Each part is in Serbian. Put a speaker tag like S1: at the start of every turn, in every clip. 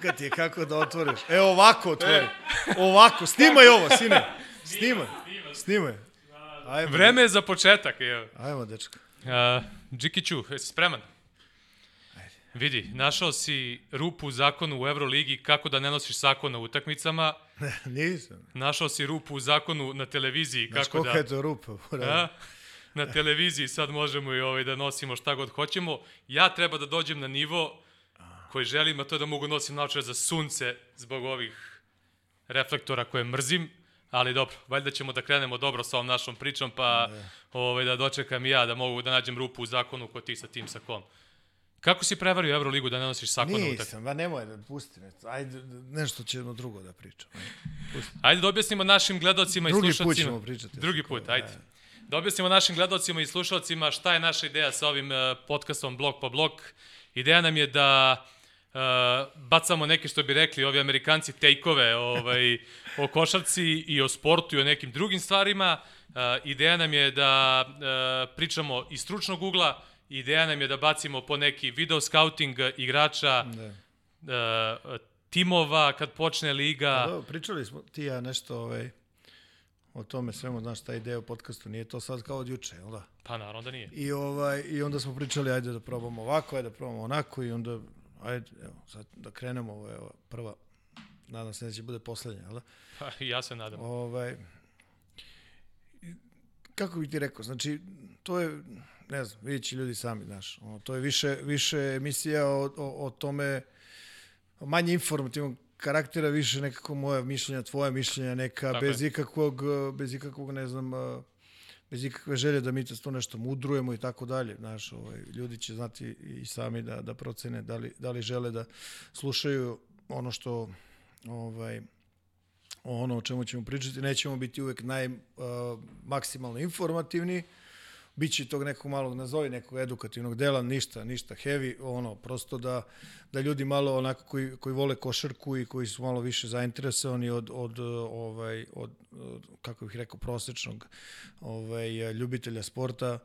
S1: Frka ti je kako da otvoriš. E, ovako otvori. Ovako, snimaj ovo, sine. Snimaj. Snimaj. Ajmo,
S2: Vreme je za početak, evo.
S1: Ajmo, dečko.
S2: Uh, Džikiću, jesi spreman? Vidi, našao si rupu u zakonu u Euroligi kako da ne nosiš sako na utakmicama.
S1: Nisam.
S2: Našao si rupu u zakonu na televiziji
S1: Znaš
S2: kako da...
S1: je to rupa? brate?
S2: A? Na televiziji sad možemo i ovaj da nosimo šta god hoćemo. Ja treba da dođem na nivo koji želim, a to je da mogu nosim naočare za sunce zbog ovih reflektora koje mrzim. Ali dobro, valjda ćemo da krenemo dobro sa ovom našom pričom, pa ovaj, da dočekam i ja da mogu da nađem rupu u zakonu kod ti sa tim sakom. Kako si prevario Euroligu da ne nosiš sako na utakmicu?
S1: Nisam, ba nemoj da pusti me. Ajde, nešto ćemo drugo da pričamo.
S2: Ajde da objasnimo našim gledalcima i
S1: Drugi put
S2: slušalcima.
S1: ćemo pričati.
S2: Drugi put, ajde. Da objasnimo našim gledalcima i slušalcima šta je naša ideja sa ovim uh, podcastom Blok po blok. Ideja nam je da uh, bacamo neke, što bi rekli, ovi amerikanci tejkove ovaj, o košarci i o sportu i o nekim drugim stvarima. Uh, ideja nam je da uh, pričamo iz stručnog ugla, ideja nam je da bacimo po neki video scouting igrača,
S1: Da.
S2: uh, timova kad počne liga.
S1: Da, pričali smo ti ja nešto ovaj, o tome svemu, znaš, ta ideja o podcastu, nije to sad kao od juče, jel da?
S2: Pa naravno da nije.
S1: I, ovaj, I onda smo pričali, ajde da probamo ovako, ajde da probamo onako i onda, ajde, evo, sad da krenemo, ovo je ova prva, nadam se da će bude poslednja, jel da?
S2: Pa, ja se nadam.
S1: Ovaj, kako bih ti rekao, znači, to je, ne znam, vidjet će ljudi sami, znaš, ono, to je više, više emisija o, o, o tome, manje informativnog karaktera, više nekako moja mišljenja, tvoja mišljenja, neka,
S2: Tako
S1: bez
S2: je.
S1: ikakvog, bez ikakvog, ne znam, eh, bez ikakve želje da mi to nešto mudrujemo i tako dalje. Znaš, ovaj, ljudi će znati i sami da, da procene da li, da li žele da slušaju ono što ovaj, ono o čemu ćemo pričati. Nećemo biti uvek naj, uh, maksimalno informativni, Biće tog nekog malog, nazovi nekog edukativnog dela, ništa, ništa heavy, ono, prosto da, da ljudi malo onako koji, koji vole košarku i koji su malo više zainteresovani od, od, ovaj, od, od kako bih rekao, prosečnog ovaj, ljubitelja sporta,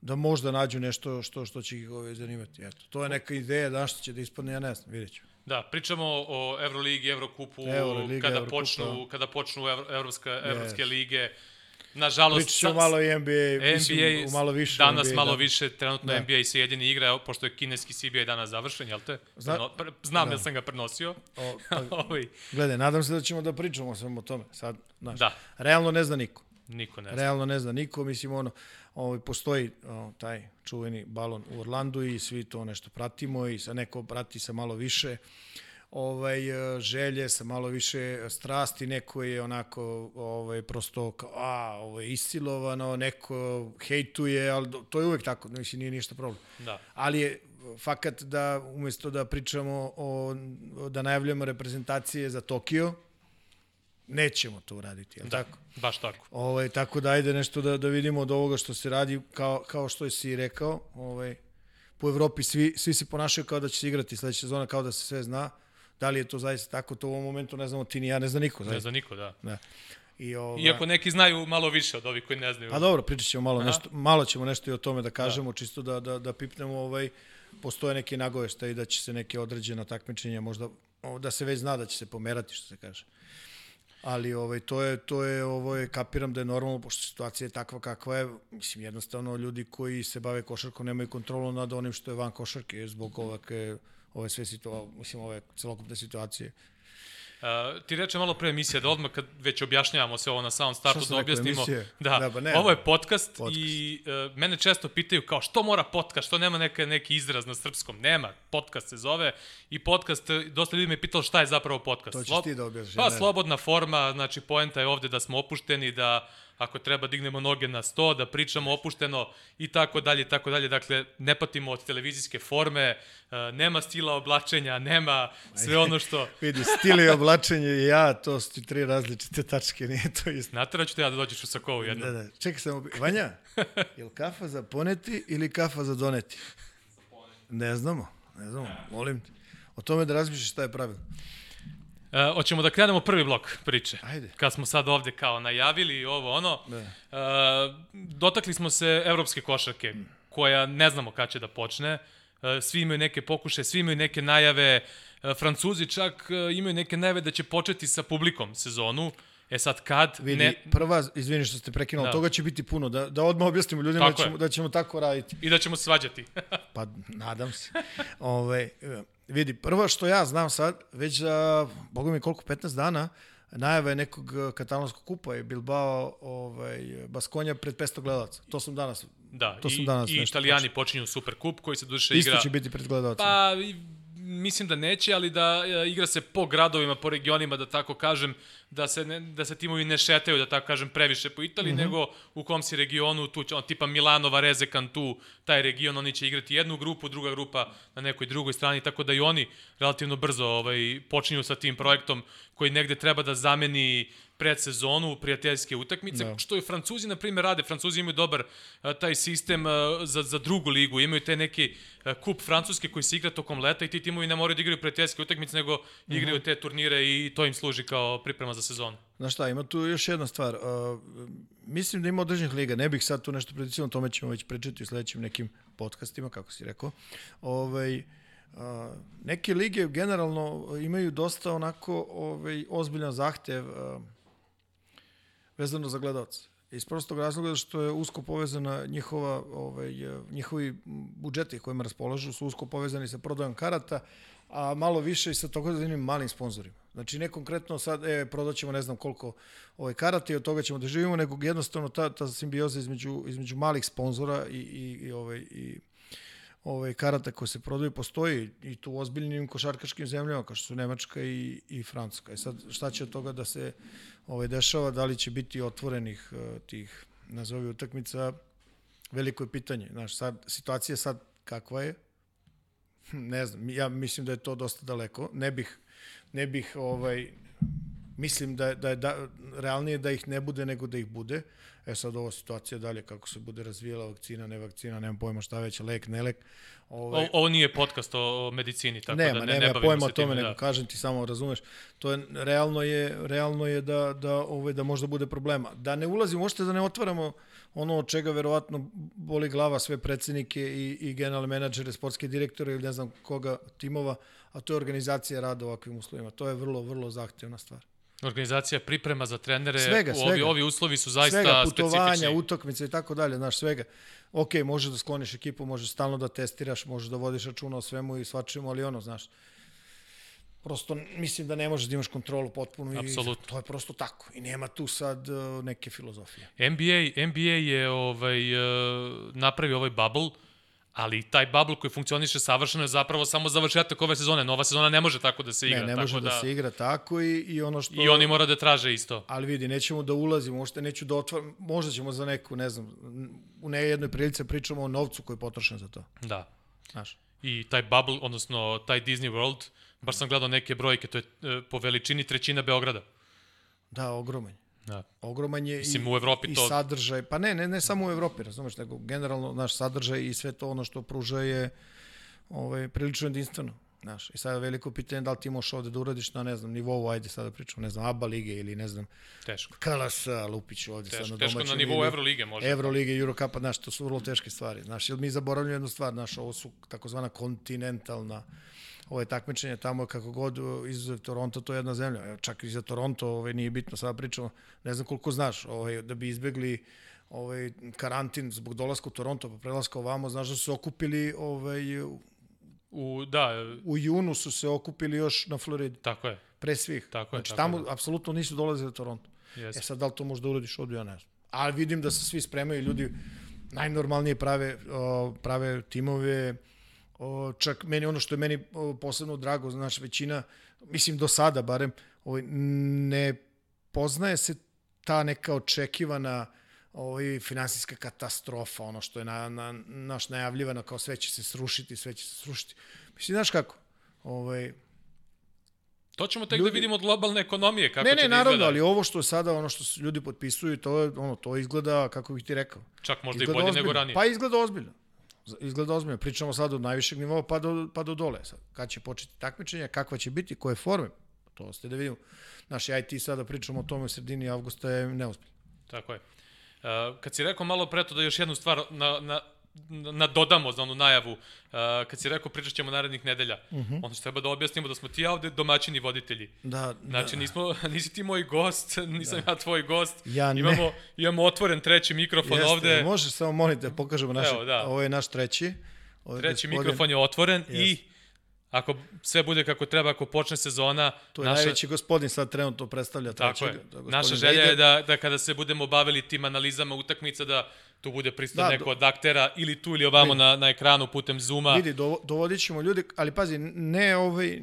S1: da možda nađu nešto što što će ih ovaj, zanimati. Eto, to je neka ideja, da što će da ispadne, ja ne znam, vidjet ću.
S2: Da, pričamo o Euroligi, Evrokupu,
S1: Euroliga,
S2: kada,
S1: Evrokupa.
S2: počnu, kada počnu evro, evropska, evropske lige. Nažalost,
S1: Pričat ćemo malo i NBA,
S2: NBA,
S1: mislim, malo više.
S2: danas
S1: NBA,
S2: malo
S1: da.
S2: više, trenutno
S1: Da.
S2: NBA se jedini igra, pošto je kineski CBA danas završen, jel te?
S1: Zna-
S2: pre- Znam
S1: da.
S2: jer sam ga prenosio.
S1: O, pa,
S2: Ovaj,
S1: gledaj, nadam se da ćemo da pričamo o svemu o tome. Sad, znaš,
S2: da,
S1: realno ne zna niko.
S2: niko ne zna.
S1: Realno ne zna niko, mislim ono, ovaj, postoji o, taj čuveni balon u Orlandu i svi to nešto pratimo i sa neko prati sa malo više ovaj, e, želje, sa malo više strasti, neko je onako ovaj, prosto kao, a, ovo je isilovano, neko hejtuje, ali do- to je uvek tako, mislim, nije ništa problem.
S2: Da.
S1: Ali je fakat da umesto da pričamo o, da najavljamo reprezentacije za Tokio, nećemo to uraditi, li
S2: Da,
S1: tako?
S2: baš tako.
S1: Ovaj, tako da ajde nešto da, da vidimo od ovoga što se radi, kao, kao što si rekao, ovaj, po Evropi svi, svi se ponašaju kao da će se igrati sledeća sezona, kao da se sve zna. Da li je to zaista tako, to u ovom momentu ne znamo ti ni ja, ne zna niko.
S2: Ne
S1: Zaista.
S2: zna niko, da.
S1: Da. I, ovaj,
S2: Iako neki znaju malo više od ovih koji ne znaju.
S1: Pa dobro, pričat ćemo malo,
S2: Aha.
S1: nešto, malo ćemo nešto i o tome da kažemo, da. čisto da, da, da pipnemo, ovaj, postoje neke nagovešta i da će se neke određena takmičenja možda, da se već zna da će se pomerati, što se kaže. Ali ovaj, to je, to je, ovo je, kapiram da je normalno, pošto situacija je takva kakva je, mislim, jednostavno ljudi koji se bave košarkom nemaju kontrolu nad onim što je van košarke zbog ovake, ove sve situacije, mislim, ove celokupne situacije.
S2: Uh, ti reče malo pre emisije da odmah kad već objašnjavamo se ovo na samom startu da objasnimo.
S1: emisije?
S2: Da,
S1: Da, pa ne,
S2: ovo je podcast,
S1: podcast.
S2: i uh, mene često pitaju kao što mora podcast, što nema neka, neki izraz na srpskom. Nema, podcast se zove i podcast, uh, dosta ljudi me pitalo šta je zapravo podcast.
S1: To ćeš
S2: Slob-
S1: ti da objasniš,
S2: Pa slobodna forma, znači poenta je ovde da smo opušteni, da ako treba dignemo noge na sto, da pričamo opušteno i tako dalje i tako dalje. Dakle, ne patimo od televizijske forme, uh, nema stila oblačenja, nema sve ono što...
S1: Vidi, stil i oblačenje i ja, to su ti tri različite tačke, nije to isto.
S2: Nateraću te ja da dođeš u sakovu jednom.
S1: Da, da. Čekaj samo, Vanja, je li kafa za poneti ili kafa za doneti? Ne znamo, ne znamo, molim te. O tome da razmišljaš šta je pravilno.
S2: E, hoćemo da krenemo prvi blok priče.
S1: Ajde.
S2: Kad smo sad ovde kao najavili i ovo ono,
S1: Da.
S2: e, dotakli smo se evropske košarke, koja ne znamo kad će da počne. E, svi imaju neke pokuše, svi imaju neke najave, e, Francuzi čak e, imaju neke najave da će početi sa publikom sezonu. E sad kad...
S1: Vidi,
S2: ne,
S1: prva, izvini što ste prekinuli,
S2: Da.
S1: toga će biti puno, da, da odmah objasnimo ljudima da
S2: Tako je.
S1: ćemo, da ćemo tako raditi.
S2: I da ćemo svađati.
S1: Pa, nadam se. Ove, vidi, prvo što ja znam sad, već za, boga mi koliko, 15 dana, najava je nekog katalonskog kupa je Bilbao ovaj, Baskonja pred 500 gledalaca. To sam danas,
S2: Da,
S1: To sam
S2: i,
S1: danas
S2: i italijani počinju Super Kup koji se duše
S1: isto
S2: igra...
S1: će biti pred gledalacima.
S2: Pa, i- mislim da neće, ali da e, igra se po gradovima, po regionima, da tako kažem, da se, ne, da se timovi ne šetaju, da tako kažem, previše po Italiji, mm -hmm. nego u kom si regionu, tu će, on, tipa Milano, Varese, Cantu, taj region, oni će igrati jednu grupu, druga grupa na nekoj drugoj strani, tako da i oni relativno brzo ovaj, počinju sa tim projektom koji negde treba da zameni predsezonu, prijateljske utakmice,
S1: Da.
S2: što i Francuzi, na primjer, rade. Francuzi imaju dobar a, taj sistem a, za, za drugu ligu, imaju te neki a, kup francuski koji se igra tokom leta i ti timovi ne moraju da igraju prijateljske utakmice, nego igraju te turnire i to im služi kao priprema za sezonu.
S1: Znaš šta, ima tu još jedna stvar. Uh, mislim da ima određenih liga, ne bih sad tu nešto predicirao, o tome ćemo već pričati u sledećim nekim podcastima, kako si rekao. Ovaj, uh, neke lige generalno imaju dosta onako ovaj, ozbiljan zahtev uh, vezano za gledalce. Iz prostog razloga što je usko povezana njihova, ovaj, njihovi budžeti kojima raspolažu su usko povezani sa prodajom karata, a malo više i sa takozvanim malim sponzorima. Znači ne konkretno sad, e, prodaćemo ne znam koliko ovaj, karata i od toga ćemo da živimo, nego jednostavno ta, ta simbioza između, između malih sponzora i, i, i, ovaj, i ovaj, karata koje se prodaju postoji i tu u ozbiljnim košarkaškim zemljama kao što su Nemačka i, i Francuska. I sad šta će od toga da se ovaj, dešava, da li će biti otvorenih uh, tih nazovi utakmica, veliko je pitanje. Znaš, sad, situacija sad kakva je, Hm, ne znam, ja mislim da je to dosta daleko. Ne bih, ne bih ovaj, mislim da, da je da, realnije da ih ne bude nego da ih bude. E sad ova situacija dalje, kako se bude razvijela vakcina, ne vakcina, nemam pojma šta već, lek, ne lek. Ovaj,
S2: O, ovo nije podcast o, medicini, tako
S1: nema,
S2: da ne,
S1: nema
S2: ne bavimo
S1: pojma o
S2: se
S1: tome,
S2: time.
S1: nego
S2: Da.
S1: kažem ti samo, razumeš, to je, realno je, realno je da, da, ovaj, da možda bude problema. Da ne ulazimo, možete da ne otvaramo ono od čega verovatno boli glava sve predsednike i, i generalne menadžere, sportske direktore ili ne znam koga timova, a to je organizacija rada u ovakvim uslovima. To je vrlo, vrlo zahtevna stvar.
S2: Organizacija priprema za trenere,
S1: Svega,
S2: ovi,
S1: svega.
S2: ovi uslovi su zaista
S1: svega, putovanja,
S2: specifični.
S1: utakmice i tako dalje, znaš, svega. Ok, možeš da skloniš ekipu, možeš stalno da testiraš, možeš da vodiš računa o svemu i svačemu, ali ono, znaš, prosto mislim da ne možeš da imaš kontrolu potpuno
S2: Apsolutno.
S1: i to je prosto tako. I nema tu sad uh, neke filozofije.
S2: NBA, NBA je ovaj, uh, napravio ovaj bubble, ali taj bubble koji funkcioniše savršeno je zapravo samo završetak ove sezone. Nova sezona ne može tako da se igra.
S1: ne, ne
S2: tako
S1: može da, da se igra tako i, i ono što...
S2: I oni mora da traže isto.
S1: Ali vidi, nećemo da ulazimo, možda neću da otvaram, možda ćemo za neku, ne znam, u nejednoj prilici pričamo o novcu koji je potrošen za to.
S2: Da.
S1: Znaš.
S2: I taj bubble, odnosno taj Disney World, baš sam gledao neke brojke, to je e, po veličini trećina Beograda.
S1: Da, ogroman.
S2: Da.
S1: Ogroman je
S2: Mislim,
S1: i,
S2: u Evropi
S1: i
S2: to-
S1: sadržaj, pa ne, ne, ne samo u Evropi, razumeš, nego generalno naš sadržaj i sve to ono što pruža je ovaj, prilično jedinstveno. Znaš, i sada je veliko pitanje da li ti možeš ovde da uradiš na, ne znam, nivou, ajde sada pričamo, ne znam, ABA lige ili ne znam,
S2: Teško.
S1: KLS, Lupić ovde sad
S2: Teško,
S1: na
S2: teško
S1: domaćem.
S2: na nivou
S1: ili
S2: Evrolige može.
S1: Evrolige, Eurocupa, znaš, to su vrlo teške stvari. Znaš, jer mi zaboravljamo jednu stvar, znaš, ovo su takozvana kontinentalna ove takmičenja tamo kako god iz Toronto to je jedna zemlja. Evo, čak i za Toronto ovaj, nije bitno, sada pričamo, ne znam koliko znaš, ovaj, da bi izbegli ovaj, karantin zbog dolaska u Toronto pa prelaska ovamo, znaš da su se okupili ovaj, u-
S2: da,
S1: u junu su se okupili još na Floridi,
S2: tako je.
S1: pre svih.
S2: Tako je,
S1: znači,
S2: tako
S1: tamo
S2: je.
S1: apsolutno nisu dolazili u Toronto.
S2: Jeste.
S1: E sad, da li to možda uradiš ovdje, ja ne znam. Ali vidim da se svi spremaju, ljudi najnormalnije prave, prave timove, o, čak meni ono što je meni posebno drago, znaš, većina, mislim do sada barem, ovaj, ne poznaje se ta neka očekivana ovaj, finansijska katastrofa, ono što je na, na, naš najavljivano kao sve će se srušiti, sve će se srušiti. Mislim, znaš kako? Ovaj,
S2: To ćemo tek
S1: Ljudi-
S2: da vidimo od globalne ekonomije, kako
S1: ne,
S2: će
S1: ne,
S2: da
S1: naravno,
S2: izgleda.
S1: ali ovo što je sada, ono što ljudi potpisuju, to je, ono, to izgleda, kako bih ti rekao,
S2: Čak možda i
S1: izgleda
S2: bolje
S1: ozbiljno.
S2: nego ranije.
S1: Pa izgleda ozbiljno. Izgleda ozbiljno. Pričamo sad od najvišeg nivoa pa do, pa do dole. Sad, kad će početi takmičenje, kakva će biti, koje forme, to ste da vidimo. Naši IT sada pričamo o tome u sredini avgusta je neozbiljno.
S2: Tako je. Uh, kad si rekao malo pre to da još jednu stvar na, na nadodamo za onu najavu, uh, kad si rekao pričat ćemo narednih nedelja, uh -huh. onda treba da objasnimo da smo ti ja ovde domaćini voditelji.
S1: Da,
S2: Znači,
S1: da.
S2: nismo, nisi ti moj gost, nisam da. ja tvoj gost.
S1: Ja ne.
S2: Imamo, imamo otvoren treći mikrofon
S1: Jeste,
S2: ovde.
S1: Može samo molite da pokažemo naše,
S2: Evo, da.
S1: ovo je naš treći. Ovo
S2: Treći
S1: gospodin-
S2: mikrofon je otvoren
S1: Jeste.
S2: i ako sve bude kako treba, ako počne sezona,
S1: To je
S2: naša,
S1: najveći gospodin sad trenutno predstavlja
S2: tako
S1: trećeg.
S2: je.
S1: to gospodin
S2: Naša želja je da, da kada se budemo bavili tim analizama utakmica, da tu bude prisutno
S1: Da,
S2: neko
S1: do-
S2: od aktera ili tu ili ovamo na, na ekranu putem Zuma.
S1: Vidi, dovo- dovodit ćemo ljudi, ali pazi, ne ovaj,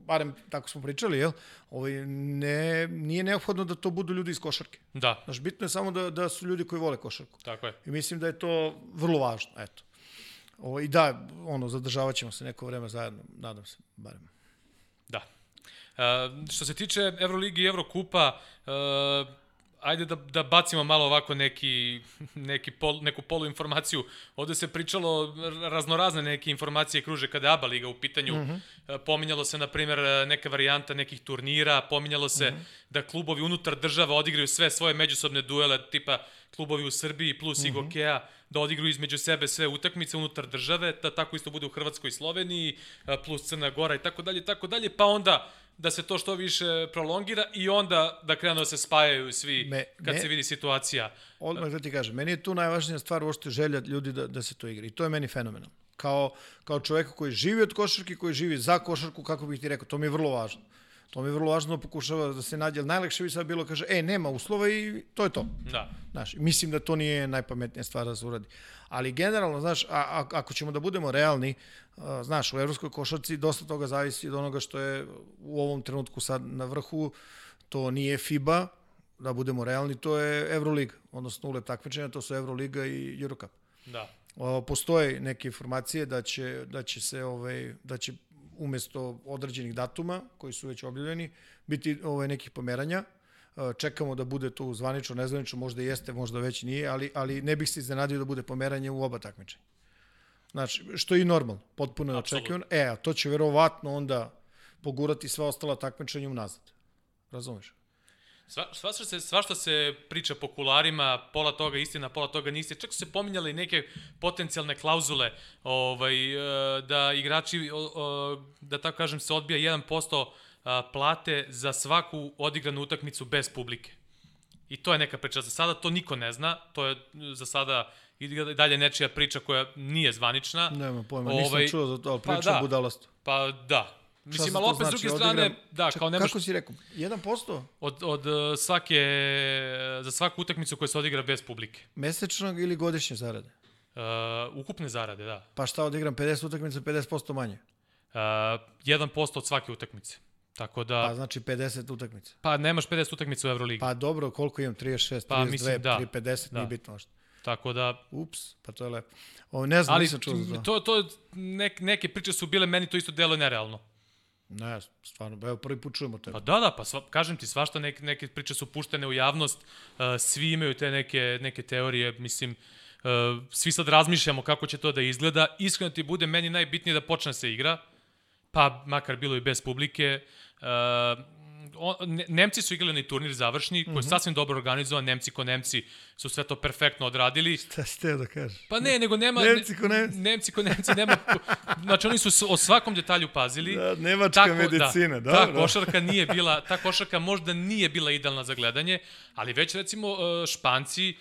S1: barem tako smo pričali, jel? Ovaj, ne, nije neophodno da to budu ljudi iz košarke.
S2: Da,
S1: Znaš, bitno je samo da, da su ljudi koji vole košarku.
S2: tako je.
S1: I mislim da je to vrlo važno, eto. Ovo, I da, ono, zadržavat ćemo se neko vreme zajedno, nadam se, barem.
S2: Da. Uh, što se tiče Euroligi i Evrokupa, uh, ajde da, da bacimo malo ovako neki, neki pol, neku poluinformaciju. Ovde se pričalo raznorazne neke informacije kruže kada je ABA liga u pitanju. Mm -hmm. Pominjalo se, na primjer, neka varijanta nekih turnira, pominjalo se mm -hmm. da klubovi unutar država odigraju sve svoje međusobne duele, tipa klubovi u Srbiji plus mm -hmm. Igokeja, da odigraju između sebe sve utakmice unutar države, da tako isto bude u Hrvatskoj i Sloveniji, a, plus Crna Gora i tako dalje, tako dalje, pa onda da se to što više prolongira i onda da krenu da se spajaju svi
S1: Me-
S2: kad
S1: me-
S2: se vidi situacija.
S1: Odmah da ti kažem, meni je tu najvažnija stvar uopšte želja ljudi da, da se to igra. I to je meni fenomenalno. Kao, kao čoveka koji živi od košarke, koji živi za košarku, kako bih ti rekao, to mi je vrlo važno. To mi je vrlo važno da pokušava da se nađe, ali najlakše bi sad bilo kaže, e, nema uslova i to je to.
S2: Da.
S1: Znaš, mislim da to nije najpametnija stvar da se uradi. Ali generalno, znaš, a, a, ako ćemo da budemo realni, a, znaš, u evropskoj košarci dosta toga zavisi od onoga što je u ovom trenutku sad na vrhu, to nije FIBA, da budemo realni, to je Euroliga, odnosno ulep takmičenja, to su Euroliga i Eurocup.
S2: Da.
S1: O, postoje neke informacije da će, da će se ovaj, da će umesto određenih datuma koji su već objavljeni biti ovaj nekih pomeranja. E, Čekamo da bude to zvanično, nezvanično, možda jeste, možda već nije, ali, ali ne bih se iznenadio da bude pomeranje u oba takmičenja. Znači, što je i normalno, potpuno je očekivano. E, a to će verovatno onda pogurati sva ostala takmičenja unazad. Razumeš?
S2: Sva, svašta, se, svašta se priča po kularima, pola toga istina, pola toga istina. Čak su se pominjale i neke potencijalne klauzule ovaj, e, da igrači, da tako kažem, se odbija 1% a, plate za svaku odigranu utakmicu bez publike. I to je neka priča. Za sada to niko ne zna. To je za sada i dalje nečija priča koja nije zvanična.
S1: Nema pojma, nisam
S2: Ovaj,
S1: čuo za to, ali
S2: pa
S1: pričam
S2: da.
S1: budalastu.
S2: Pa da. Mislim, ali opet s
S1: znači?
S2: druge strane,
S1: Odigram-
S2: da,
S1: Ček,
S2: kao nemaš...
S1: Kako si rekao? 1%?
S2: Od, od e, svake, za svaku utakmicu koja se odigra bez publike.
S1: Mesečnog ili godišnje zarade?
S2: Uh, ukupne zarade, da.
S1: Pa šta odigram 50 utakmica, 50% manje?
S2: Uh, 1% od svake utakmice. Tako da,
S1: Pa znači 50 utakmica.
S2: pa nemaš 50 utakmica u Euroligi. Pa,
S1: dobro, koliko imam? 36, 32,
S2: Pa, mislim, da.
S1: 3, 50,
S2: Da.
S1: nije bitno možda.
S2: Tako da,
S1: Ups, pa to je lepo. O, ne znam,
S2: ali
S1: nisam čuo za to.
S2: to, to nek, neke priče su bile, meni to isto delo nerealno.
S1: Ne, stvarno, evo prvi put čujemo tebe.
S2: Pa da, da, pa sva, kažem ti, svašta neke, neke priče su puštene u javnost, uh, svi imaju te neke, neke teorije, mislim, uh, svi sad razmišljamo kako će to da izgleda. Iskreno ti bude, meni najbitnije da počne se igra, pa makar bilo i bez publike. Uh, on, Ne- Nemci su igrali onaj turnir završni, koji je sasvim dobro organizovan, Nemci ko Nemci su sve to perfektno odradili.
S1: Šta si teo da kažeš?
S2: Pa ne, nego nema...
S1: Nemci ko Nemci.
S2: Nemci ko Nemci, nema... Znači, oni su o svakom detalju pazili.
S1: Da, nemačka medicina,
S2: da.
S1: dobro.
S2: Ta košarka nije bila, ta košarka možda nije bila idealna za gledanje, ali već recimo e, Španci, e,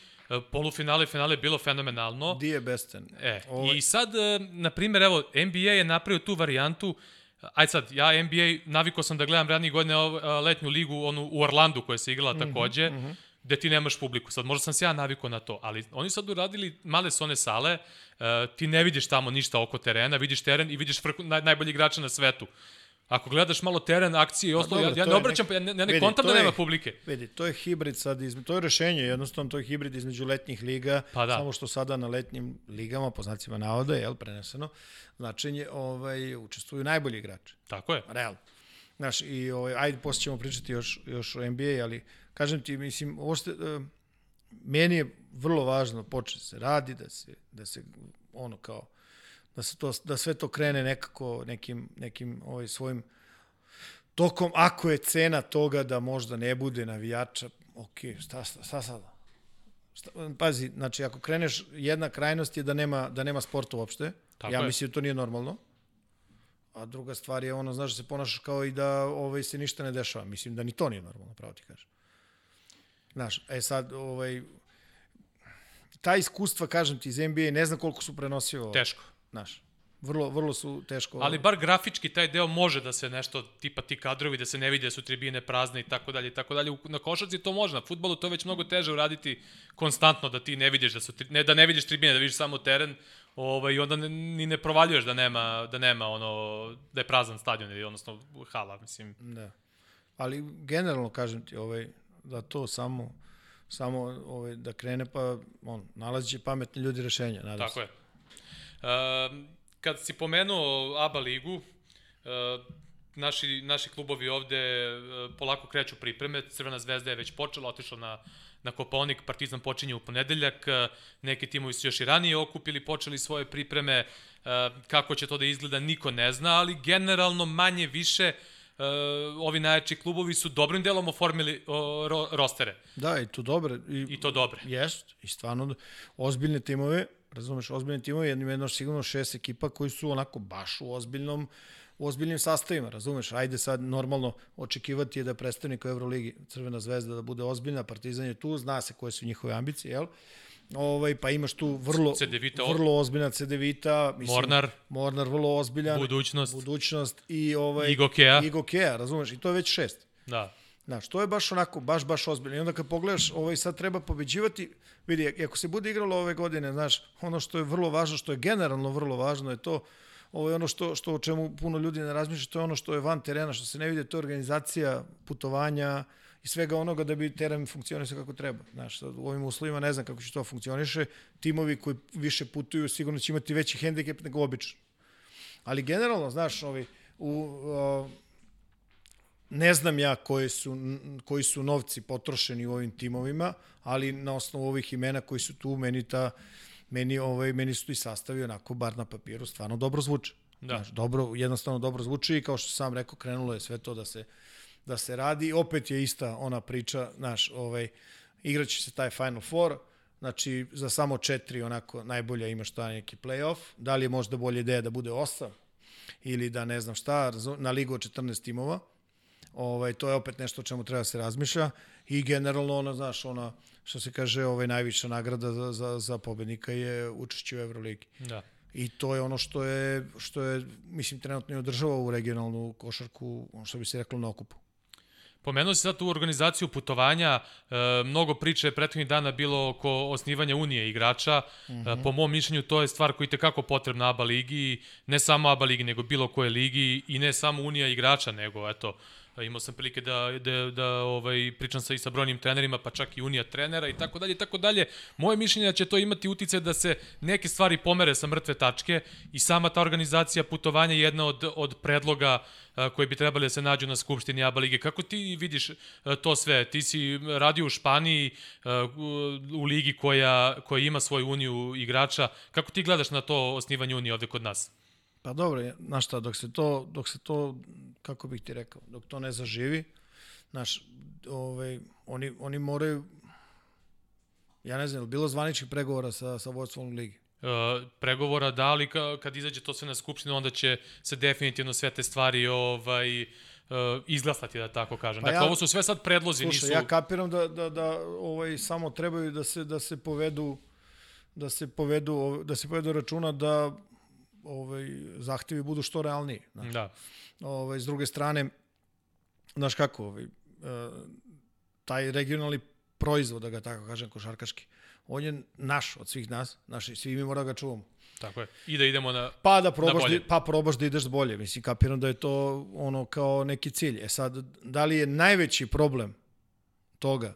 S2: polufinale i finale je bilo fenomenalno.
S1: Di je Besten?
S2: E,
S1: Ovo-
S2: i sad, e, na primjer, evo, NBA je napravio tu varijantu, aj sad, ja NBA, navikao sam da gledam ranije godine letnju ligu, onu u Orlandu koja se igrala takođe, mm -hmm. gde ti nemaš publiku. Sad, možda sam se ja navikao na to, ali oni sad uradili male su one sale, e, ti ne vidiš tamo ništa oko terena, vidiš teren i vidiš vrhu, naj, najbolji igrača na svetu. Ako gledaš malo teren, akcije i ostalo, ja,
S1: dobro,
S2: ja ne
S1: je
S2: obraćam,
S1: nek-
S2: ja ne, ne
S1: vidi,
S2: kontam da
S1: je-
S2: nema publike.
S1: Vidi, to je hibrid sad, izme, to je rešenje, jednostavno to je hibrid između letnjih liga,
S2: Pa da.
S1: samo što sada na letnjim ligama, po znacima navoda, jel, preneseno, značenje, ovaj, učestvuju najbolji igrači.
S2: Tako je.
S1: Realno. Znaš, i ovaj, ajde, posle ćemo pričati još, još o NBA, ali kažem ti, mislim, ovo ste, uh, meni je vrlo važno da počne se radi, da se, da se ono kao, da, se to, da sve to krene nekako nekim, nekim ovaj, svojim tokom, ako je cena toga da možda ne bude navijača, ok, šta, šta, šta sada? Sta- Pazi, znači ako kreneš, jedna krajnost je da nema, da nema sporta uopšte.
S2: Tako
S1: ja
S2: je.
S1: mislim da to nije normalno. A druga stvar je ono, znaš, da se ponašaš kao i da ovaj, se ništa ne dešava. Mislim da ni to nije normalno, pravo ti kažem. Znaš, e sad, ovaj, ta iskustva, kažem ti, iz NBA, ne znam koliko su prenosio,
S2: Teško.
S1: Znaš, vrlo, vrlo su teško.
S2: Ali bar grafički taj deo može da se nešto, tipa ti kadrovi, da se ne vidi da su tribine prazne i tako dalje i tako dalje. Na košarci to može, na futbolu to je već mnogo teže uraditi konstantno da ti ne vidiš da su tri- ne da ne vidiš tribine, da vidiš samo teren. Ovaj i onda ne, ni ne provaljuješ da nema da nema ono da je prazan stadion ili odnosno hala, mislim.
S1: Da. Ali generalno kažem ti, ovaj, da to samo samo ovaj, da krene pa on, nalazit će pametni ljudi rešenja, nadam
S2: Tako
S1: se.
S2: je. Uh, kad si pomenuo ABA ligu, uh, naši, naši klubovi ovde uh, polako kreću pripreme. Crvena zvezda je već počela, otišla na, na Kopaonik, Partizan počinje u ponedeljak, neki timovi su još i ranije okupili, počeli svoje pripreme, kako će to da izgleda niko ne zna, ali generalno manje više ovi najjači klubovi su dobrim delom oformili ro, rostere.
S1: Da, i to dobro. I,
S2: I to dobre.
S1: Jest, i stvarno ozbiljne timove, razumeš, ozbiljne timove, jedno, jedno sigurno šest ekipa koji su onako baš u ozbiljnom u ozbiljnim sastavima, razumeš? Ajde sad normalno očekivati je da predstavnik u Euroligi Crvena zvezda da bude ozbiljna, Partizan je tu, zna se koje su njihove ambicije, jel? Ovaj, pa imaš tu vrlo,
S2: Cedevita,
S1: vrlo ozbiljna Cedevita, mislim,
S2: Mornar.
S1: Mornar vrlo ozbiljan,
S2: Budućnost.
S1: budućnost i ovaj
S2: Igokea.
S1: Igokea, razumeš? I to je već šest.
S2: Da.
S1: Znaš, to je baš onako, baš, baš ozbiljno. I onda kad pogledaš, ovaj sad treba pobeđivati, vidi, ako se bude igralo ove godine, znaš, ono što je vrlo važno, što je generalno vrlo važno je to, ovo je ono što, što o čemu puno ljudi ne razmišlja, to je ono što je van terena, što se ne vidi, to je organizacija putovanja i svega onoga da bi teren funkcionisao kako treba. Znaš, sad, u ovim uslovima ne znam kako će to funkcioniše, timovi koji više putuju sigurno će imati veći hendikep nego obično. Ali generalno, znaš, ovi, u, o, ne znam ja koji su, koji su novci potrošeni u ovim timovima, ali na osnovu ovih imena koji su tu, meni, ta, meni, ovaj, meni su i sastavi onako, bar na papiru, stvarno dobro zvuče.
S2: Da.
S1: Znaš, dobro, jednostavno dobro zvuči i kao što sam rekao, krenulo je sve to da se, da se radi. Opet je ista ona priča, znaš, ovaj, igraće se taj Final Four, znači za samo četiri onako najbolja imaš taj neki playoff. Da li je možda bolja ideja da bude osam ili da ne znam šta, na ligu od 14 timova. Ovaj, to je opet nešto o čemu treba da se razmišlja i generalno ona, znaš, ona, što se kaže, ovaj, najviša nagrada za, za, za pobednika je učešće u Euroligi.
S2: Da.
S1: I to je ono što je, što je mislim, trenutno i održava u regionalnu košarku, ono što bi se reklo na okupu.
S2: Pomenuo si sad tu organizaciju putovanja, e, mnogo priče je prethodnih dana bilo oko osnivanja Unije igrača. Mm -hmm. e, po mom mišljenju to je stvar koja je tekako potrebna ABA ligi, ne samo ABA ligi, nego bilo koje ligi i ne samo Unija igrača, nego eto, imao sam prilike da, da, da ovaj, pričam sa i sa brojnim trenerima, pa čak i Unija trenera i tako dalje i tako dalje. Moje mišljenje je da će to imati utice da se neke stvari pomere sa mrtve tačke i sama ta organizacija putovanja je jedna od, od predloga a, koji bi trebali da se nađu na Skupštini ABA lige. Kako ti vidiš to sve? Ti si radio u Španiji u, u ligi koja, koja ima svoju uniju igrača. Kako ti gledaš na to osnivanje unije ovde kod nas?
S1: Pa dobro, znaš šta, dok se to, dok se to, kako bih ti rekao, dok to ne zaživi, znaš, ovaj, oni, oni moraju, ja ne znam, je bilo zvaničnih pregovora sa, sa vodstvom ligi?
S2: Uh, pregovora da li ka, kad izađe to sve na skupštinu onda će se definitivno sve te stvari ovaj uh, izglasati da tako kažem.
S1: Pa
S2: dakle
S1: ja-
S2: ovo su sve sad predlozi,
S1: Slušaj,
S2: nisu
S1: ja kapiram da, da, da ovaj, samo trebaju da se, da se povedu da se povedu, da se povedu računa da ovaj, zahtevi budu što realniji. Znaš.
S2: Da.
S1: Ovaj, s druge strane, znaš kako, ovaj, e, taj regionalni proizvod, da ga tako kažem, košarkaški, on je naš od svih nas, naši, svi mi moramo da ga čuvamo.
S2: Tako je. I da idemo na
S1: Pa da probaš, da, pa probaš da ideš bolje. Mislim, kapiram da je to ono kao neki cilj. E sad, da li je najveći problem toga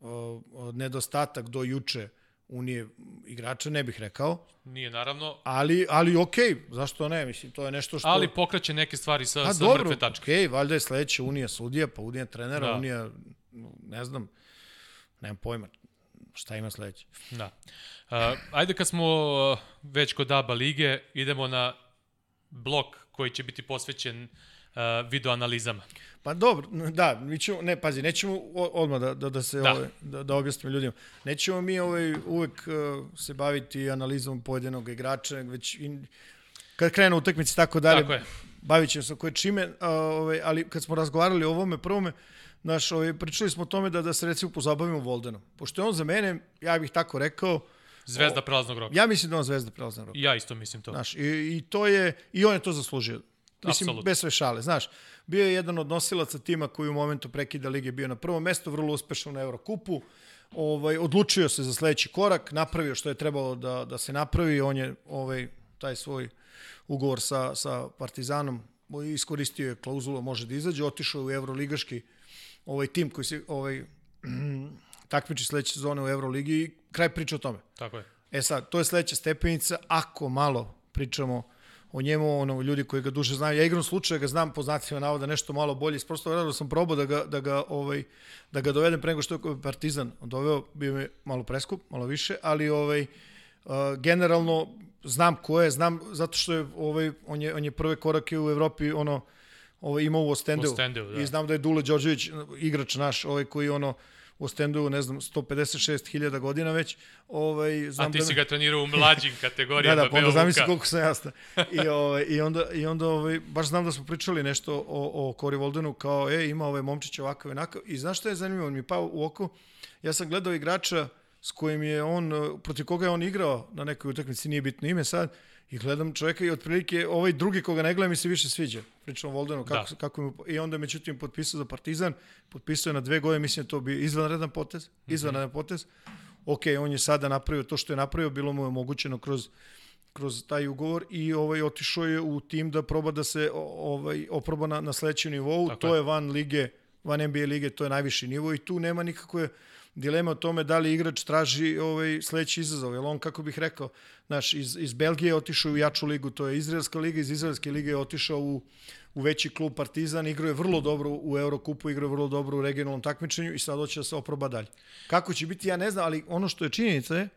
S1: o, o, nedostatak do juče Unije igrača, ne bih rekao,
S2: nije naravno,
S1: ali, ali okej, zašto ne, mislim, to je nešto što...
S2: ali pokreće neke stvari sa,
S1: A
S2: sa
S1: dobro,
S2: mrtve tačke.
S1: okej, valjda je sledeća Unija sudija, pa Unija trenera,
S2: Da.
S1: Unija, ne znam, nemam pojma, šta ima sledeće.
S2: Da. Uh, ajde kad smo uh, već kod ABA lige, idemo na blok koji će biti posvećen video analizama.
S1: Pa dobro, da, mi ćemo, ne, pazi, nećemo odmah da, da, da se,
S2: Da.
S1: Ovaj, da, da objasnimo ljudima. Nećemo mi ovaj, uvek uh, se baviti analizom pojedinog igrača, već in, kad krenu utakmice tako dalje,
S2: Tako je.
S1: bavit ćemo se koje čime, a, ovaj, ali kad smo razgovarali o ovome prvome, naš, ovaj, pričali smo o tome da, da se recimo pozabavimo Voldenom. Pošto je on za mene, ja bih tako rekao,
S2: Zvezda prelaznog roka.
S1: ja mislim da on zvezda prelazna roka.
S2: Ja isto mislim to.
S1: Znaš, i, i to je, i on je to zaslužio. Mislim,
S2: Apsolutno.
S1: bez sve šale. Znaš, bio je jedan od nosilaca tima koji u momentu prekida lige bio na prvom mestu, vrlo uspešan na Eurokupu. Ovaj, odlučio se za sledeći korak, napravio što je trebalo da, da se napravi. On je ovaj, taj svoj ugovor sa, sa Partizanom iskoristio je klauzulu, može da izađe, otišao je u Euroligaški ovaj tim koji se ovaj, takmiči sledeće sezone u Euroligi i kraj priče o tome.
S2: Tako je.
S1: E sad, to je sledeća stepenica, ako malo pričamo o njemu, ono, ljudi koji ga duže znaju. Ja igram slučaja ga znam po znacima navoda nešto malo bolje, iz prostog razloga sam probao da ga, da ga, ovaj, da ga dovedem pre nego što je Partizan doveo, bio mi malo preskup, malo više, ali ovaj, uh, generalno znam ko je, znam zato što je, ovaj, on, je, on je prve korake u Evropi ono, ovaj, imao u Ostendeu.
S2: Ostendeu, da.
S1: I znam da je Dule Đorđević, igrač naš, ovaj, koji ono, u Ostendeu, ne znam, 156.000 godina već. Ovaj, znam
S2: A ti
S1: da,
S2: si ga trenirao u mlađim
S1: Da,
S2: kategorijama
S1: da, pa onda zamisli koliko sam jasna. I, ovaj, i onda, i onda ovaj, baš znam da smo pričali nešto o, o Kori Voldenu, kao, e, ima ovaj momčić ovakav i onakav. I znaš što je zanimljivo? On mi pao u oko. Ja sam gledao igrača s kojim je on, protiv koga je on igrao na nekoj utakmici, nije bitno ime sad, i gledam čovjeka i otprilike ovaj drugi koga ne gledam mi se više sviđa. Pričam o Voldenu, kako,
S2: Da.
S1: kako mu, i onda međutim potpisao za Partizan, potpisao je na dve godine, mislim da to bio izvanredan potez, izvanredan potez. Ok, on je sada napravio to što je napravio, bilo mu je omogućeno kroz kroz taj ugovor i ovaj otišao je u tim da proba da se ovaj oproba na, na sledećem nivou.
S2: Tako
S1: to
S2: je.
S1: je van lige, van NBA lige, to je najviši nivo i tu nema nikakve dileme o tome da li igrač traži ovaj sledeći izazov. Jer on, kako bih rekao, znaš, iz, iz Belgije je otišao u jaču ligu, to je Izraelska liga, iz Izraelske lige je otišao u, u veći klub Partizan, igrao je vrlo dobro u Eurokupu, igrao je vrlo dobro u regionalnom takmičenju i sad hoće da se oproba dalje. Kako će biti, ja ne znam, ali ono što je činjenica je,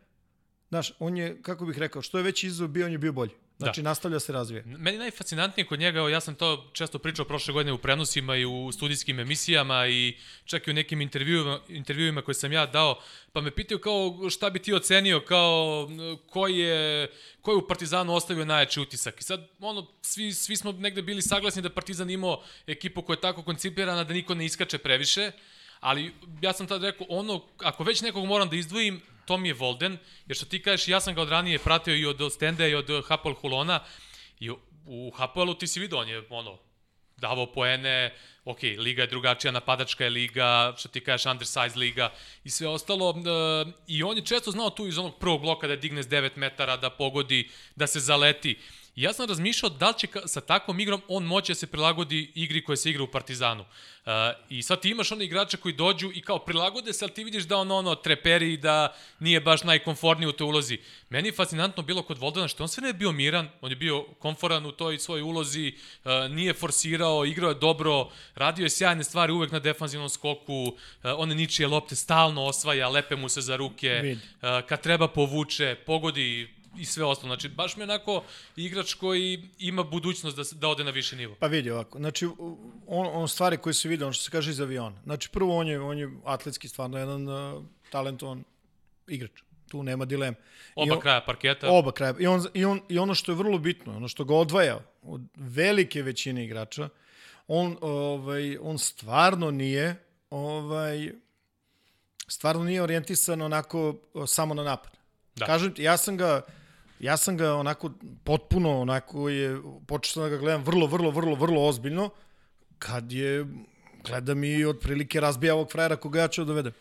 S1: znaš, on je, kako bih rekao, što je veći izazov bio, on je bio bolji. Znači, da. nastavlja se razvija.
S2: Meni najfascinantnije kod njega, ja sam to često pričao prošle godine u prenosima i u studijskim emisijama i čak i u nekim intervjuima, intervjuima koje sam ja dao, pa me pitaju kao šta bi ti ocenio, kao koji je, koji je u Partizanu ostavio najjači utisak. I sad, ono, svi, svi smo negde bili saglasni da Partizan imao ekipu koja je tako koncipirana da niko ne iskače previše, ali ja sam tad rekao, ono, ako već nekog moram da izdvojim, to mi je Volden, jer što ti kažeš, ja sam ga od ranije pratio i od Stende i od Hapol Hulona, i u- Hapoelu ti si vidio, on je, ono, davao poene, ok, liga je drugačija, napadačka je liga, što ti kažeš, undersize liga i sve ostalo. E, I on je često znao tu iz onog prvog bloka da digne s 9 metara, da pogodi, da se zaleti. Ja sam razmišljao da li će sa takvom igrom on moći da se prilagodi igri koja se igra u Partizanu. Uh, I sad ti imaš one igrače koji dođu i kao prilagode se, ali ti vidiš da on ono treperi i da nije baš najkomforniji u toj ulozi. Meni je fascinantno bilo kod Voldana što on sve ne je bio miran, on je bio komforan u toj svojoj ulozi, uh, nije forsirao, igrao je dobro, radio je sjajne stvari uvek na defanzivnom skoku, uh, one ničije lopte stalno osvaja, lepe mu se za ruke, uh, kad treba povuče, pogodi i sve ostalo. Znači, baš mi je onako igrač koji ima budućnost da, da ode na više nivo.
S1: Pa vidi ovako, znači on, on stvari koje se vide, ono što se kaže iz aviona. Znači prvo on je, on je atletski stvarno jedan uh, talentovan igrač. Tu nema dileme. I
S2: Oba
S1: on,
S2: kraja parketa.
S1: Oba kraja. I, on, i, on, I ono što je vrlo bitno, ono što ga odvaja od velike većine igrača, on, ovaj, on stvarno nije ovaj, stvarno nije orijentisan onako o, samo na napad.
S2: Da.
S1: Kažem ti, ja sam ga ja sam ga onako potpuno onako je počeo sam da ga gledam vrlo vrlo vrlo vrlo ozbiljno kad je gledam i otprilike razbija ovog frajera koga ja ću da dovedem.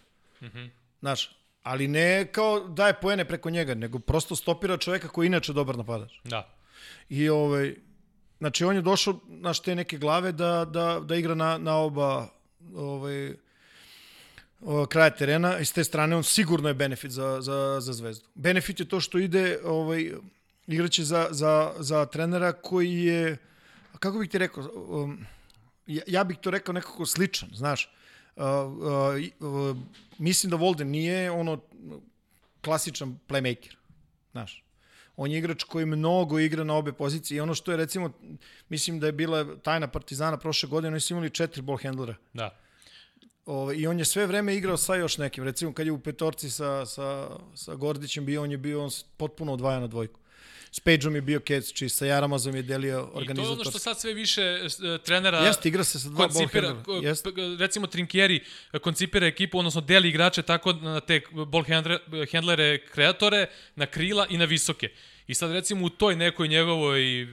S1: Mhm. Mm Znaš, ali ne kao daje poene preko njega, nego prosto stopira čoveka koji je inače dobar napadač.
S2: Da.
S1: I ovaj, znači on je došao na te neke glave da, da, da igra na, na oba ovaj, kraja terena i s te strane on sigurno je benefit za, za, za zvezdu. Benefit je to što ide ovaj, igraće za, za, za trenera koji je, kako bih ti rekao, um, ja, ja bih to rekao nekako sličan, znaš. Uh, uh, uh, mislim da Volden nije ono klasičan playmaker, znaš. On je igrač koji mnogo igra na obe pozicije i ono što je recimo, mislim da je bila tajna Partizana prošle godine, oni su imali četiri ball handlera.
S2: Da.
S1: Ove, I on je sve vreme igrao sa još nekim. Recimo kad je u petorci sa, sa, sa Gordićem bio, on je bio on potpuno odvajan na dvojku. S Pageom je bio Kecić, sa Jaramazom je delio
S2: I to je
S1: organizator.
S2: ono što sad sve više e, trenera
S1: Jeste, igra se sa dva ball handlera.
S2: p- recimo Trinkieri e, koncipira ekipu, odnosno deli igrače tako na te ball handlere, handlere kreatore, na krila i na visoke. I sad recimo u toj nekoj njegovoj, e,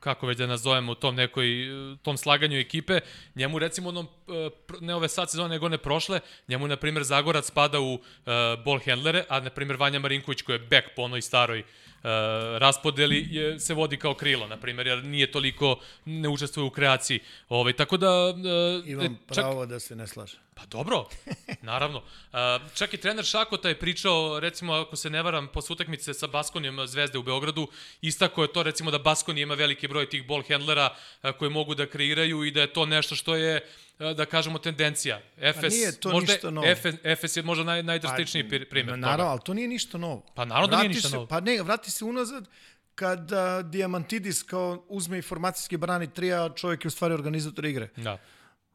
S2: kako već da nazovemo, u tom nekoj, e, tom slaganju ekipe, njemu recimo onom, e, ne ove sad sezone, nego one prošle, njemu na primjer Zagorac spada u e, ball handlere, a na primjer Vanja Marinković koji je back po onoj staroj Uh, raspodeli je, se vodi kao krilo, na primjer, jer nije toliko, ne učestvuje u kreaciji. Ovaj, tako da... Uh,
S1: Imam pravo da se ne slažem.
S2: Pa dobro, naravno. Uh, čak i trener Šakota je pričao, recimo, ako se ne varam, posle utakmice sa Baskonijom Zvezde u Beogradu, istako je to, recimo, da Baskonija ima veliki broj tih ball handlera uh, koji mogu da kreiraju i da je to nešto što je uh, da kažemo tendencija. Efes,
S1: nije to
S2: možda,
S1: ništa novo.
S2: Efes, Efes je možda naj, najdrastičniji pa, primjer
S1: Naravno,
S2: toga.
S1: ali to nije ništa novo.
S2: Pa naravno da nije
S1: Vrati
S2: ništa
S1: se,
S2: novo.
S1: Pa ne, vrati se unazad kada Diamantidis kao uzme informacijski brani trija, čovjek je u stvari organizator igre.
S2: Da.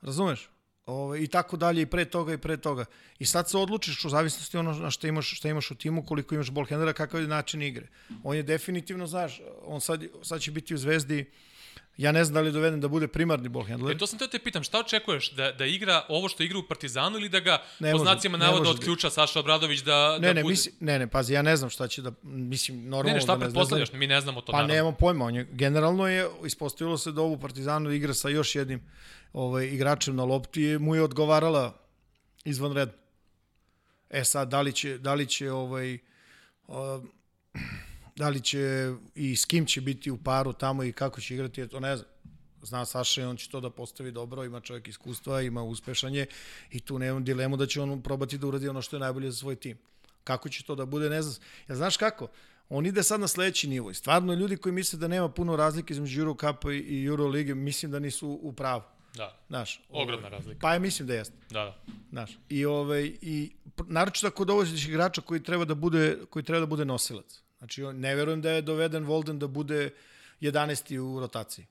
S1: Razumeš? Ove, I tako dalje, i pre toga, i pre toga. I sad se odlučiš u zavisnosti ono na šta imaš, šta imaš u timu, koliko imaš ball handlera, kakav je način igre. On je definitivno, znaš, on sad, sad će biti u Zvezdi, ja ne znam da li doveden da bude primarni ball handler.
S2: E, to sam te te pitam, šta očekuješ? Da, da igra ovo što igra u Partizanu ili da ga,
S1: Ne
S2: po znacima navoda,
S1: da-
S2: otključa Saša Obradović da,
S1: Ne,
S2: da
S1: ne,
S2: bude...
S1: mislim, ne, ne, pazi, ja ne znam šta će da, mislim, normalno
S2: Ne, ne, šta
S1: da ne,
S2: pretpostavljaš? Mi ne znamo to,
S1: Pa
S2: naravno.
S1: nemam pojma, on je, generalno je, ispostavilo se da ovu Partizanu igra sa još jednim ovaj, igračem na lopti, i mu je odgovarala izvanredno. E sad, da li će, da li će ovaj, o, da li će i s kim će biti u paru tamo i kako će igrati, to ne znam. Zna Saša i on će to da postavi dobro, ima čovjek iskustva, ima uspešanje i tu nemam dilemu da će on probati da uradi ono što je najbolje za svoj tim. Kako će to da bude, ne znam. Ja znaš kako? On ide sad na sledeći nivo i stvarno ljudi koji misle da nema puno razlike između Eurocupa i- i Eurolige, mislim da nisu u pravu.
S2: Da,
S1: Znaš,
S2: ogromna
S1: ovaj,
S2: razlika.
S1: Pa ja mislim da jeste.
S2: Da, da.
S1: Znaš, i ovaj i naročito ako dovoziš igrača koji treba da bude koji treba da bude nosilac. Znači ne verujem da je doveden Volden da bude 11. u rotaciji.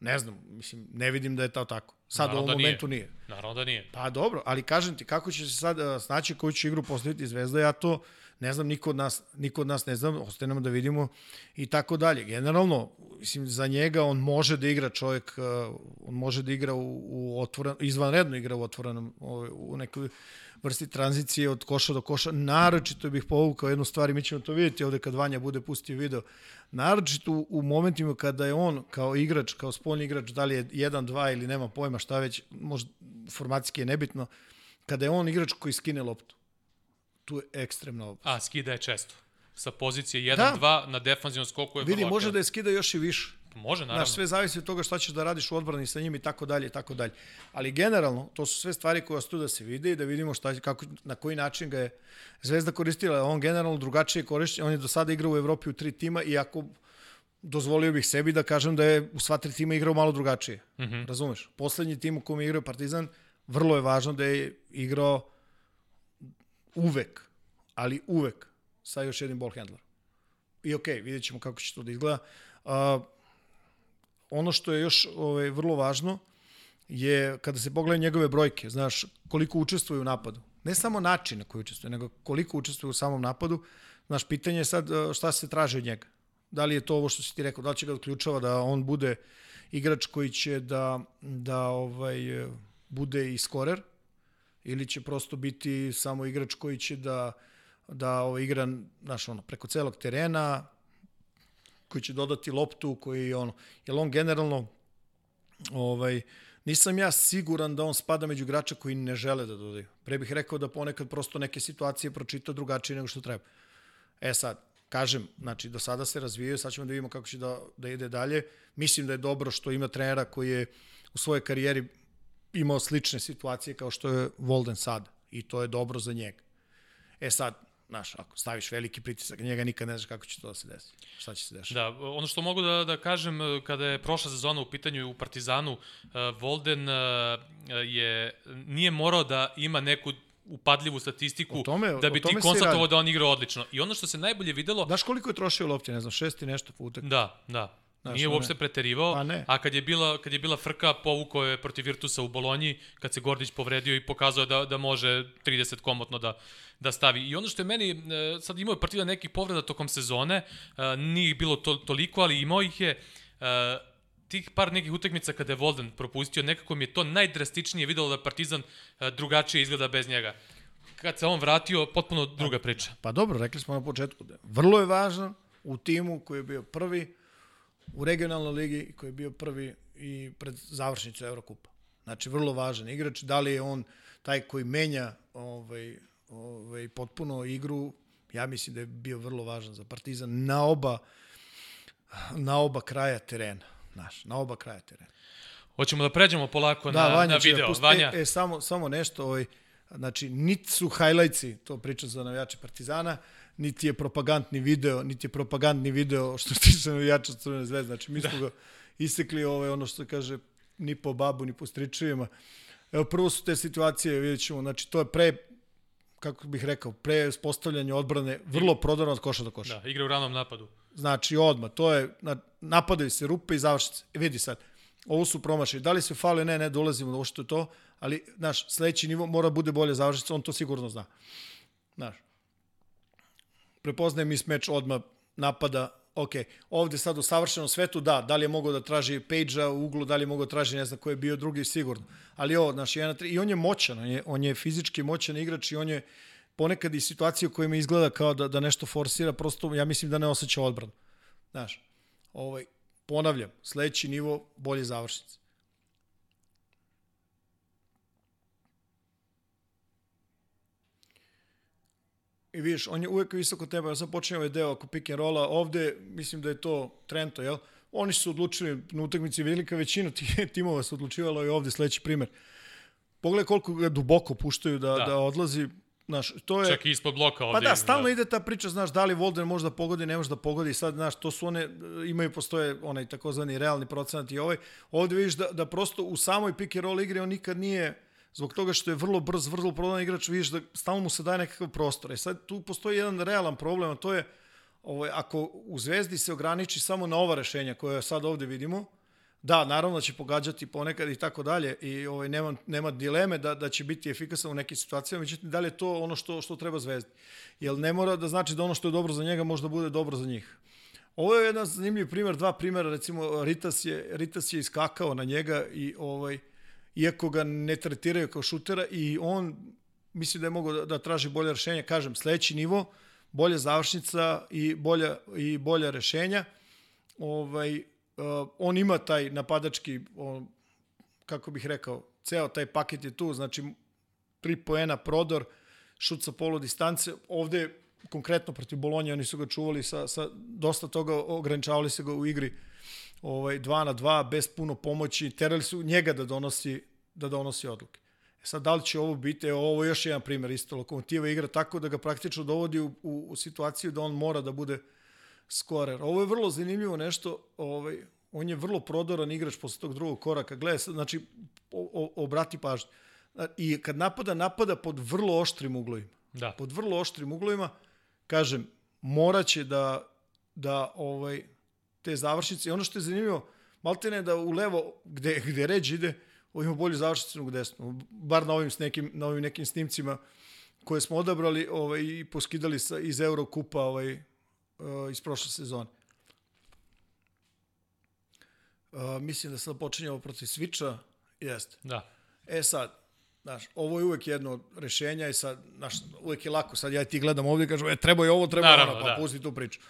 S1: Ne znam, mislim, ne vidim da je to tako. Sad
S2: Naravno
S1: u ovom
S2: da nije.
S1: momentu nije.
S2: Naravno da nije.
S1: Pa dobro, ali kažem ti, kako će se sad snaći koju će igru postaviti Zvezda, ja to ne znam, niko od nas, niko od nas ne znam, ostaje nam da vidimo i tako dalje. Generalno, mislim, za njega on može da igra čovjek, uh, on može da igra u, u otvoren, izvanredno igra u otvorenom, ovaj, u nekoj vrsti tranzicije od koša do koša. Naročito bih povukao jednu stvar i mi ćemo to vidjeti ovde kad Vanja bude pustio video. Naročito u, momentima kada je on kao igrač, kao spoljni igrač, da li je 1, 2 ili nema pojma šta već, možda formacijski je nebitno, kada je on igrač koji skine loptu. Tu je ekstremna opasno.
S2: A, skida je često. Sa pozicije
S1: Da.
S2: 1-2 na defanzivnom skoku je
S1: Vidi,
S2: vrlo
S1: može da je skida još i više.
S2: Može, naravno.
S1: Znaš, sve zavisi od toga šta ćeš da radiš u odbrani sa njim i tako dalje i tako dalje. Ali generalno, to su sve stvari koje ostaju da se vide i da vidimo šta, kako, na koji način ga je Zvezda koristila. On generalno drugačije koristi, on je do sada igrao u Evropi u tri tima i ako dozvolio bih sebi da kažem da je u sva tri tima igrao malo drugačije. Mm. -hmm. Razumeš? Poslednji tim u kom je igrao Partizan, vrlo je važno da je igrao uvek, ali uvek sa još jednim ball handlerom. I okej, okay, vidjet ćemo kako će to da izgleda. Uh, ono što je još ovaj, vrlo važno je kada se pogleda njegove brojke, znaš, koliko učestvuje u napadu. Ne samo način na koji učestvuje, nego koliko učestvuje u samom napadu. Znaš, pitanje je sad šta se traži od njega. Da li je to ovo što si ti rekao, da li će ga odključava da on bude igrač koji će da, da ovaj, bude i skorer, ili će prosto biti samo igrač koji će da da ovaj, igra znaš, ono, preko celog terena, koji će dodati loptu, koji ono, jer on generalno ovaj, nisam ja siguran da on spada među igrača koji ne žele da dodaju. Pre bih rekao da ponekad prosto neke situacije pročita drugačije nego što treba. E sad, kažem, znači do sada se razvijaju, sad ćemo da vidimo kako će da, da ide dalje. Mislim da je dobro što ima trenera koji je u svojoj karijeri imao slične situacije kao što je Volden sad i to je dobro za njega. E sad, znaš, ako staviš veliki pritisak njega, nikad ne znaš kako će to da se desi. Šta će se desiti.
S2: Da, ono što mogu da, da kažem, eh, kada je prošla sezona u pitanju u Partizanu, uh, Volden uh, je, nije morao da ima neku upadljivu statistiku
S1: O tome-
S2: da bi ti konstatovao da on igra odlično. I ono što se najbolje videlo,
S1: Znaš koliko je trošio lopti, ne znam, šest i nešto puta.
S2: da, da.
S1: Znaš,
S2: Nije uopšte preterivao,
S1: Pa ne.
S2: a kad je, bila, kad je bila frka, povukao je protiv Virtusa u Bolonji, kad se Gordić povredio i pokazao je da, da može 30 komotno da, da stavi. I ono što je meni, e, sad imao je partida nekih povreda tokom sezone, e, nije bilo to, toliko, ali imao ih je, e, tih par nekih utakmica kada je Volden propustio, nekako mi je to najdrastičnije videlo da Partizan drugačije izgleda bez njega. Kad se on vratio, potpuno druga priča.
S1: Pa dobro, rekli smo na početku da vrlo je važno u timu koji je bio prvi u regionalnoj ligi koji je bio prvi i pred završnicu Evrokupa. Znači, vrlo važan igrač. Da li je on taj koji menja ovaj, ovaj, potpuno igru, ja mislim da je bio vrlo važan za Partizan na oba, na oba kraja terena. Znaš, na oba kraja terena.
S2: Hoćemo da pređemo polako
S1: Da,
S2: na,
S1: Vanja
S2: na video.
S1: pusti-
S2: Vanja,
S1: E, e, samo, samo nešto, ovaj, znači, niti su highlightsi, to pričam za navijače Partizana, niti je propagandni video, niti je propagandni video što se tiče navijača Crvene zvezde. Znači, mi smo ga isekli, ovaj, ono što kaže, ni po babu, ni po stričevima. Evo, prvo su te situacije, vidjet ćemo, znači, to je pre, kako bih rekao, pre spostavljanja odbrane, vrlo prodorno od koša do koša.
S2: da, igra u ranom napadu.
S1: Znači, odmah, to je, na, napadaju se rupe i završice. E, vidi sad, ovo su promašaj. Da li se fali, ne, ne, dolazimo do ovo što je to, ali, znaš, sledeći nivo mora bude bolje završice, on to sigurno zna. Znaš, prepoznaje mi meč odmah napada, ok, ovde sad u savršenom svetu, da, da li je mogao da traži Page-a u uglu, da li je mogao da traži, ne znam ko je bio drugi, sigurno. Ali ovo, znaš, jedan, tri, i on je moćan, on je, on je fizički moćan igrač i on je ponekad i situacije u kojima izgleda kao da, da nešto forsira, prosto ja mislim da ne osjeća odbranu. Znaš, ovaj, ponavljam, sledeći nivo, bolje završnice. I vidiš, on je uvek visoko teba, ja sam počinio ovaj deo oko pick and rolla, ovde mislim da je to Trento, jel? Oni su odlučili na utakmici, velika većina tih timova su odlučivalo i ovde sledeći primer. Pogledaj koliko ga duboko puštaju da, da.
S2: Da.
S1: da odlazi, znaš, to je...
S2: Čak i ispod bloka ovde.
S1: Pa da, stalno ide ta priča, znaš, da li Volden može da pogodi, ne može da pogodi, sad, znaš, to su one, imaju, postoje onaj takozvani realni procenat i ovaj, ovde vidiš da, da prosto u samoj pick and roll igri on nikad nije, zbog toga što je vrlo brz, vrlo prodan igrač, vidiš da stalno mu se daje nekakav prostor. E sad, tu postoji jedan realan problem, a to je, ovaj, ako u Zvezdi se ograniči samo na ova rešenja koje sad ovde vidimo, Da, naravno da će pogađati ponekad i tako dalje i ovaj, nema, nema dileme da, da će biti efikasan u nekim situacijama, međutim da li je to ono što, što treba zvezdi? Jer ne mora da znači da ono što je dobro za njega može da bude dobro za njih. Ovo je jedan zanimljiv primer, dva primera, recimo Ritas je, Ritas je iskakao na njega i ovaj, iako ga ne tretiraju kao šutera i on misli da je mogao da, da traži bolje rešenje, kažem, sledeći nivo, bolja završnica i bolja, i bolja rešenja, ovaj, uh, on ima taj napadački, on, kako bih rekao, ceo taj paket je tu, znači tri poena prodor, šut sa polu distance, ovde konkretno protiv Bolonje, oni su ga čuvali sa, sa dosta toga, ograničavali se ga u igri ovaj, 2 na 2, bez puno pomoći, terali su njega da donosi, da donosi odluke. E sad, da li će ovo biti, evo, ovo je još jedan primer, isto Lokomotiva igra tako da ga praktično dovodi u, u, u situaciju da on mora da bude skorer. Ovo je vrlo zanimljivo nešto, ovaj, on je vrlo prodoran igrač posle tog drugog koraka. Gledaj, sad, znači, o, o, obrati pažnju. I kad napada, napada pod vrlo oštrim uglovima.
S2: Da.
S1: Pod vrlo oštrim uglovima, kažem, moraće da, da ovaj, te završnice, i ono što je zanimljivo, maltene da u levo, gde, gde ređ ide, ovo ima bolju završnicu nego desno. Bar na ovim, s nekim, na ovim nekim snimcima koje smo odabrali ovaj, i poskidali sa, iz Eurokupa ovaj, uh, iz prošle sezone. Uh, mislim da sad počinjemo protiv Switcha. Jeste.
S2: Da.
S1: E sad, znaš, ovo je uvek jedno od rešenja i sad, znaš, uvek je lako. Sad ja ti gledam ovdje i kažem, e, treba je ovo, treba
S2: Naravno,
S1: ono, pa
S2: da.
S1: pusti tu priču.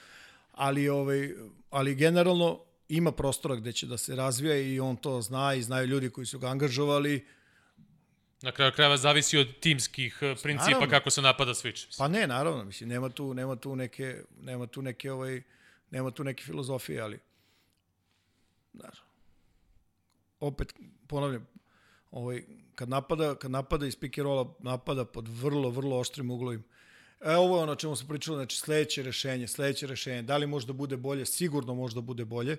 S1: Ali, ovaj, ali generalno ima prostora gde će da se razvija i on to zna i znaju ljudi koji su ga angažovali.
S2: Na kraju krajeva zavisi od timskih eh, principa
S1: Naravno.
S2: kako se napada Switch.
S1: Pa ne, naravno, mislim, nema tu, nema tu neke, nema tu neke, ovaj, nema tu neke filozofije, ali, znaš, opet, ponavljam, ovaj, kad napada, kad napada iz pick and rolla, napada pod vrlo, vrlo oštrim uglovima. E, ovo je ono čemu smo pričali, znači sledeće rešenje, sledeće rešenje, da li može da bude bolje, sigurno može da bude bolje.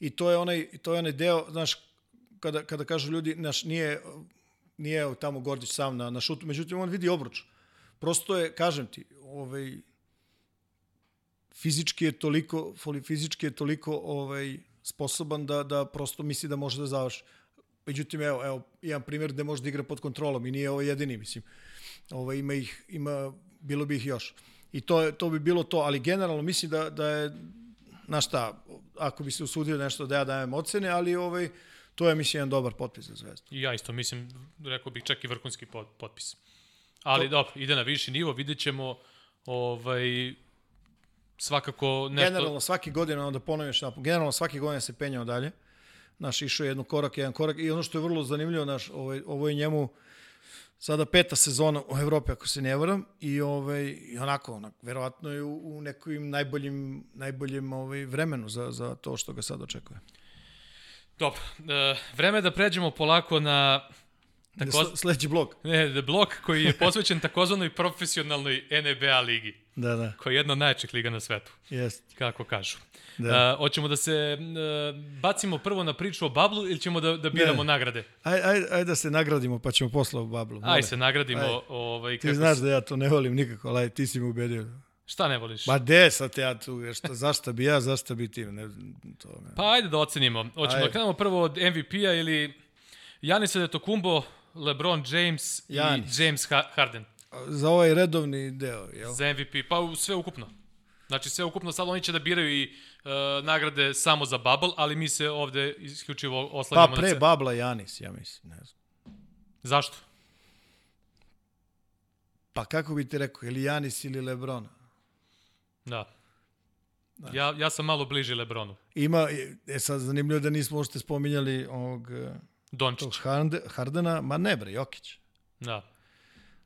S1: I to je onaj, to je onaj deo, znaš, kada, kada kažu ljudi, naš, nije, nije tamo Gordić sam na, na šutu, međutim on vidi obruč. Prosto je, kažem ti, ovaj, fizički je toliko, fizički je toliko ovaj, sposoban da, da prosto misli da može da završi. Međutim, evo, evo, imam primjer gde može da igra pod kontrolom i nije ovo jedini, mislim. Ovo, ima ih, ima, bilo bi ih još. I to, je, to bi bilo to, ali generalno mislim da, da je, na šta, ako bi se usudio nešto da ja dajem ocene, ali ovaj, to je, mislim, jedan dobar potpis za Zvezdu.
S2: I ja isto mislim, rekao bih čak i vrhunski potpis. Ali to... dobro, ide na viši nivo, vidjet ćemo ovaj, svakako nešto...
S1: Generalno svaki godina, onda ponoviš, generalno svaki godina se penjao dalje. Naš išao jednu korak, jedan korak i ono što je vrlo zanimljivo, naš, ovaj, ovo je njemu sada peta sezona u Evropi, ako se ne varam, i, ovaj, i onako, verovatno je u, u nekim najboljim, najboljim ovaj, vremenu za, za to što ga sad očekuje.
S2: Dobro, e, vreme da pređemo polako na
S1: Tako... Sledeći blok.
S2: Ne, blok koji je posvećen takozvanoj profesionalnoj NBA ligi.
S1: Da, da.
S2: Koja je jedna od najjačih liga na svetu.
S1: Jest.
S2: Kako kažu. Da. Uh, hoćemo da se uh, bacimo prvo na priču o Bablu ili ćemo da, da biramo ne. nagrade?
S1: Aj, aj, aj da se nagradimo pa ćemo posle o Bablu.
S2: Aj se nagradimo. Aj. Ovaj,
S1: ti znaš da ja to ne volim nikako, ali ti si mi ubedio.
S2: Šta ne voliš?
S1: Ma de sad ja tu, šta, zašto bi ja, zašto bi ti? Ne, to, ne.
S2: Pa ajde da ocenimo. Hoćemo ajde. da krenemo prvo od MVP-a ili Janis Adetokumbo, LeBron James Janis. i James Harden.
S1: Za ovaj redovni deo, jel?
S2: Za MVP, pa sve ukupno. Znači sve ukupno, sad oni će da biraju i uh, nagrade samo za Bubble, ali mi se ovde isključivo oslanjamo
S1: pa, na... Pa pre Bubble Janis, ja mislim, ne znam.
S2: Zašto?
S1: Pa kako bi ti rekao, ili Janis ili Lebron?
S2: Da. da. Ja, ja sam malo bliži Lebronu.
S1: Ima, e sad zanimljivo da nismo ošte spominjali ovog
S2: Dončić.
S1: Harde, Hardena, ma ne bre, Jokić.
S2: Da.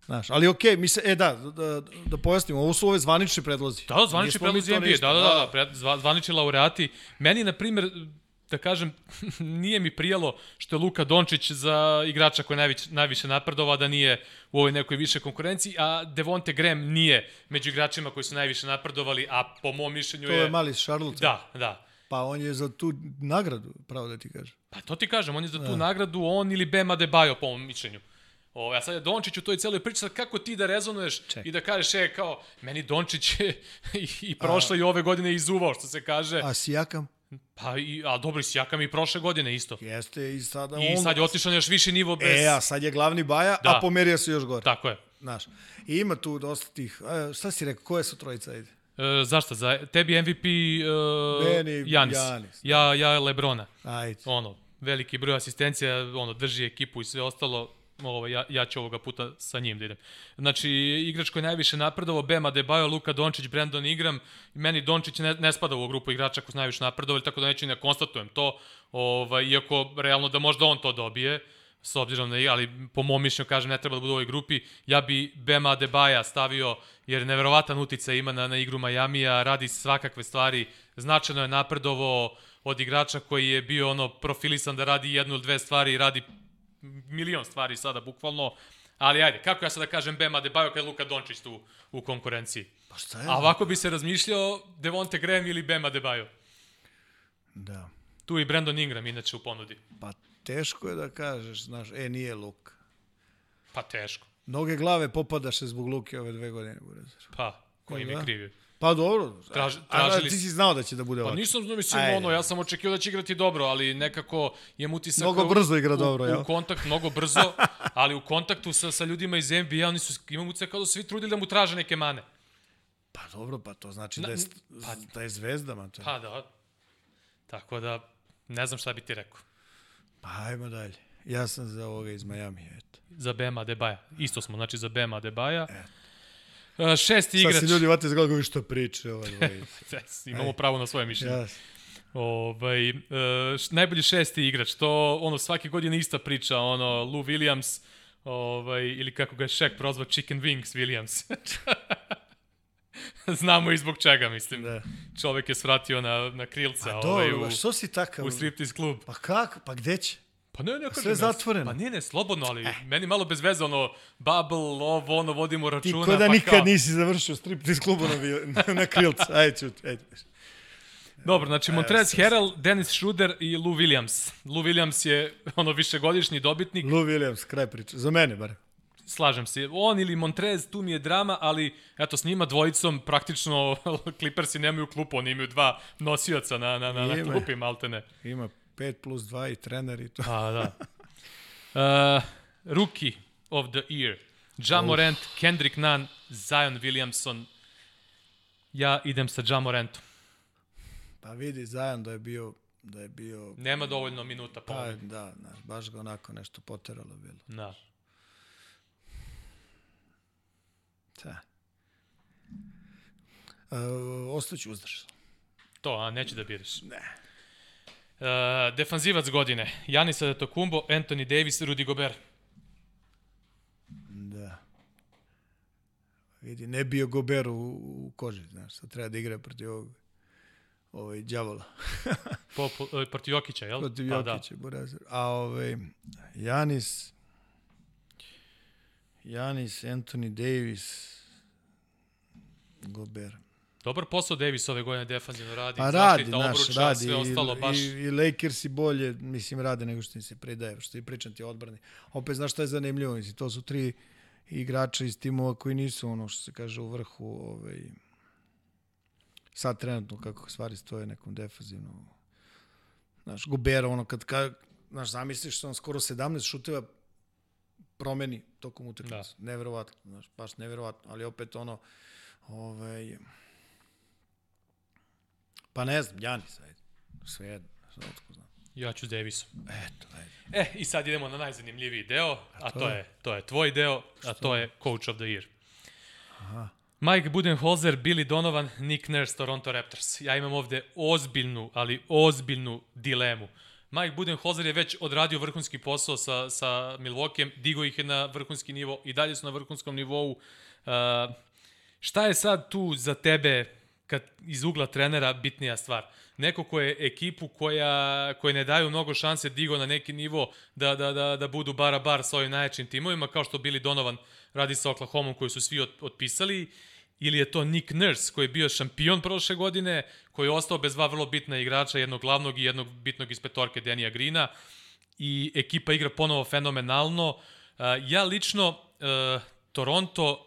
S1: Znaš, ali okej, okay, mi se, e da, da, da pojasnimo, ovo su ove zvanični predlozi.
S2: Da, zvanični predlozi NBA, da, da, da, da, da, zvanični laureati. Meni, na primjer, da kažem, nije mi prijalo što je Luka Dončić za igrača koji je najviše, najviše napredova, da nije u ovoj nekoj više konkurenciji, a Devonte Graham nije među igračima koji su najviše napredovali, a po mom mišljenju
S1: je... To je mali Charlotte.
S2: Da, da.
S1: Pa on je za tu nagradu, pravo da ti kažem.
S2: Pa to ti kažem, on je za tu da. nagradu, on ili Bema Debajo, po mom mišljenju. O, ja sad je Dončić u toj celoj priči, sad kako ti da rezonuješ Ček. i da kažeš, e, kao, meni Dončić je i, i prošle a, i ove godine izuvao, što se kaže.
S1: A Sijakam?
S2: Pa, i, a dobro, Sijakam i prošle godine isto.
S1: Jeste, i sada
S2: I on... sad je otišao na još viši nivo bez...
S1: E, a sad je glavni baja, da. a pomerio se još gore.
S2: Tako je.
S1: Znaš, i ima tu dosta tih, a, šta si rekao, koje su trojica, ajde?
S2: E, zašto? Za tebi MVP uh, Meni, Janis. Janis. Ja, ja Lebrona.
S1: Ajde.
S2: Ono, veliki broj asistencija, ono, drži ekipu i sve ostalo, ovo, ja, ja ću ovoga puta sa njim da idem. Znači, igrač koji najviše napredovao, Bema Debajo, Luka Dončić, Brandon Igram, meni Dončić ne, ne spada u grupu igrača koji su najviše napredovali, tako da neću ne konstatujem to, ovaj, iako realno da možda on to dobije, s obzirom na, ali po mom mišljenju kažem ne treba da bude u ovoj grupi, ja bi Bema Debaja stavio jer neverovatan uticaj ima na, na igru Majamija, radi svakakve stvari, značajno je napredovo od igrača koji je bio ono profilisan da radi jednu ili dve stvari, radi milion stvari sada bukvalno, ali ajde, kako ja sada da kažem Bema Debajo kada je Luka Dončić tu u konkurenciji?
S1: Pa šta je?
S2: A ovako bi se razmišljao Devonte Graham ili Bema Debajo.
S1: Da.
S2: Tu i Brandon Ingram inače u ponudi.
S1: Pa teško je da kažeš, znaš, e, nije Luka.
S2: Pa teško.
S1: Mnoge glave popadaše zbog Luke ove dve godine.
S2: Pa, ko im je da? krivio?
S1: Pa dobro.
S2: Traž, tražili...
S1: A, ti si znao da će da bude ovako.
S2: Pa nisam znao, mislim, Ajde. ono, ja sam očekio da će igrati dobro, ali nekako je utisak...
S1: Mnogo brzo igra
S2: u,
S1: dobro,
S2: ja. U kontakt, mnogo brzo, ali u kontaktu sa, sa ljudima iz NBA, oni su, imam utisak kao da svi trudili da mu traže neke mane.
S1: Pa dobro, pa to znači Na, da, je, pa, da je zvezda, man.
S2: Pa da. Tako da, ne znam šta bi ti rekao.
S1: Pa ajmo dalje. Ja sam za ovoga iz Miami, eto.
S2: Za Bema Debaja. Isto smo, znači za Bema Debaja. Eto. Uh, šesti igrač.
S1: Sad se ljudi vate zgledaju što priče. Ovaj,
S2: yes, imamo Aj. pravo na svoje mišljenje. Yes. Ovaj, uh, najbolji šesti igrač, to ono svake godine ista priča, ono Lou Williams, ovaj, ili kako ga je Shaq prozvao, Chicken Wings Williams. Znamo i zbog čega, mislim. Da. Čovek je svratio na, na krilca.
S1: A ovaj, u, što si takav?
S2: U striptease klub.
S1: Pa kako? Pa gde će?
S2: Pa ne, ne,
S1: Sve zatvoreno.
S2: Pa nije, ne, slobodno, ali eh. meni malo bez veze, ono, bubble, ovo, ono, vodimo računa.
S1: Ti ko da pa nikad kao... nisi završio strip iz kluba na, na, na krilca. Ajde, čut, ajde.
S2: Dobro, znači Montrez Harrell, Dennis Schroeder i Lou Williams. Lou Williams je ono višegodišnji dobitnik.
S1: Lou Williams, kraj priče. Za mene, bar.
S2: Slažem se. On ili Montrez, tu mi je drama, ali eto, s njima dvojicom praktično Clippersi nemaju klupu, oni imaju dva nosioca na, na, na, na
S1: Ima.
S2: klupi, maltene.
S1: Ima 5 plus 2 i trener i to.
S2: Pa, da. Uh, rookie of the year. Ja Morant, Kendrick Nunn, Zion Williamson. Ja idem sa Ja Morantom.
S1: Pa vidi Zajan da je bio da je bio
S2: Nema dovoljno minuta
S1: pa da, znaš, baš ga onako nešto poteralo bilo.
S2: Da.
S1: Da. E, ostaću uzdraž.
S2: To, a neće da biraš.
S1: Ne.
S2: Uh, defanzivac godine. Janis Antetokounmpo, Anthony Davis, Rudy Gobert.
S1: Da. Vidi, ne bio Gober u, u koži, znaš, sad treba da igra protiv ovog ovaj, đavola.
S2: Po, po, e, protiv Jokića, jel?
S1: Protiv
S2: Pa
S1: Jokića, Burazir. A ovaj, Janis, Janis, Anthony Davis, Gober.
S2: Dobar posao Davis ove godine defanzivno radi.
S1: Pa radi,
S2: zaštita,
S1: znaš,
S2: obruča,
S1: radi.
S2: sve ostalo
S1: I,
S2: baš.
S1: i, I Lakers i bolje, mislim, rade nego što im se pridaje, što ti pričam ti odbrani. Opet, znaš šta je zanimljivo? Mislim, to su tri igrača iz timova koji nisu ono što se kaže u vrhu ovaj, sad trenutno kako stvari stoje nekom defanzivnom znaš, Gobera, ono kad, kad znaš, zamisliš da on skoro 17 šuteva promeni tokom utakmice. Da. Neverovatno, znaš, baš neverovatno, ali opet ono ovaj pa ne znam, Janis, ajde. Sve jedno, sve otko znam.
S2: Ja ću s Davisom.
S1: Eto, ajde.
S2: E, i sad idemo na najzanimljiviji deo, a
S1: to
S2: to
S1: je?
S2: je, to je tvoj deo, a to je Coach of the Year. Mike Budenholzer, Billy Donovan, Nick Nurse, Toronto Raptors. Ja imam ovde ozbiljnu, ali ozbiljnu dilemu. Mike Budenholzer je već odradio vrhunski posao sa, sa Milwaukeeom, digo ih je na vrhunski nivo i dalje su na vrhunskom nivou. Uh, šta je sad tu za tebe kad iz ugla trenera bitnija stvar? Neko ko je ekipu koja, koje ne daju mnogo šanse digo na neki nivo da, da, da, da budu bara bar sa ovim najjačim timovima, kao što Billy Donovan radi sa Oklahoma koji su svi ot, otpisali, ili je to Nick Nurse koji je bio šampion prošle godine, koji je ostao bez dva vrlo bitna igrača, jednog glavnog i jednog bitnog iz petorke Denija Grina i ekipa igra ponovo fenomenalno. Uh, ja lično uh, Toronto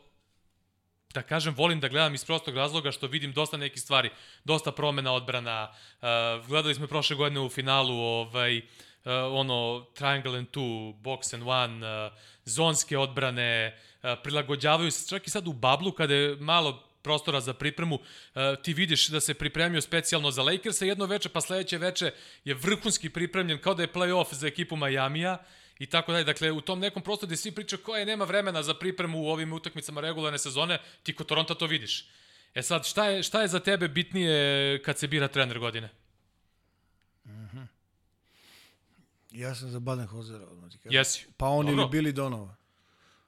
S2: da kažem, volim da gledam iz prostog razloga što vidim dosta nekih stvari, dosta promena odbrana. Uh, gledali smo prošle godine u finalu ovaj, uh, ono triangle and two, box and one, uh, zonske odbrane, uh, prilagođavaju se čak i sad u bablu kada je malo prostora za pripremu, uh, ti vidiš da se pripremio specijalno za Lakersa jedno veče, pa sledeće veče je vrhunski pripremljen kao da je play-off za ekipu Majamija i tako dalje. Dakle, u tom nekom prostoru gde svi pričaju koja je nema vremena za pripremu u ovim utakmicama regularne sezone, ti kod Toronto to vidiš. E sad, šta je, šta je za tebe bitnije kad se bira trener godine?
S1: Ja sam za ti kažem.
S2: Jesi.
S1: Pa on
S2: Dobro.
S1: ili Billy Donovan.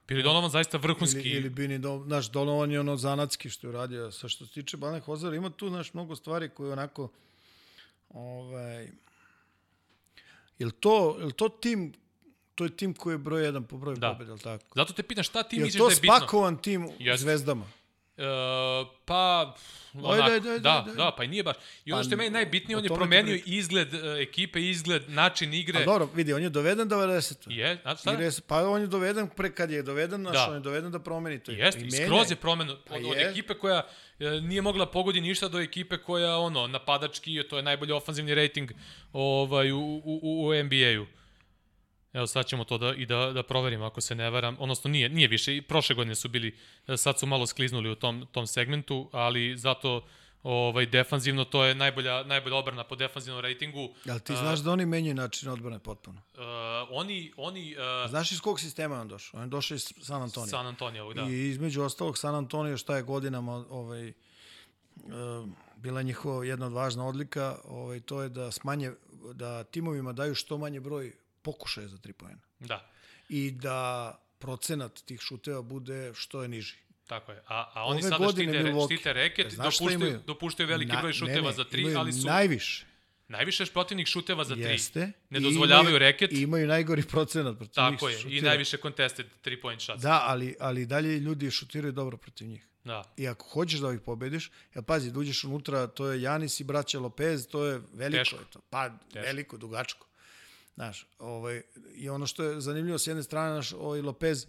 S2: Billy Donovan zaista vrhunski.
S1: Ili, ili Bini Donovan. Znaš, Donovan je ono zanatski što je uradio. Sa što se tiče Badenhozera, ima tu, znaš, mnogo stvari koje onako... Ovaj, Jel to, jel to tim, to je tim koji je broj jedan po broju
S2: Da.
S1: pobjeda, tako?
S2: Zato te pitam šta ti misliš
S1: to
S2: da je bitno?
S1: spakovan tim
S2: Jeste.
S1: zvezdama?
S2: E, pa,
S1: Ajde, ajde, ajde,
S2: da,
S1: ajde.
S2: da, pa i nije baš. I ono
S1: Pa,
S2: što je meni najbitnije, on je promenio izgled e, ekipe, izgled, način igre.
S1: A dobro, vidi, on je doveden 90.
S2: Je, a šta?
S1: Igre Pa on je doveden, pre kad je doveden, naš,
S2: Da.
S1: on je doveden da promeni to.
S2: Jeste,
S1: I
S2: skroz
S1: je.
S2: je promen od,
S1: Pa
S2: od
S1: je.
S2: ekipe koja e, nije mogla pogodi ništa do ekipe koja ono napadački, to je najbolji ofanzivni rating ovaj u u, u, u NBA-u. Evo sad ćemo to da i da da proverimo ako se ne varam, odnosno nije nije više i prošle godine su bili e, sad su malo skliznuli u tom tom segmentu, ali zato ovaj defanzivno to je najbolja najbolja odbrana po defanzivnom ratingu.
S1: Jel ti
S2: A,
S1: znaš da oni menjaju način odbrane potpuno?
S2: Uh, oni oni uh,
S1: Znaš iz kog sistema on došao? On je došao iz San Antonija.
S2: San Antonio, da.
S1: I između ostalog San Antonio šta je godinama ovaj, uh, bila njihova jedna od važna odlika, ovaj, to je da smanje, da timovima daju što manje broj pokušaja za tri pojena.
S2: Da.
S1: I da procenat tih šuteva bude što je niži.
S2: Tako je. A, a oni
S1: Ove
S2: sada štite,
S1: Milwaukee.
S2: štite reket,
S1: E,
S2: dopuštaju, dopuštaju veliki
S1: Na-
S2: broj šuteva
S1: ne,
S2: za tri, ali su...
S1: Najviše.
S2: Najviše protivnih šuteva za tri.
S1: Jeste.
S2: Ne
S1: I
S2: dozvoljavaju
S1: imaju-
S2: reket.
S1: I imaju najgori procenat protiv njih.
S2: Tako je. I
S1: šutira.
S2: najviše contested three point shots.
S1: Da, ali, ali dalje ljudi šutiraju dobro protiv njih.
S2: Da.
S1: I ako hoćeš da ih pobediš, ja pazi, da uđeš unutra, to je Janis i braća Lopez, to je veliko.
S2: Teško.
S1: Je to. Pa, veliko, dugačko. Znaš, ovaj, i ono što je zanimljivo s jedne strane, naš, ovaj Lopez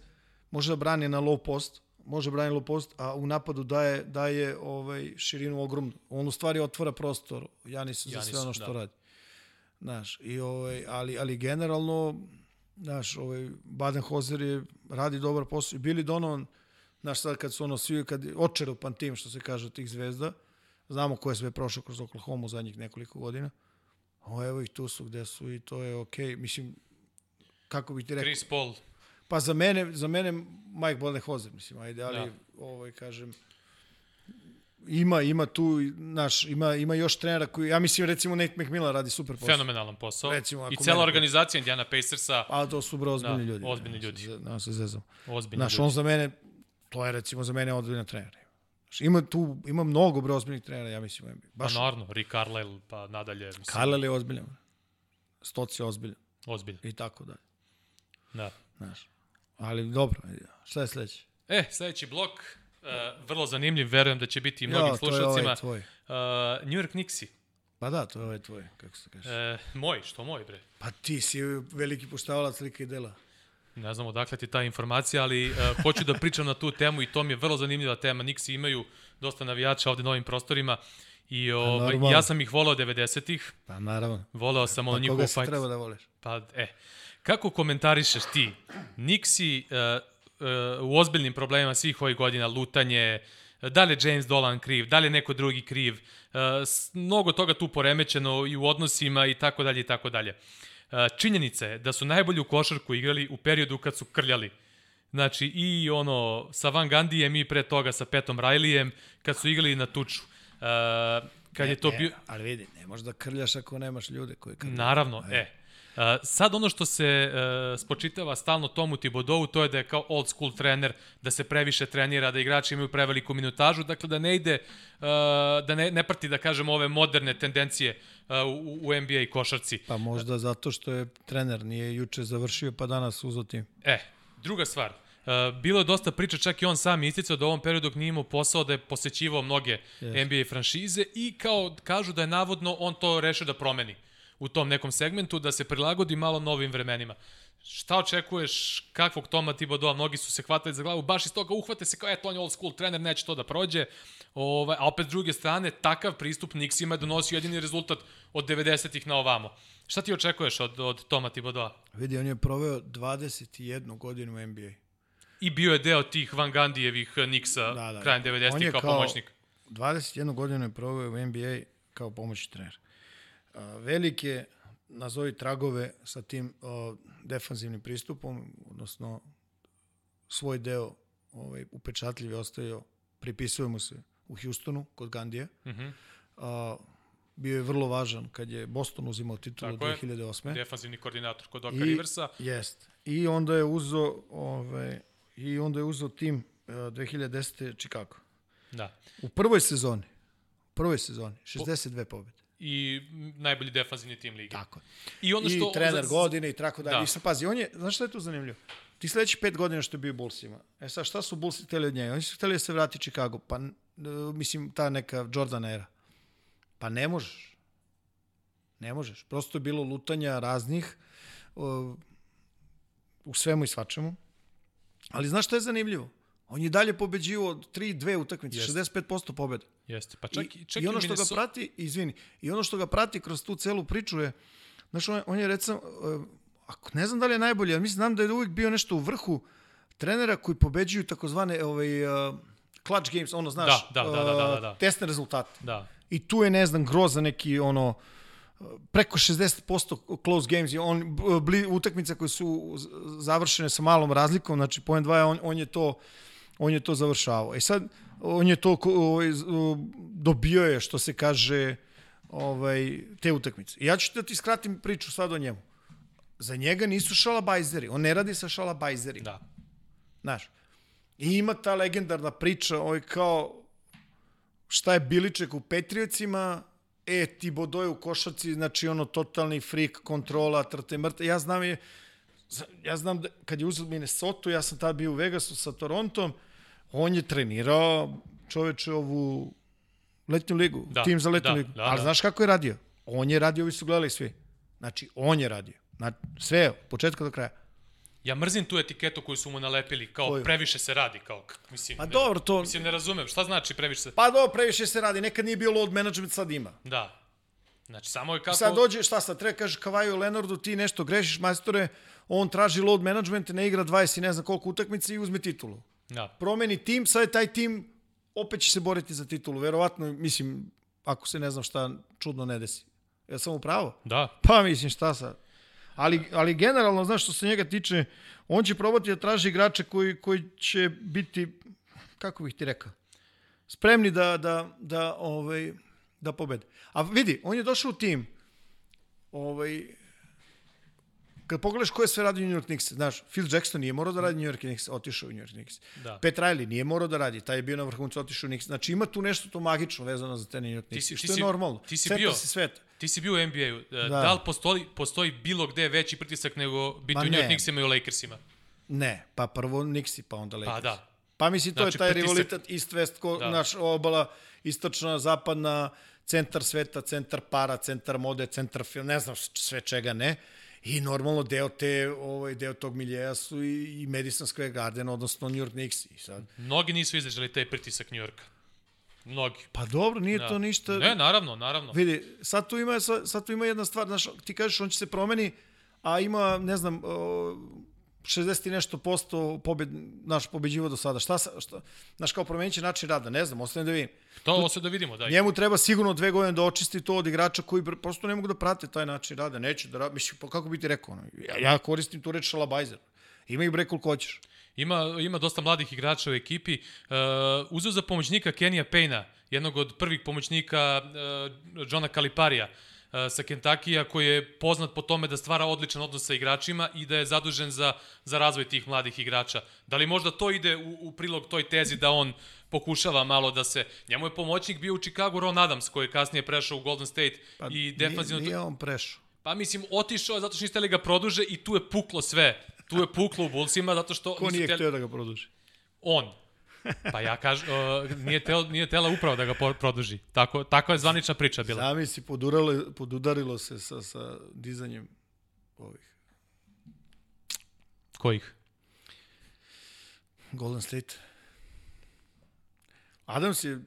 S1: može da brani na low post, može brani low post, a u napadu daje, daje ovaj, širinu ogromnu. On u stvari otvara prostor Janis za
S2: Janis,
S1: sve ono što
S2: da.
S1: radi. Znaš, i ovaj, ali, ali generalno, znaš, ovaj, Baden-Hozer je, radi dobar posao. I Billy Donovan, znaš, sad kad su ono svi, kad je očerupan tim, što se kaže, tih zvezda, znamo ko je sve prošao kroz Oklahoma u zadnjih nekoliko godina. O, evo ih tu su gde su i to je okej. Okay. Mislim, kako bih ti rekao,
S2: Chris Paul.
S1: pa za mene, za mene Mike Baden-Hozer, mislim, ajde, ali,
S2: Da.
S1: da. ovaj, kažem, ima, ima tu, naš, ima, ima još trenera koji, ja mislim, recimo Nate McMillan radi super posao.
S2: Fenomenalan posao.
S1: Recimo, ako
S2: I cela
S1: mene-
S2: organizacija Indiana Pacersa
S1: A to su bro ozbiljni
S2: Da,
S1: ljudi.
S2: ozbiljni ljudi.
S1: Ne, se zezam.
S2: ozbiljni
S1: Znaš,
S2: ljudi.
S1: on za mene, to je recimo za mene ozbiljan trener. Znaš, ima tu, ima mnogo bre ozbiljnih trenera, ja mislim. NBA.
S2: Pa
S1: Baš,
S2: naravno, Rick Carlisle, pa nadalje. Mislim,
S1: Karlel je ozbiljan. Stoc je ozbiljan.
S2: Ozbiljno.
S1: I tako dalje.
S2: Da.
S1: Znaš. Ali dobro, šta je sledeće?
S2: E, sledeći blok, uh, vrlo zanimljiv, verujem da će biti i mnogim
S1: Ja, to je
S2: slušalcima.
S1: ovaj tvoj.
S2: Uh, New York Knicksi.
S1: Pa da, to je ovaj tvoj, kako se kaže.
S2: E, moj, što moj, bre?
S1: Pa ti si veliki poštavalac slike i dela.
S2: Ne znam odakle ti ta informacija, ali uh, hoću da pričam na tu temu i to mi je vrlo zanimljiva tema. Nixi imaju dosta navijača ovde na ovim prostorima i ovaj,
S1: normalno.
S2: ja sam ih volao 90-ih,
S1: Pa naravno.
S2: volao sam ono
S1: Pa
S2: njihov
S1: koga se
S2: fight.
S1: treba da voliš?
S2: Pa, e, kako komentarišeš ti Nixi uh, uh, u ozbiljnim problemima svih ovih godina, lutanje, da li je James Dolan kriv, da li je neko drugi kriv, uh, mnogo toga tu poremećeno i u odnosima i tako dalje i tako dalje. Uh, činjenica je da su najbolju košarku igrali u periodu kad su krljali. Znači i ono sa Van Gandijem i pre toga sa Petom Rileyem kad su igrali na tuču. Uh, kad je to
S1: Ne,
S2: bio...
S1: ali vidi, ne možeš da krljaš ako nemaš ljude koji krljaju.
S2: Naravno, e. Uh, sad ono što se uh, spočitava stalno Tomu Tibodovu, to je da je kao old school trener, da se previše trenira, da igrači imaju preveliku minutažu, dakle da ne ide, uh, da ne, ne prati, da kažem, ove moderne tendencije uh, u, u NBA i košarci.
S1: Pa možda zato što je trener, nije juče završio pa danas uzo tim.
S2: E, druga stvar. Bilo je dosta priča, čak i on sam isticao da u ovom periodu dok nije imao posao da je posećivao mnoge
S1: Yes.
S2: NBA franšize i kao kažu da je navodno on to rešio da promeni u tom nekom segmentu, da se prilagodi malo novim vremenima. Šta očekuješ, kakvog Toma Thibodeau, mnogi su se hvatali za glavu, baš iz toga uhvate se kao, eto, on je old school trener, neće to da prođe, ovaj, a opet s druge strane, takav pristup Nixima je donosio jedini rezultat od 90-ih na ovamo. Šta ti očekuješ od, od Toma Thibodeau?
S1: Vidi, on je proveo 21 godinu u NBA.
S2: I bio je deo tih Van Gandijevih Nixa
S1: Da, da.
S2: krajem
S1: On
S2: 90-ih
S1: je
S2: kao,
S1: kao-
S2: pomoćnik.
S1: 21 godinu je proveo u NBA kao pomoćni trener. Velike, nazovi tragove sa tim o, defanzivnim pristupom, odnosno svoj deo ovaj, upečatljiv je ostavio, pripisuje mu se u Houstonu kod Gandija.
S2: Uh -huh.
S1: A, bio je vrlo važan kad je Boston uzimao titulu
S2: Tako je.
S1: 2008.
S2: Defanzivni koordinator kod Doka
S1: I-
S2: Riversa.
S1: Jest. I onda je uzo ovaj i onda je uzo tim uh, 2010. Chicago.
S2: Da.
S1: U prvoj sezoni, prvoj sezoni 62 pobjede.
S2: I najbolji defanzivni tim lige.
S1: Tako.
S2: I ono
S1: I
S2: što...
S1: trener
S2: za-
S1: godine i tako dalje.
S2: Da.
S1: I sad pazi, on je, znaš šta je tu zanimljivo? Ti sledeći pet godina što je bio u Bullsima. E sad, šta su Bullsi hteli od njega? Oni su hteli da se vrati Chicago. Pa, n- mislim, ta neka Jordan era. Pa ne možeš. Ne možeš. Prosto je bilo lutanja raznih uh, u svemu i svačemu. Ali znaš šta je zanimljivo? On je dalje pobeđivo 3-2 utakmice,
S2: Jeste.
S1: 65% pobjeda.
S2: Jeste. Pa čak,
S1: I,
S2: čak
S1: I ono što ga
S2: Minnesota-
S1: prati, izvini, i ono što ga prati kroz tu celu priču je, znaš, on on je recimo, uh, ako ne znam da li je najbolji, ali mislim znam da je uvijek bio nešto u vrhu trenera koji pobeđuju takozvane ovaj, uh, clutch games, ono, znaš,
S2: Da, da, da, da, da, da, da.
S1: uh, tesne rezultate.
S2: Da.
S1: I tu je, ne znam, groza neki, ono, preko 60% close games je on bli, utakmica koje su završene sa malom razlikom, znači poen 2 on, on je to on je to završavao. E sad on je to ovaj, dobio je što se kaže ovaj te utakmice. I ja ću da ti skratim priču sad o njemu. Za njega nisu šalabajzeri. On ne radi sa šalabajzerima.
S2: Da.
S1: Znaš, i ima ta legendarna priča, ovaj kao šta je Biliček u Petriocima, e, ti bodoje u košaci, znači ono totalni frik, kontrola, trte mrte. Ja znam je, ja znam da kad je uzeo Minnesota, ja sam tad bio u Vegasu sa Torontom, on je trenirao čoveče ovu letnju ligu,
S2: Da,
S1: tim za letnju
S2: da,
S1: ligu.
S2: da,
S1: Ali
S2: da.
S1: znaš kako je radio? On je radio, ovi su gledali svi. Znači, on je radio. Na, sve, od početka do kraja.
S2: Ja mrzim tu etiketu koju su mu nalepili, kao
S1: Koju?
S2: previše se radi, kao, mislim,
S1: Pa
S2: ne,
S1: dobro, to...
S2: mislim, ne razumem, šta znači previše se...
S1: Pa dobro, previše se radi. Nekad nije bio load management, sad ima.
S2: Da. Znači, samo je kako...
S1: Sad dođe, šta sad, treba kaže Kavaju Leonardu, ti nešto grešiš, majstore, on traži load management, ne igra 20 i ne znam koliko utakmica i uzme titulu.
S2: Da.
S1: Promeni tim, sad je taj tim, opet će se boriti za titulu. Verovatno, mislim, ako se ne znam šta čudno ne desi. Ja sam u pravo?
S2: Da.
S1: Pa mislim, šta sad? Ali, ali generalno, znaš što se njega tiče, on će probati da traži igrače koji, koji će biti, kako bih ti rekao, spremni da, da, da, ovaj, da pobede. A vidi, on je došao u tim, ovaj, kad pogledaš ko je sve radio u New York Knicks, znaš, Phil Jackson nije morao da radi New York Knicks, otišao u New York Knicks.
S2: Da.
S1: Pat Riley nije morao da radi, taj je bio na vrhuncu, otišao u Knicks. Znači ima tu nešto to magično vezano za te New York Knicks,
S2: si- ti
S1: što je
S2: si-
S1: normalno.
S2: ti si
S1: Centar
S2: bio-
S1: si sveta.
S2: Ti si bio u NBA-u. Da.
S1: Da.
S2: da li postoji, postoji bilo gde veći pritisak nego biti
S1: Ma
S2: u New
S1: ne.
S2: York Knicksima i u Lakersima?
S1: Ne, pa prvo Nixi, pa onda Lakers.
S2: Pa da.
S1: Pa mislim, to
S2: Znači,
S1: je taj
S2: pritisak-
S1: rivalitet East-West, ko,
S2: Da.
S1: da. naš obala, istočna, zapadna, centar sveta, centar para, centar mode, centar film, ne znam sve čega ne. I normalno deo, te, ovaj, deo tog miljeja su i, i Madison Square Garden, odnosno New York Knicks. I sad.
S2: Mnogi nisu izdržali taj pritisak New Yorka. Mnogi.
S1: Pa dobro, nije
S2: Da.
S1: da. to ništa...
S2: Ne, naravno, naravno.
S1: Vidi, sad tu ima, sad, sad tu ima jedna stvar, znaš, ti kažeš on će se promeni, a ima, ne znam, o, 60 i nešto posto pobed, naš pobeđivo do sada. Šta, sa- šta, znaš, kao promenit će način rada, ne znam, ostajem da vidim.
S2: To se da vidimo, da.
S1: Njemu treba sigurno dve godine da očisti to od igrača koji prosto ne mogu da prate taj način rada, neće da rade, mislim, pa kako bi ti rekao, ono, ja, ja koristim tu reč šalabajzer. Ima ih bre koliko hoćeš.
S2: Ima, ima dosta mladih igrača u ekipi. Uh, uzeo za pomoćnika Kenija Payna, jednog od prvih pomoćnika uh, Johna Kaliparija uh, sa Kentakija, koji je poznat po tome da stvara odličan odnos sa igračima i da je zadužen za, za razvoj tih mladih igrača. Da li možda to ide u, u prilog toj tezi da on pokušava malo da se... Njemu je pomoćnik bio u Chicago Ron Adams, koji je kasnije prešao u Golden State
S1: Pa
S2: i defanzivno...
S1: Nije, nije on prešao.
S2: Pa mislim, otišao je zato što niste li ga produže i tu je puklo sve. Tu je puklo u Bullsima zato što...
S1: Ko nije htio da ga produži?
S2: On. Pa ja kažem, uh, nije, teo, nije tela upravo da ga produži. Tako, takva je zvanična priča bila.
S1: Zamisli, poduralo, podudarilo se sa, sa dizanjem ovih
S2: Kojih?
S1: Golden State. Adams je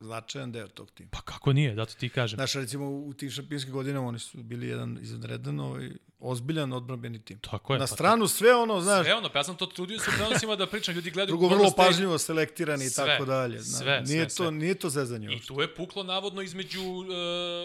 S1: značajan deo tog tima.
S2: Pa kako nije, zato ti kažem.
S1: Znaš, recimo u tim šampionskim godinama oni su bili jedan izvanredan, ovaj, ozbiljan odbranbeni tim.
S2: Tako je.
S1: Na
S2: pa
S1: stranu sve ono, znaš,
S2: Sve ono, pa ja sam to trudio se prenosima da pričam, ljudi gledaju
S1: drugo vrlo pažljivo selektirani i tako dalje. Znaš,
S2: sve,
S1: nije,
S2: sve,
S1: to,
S2: sve.
S1: nije to zezanje.
S2: I tu je puklo navodno između uh,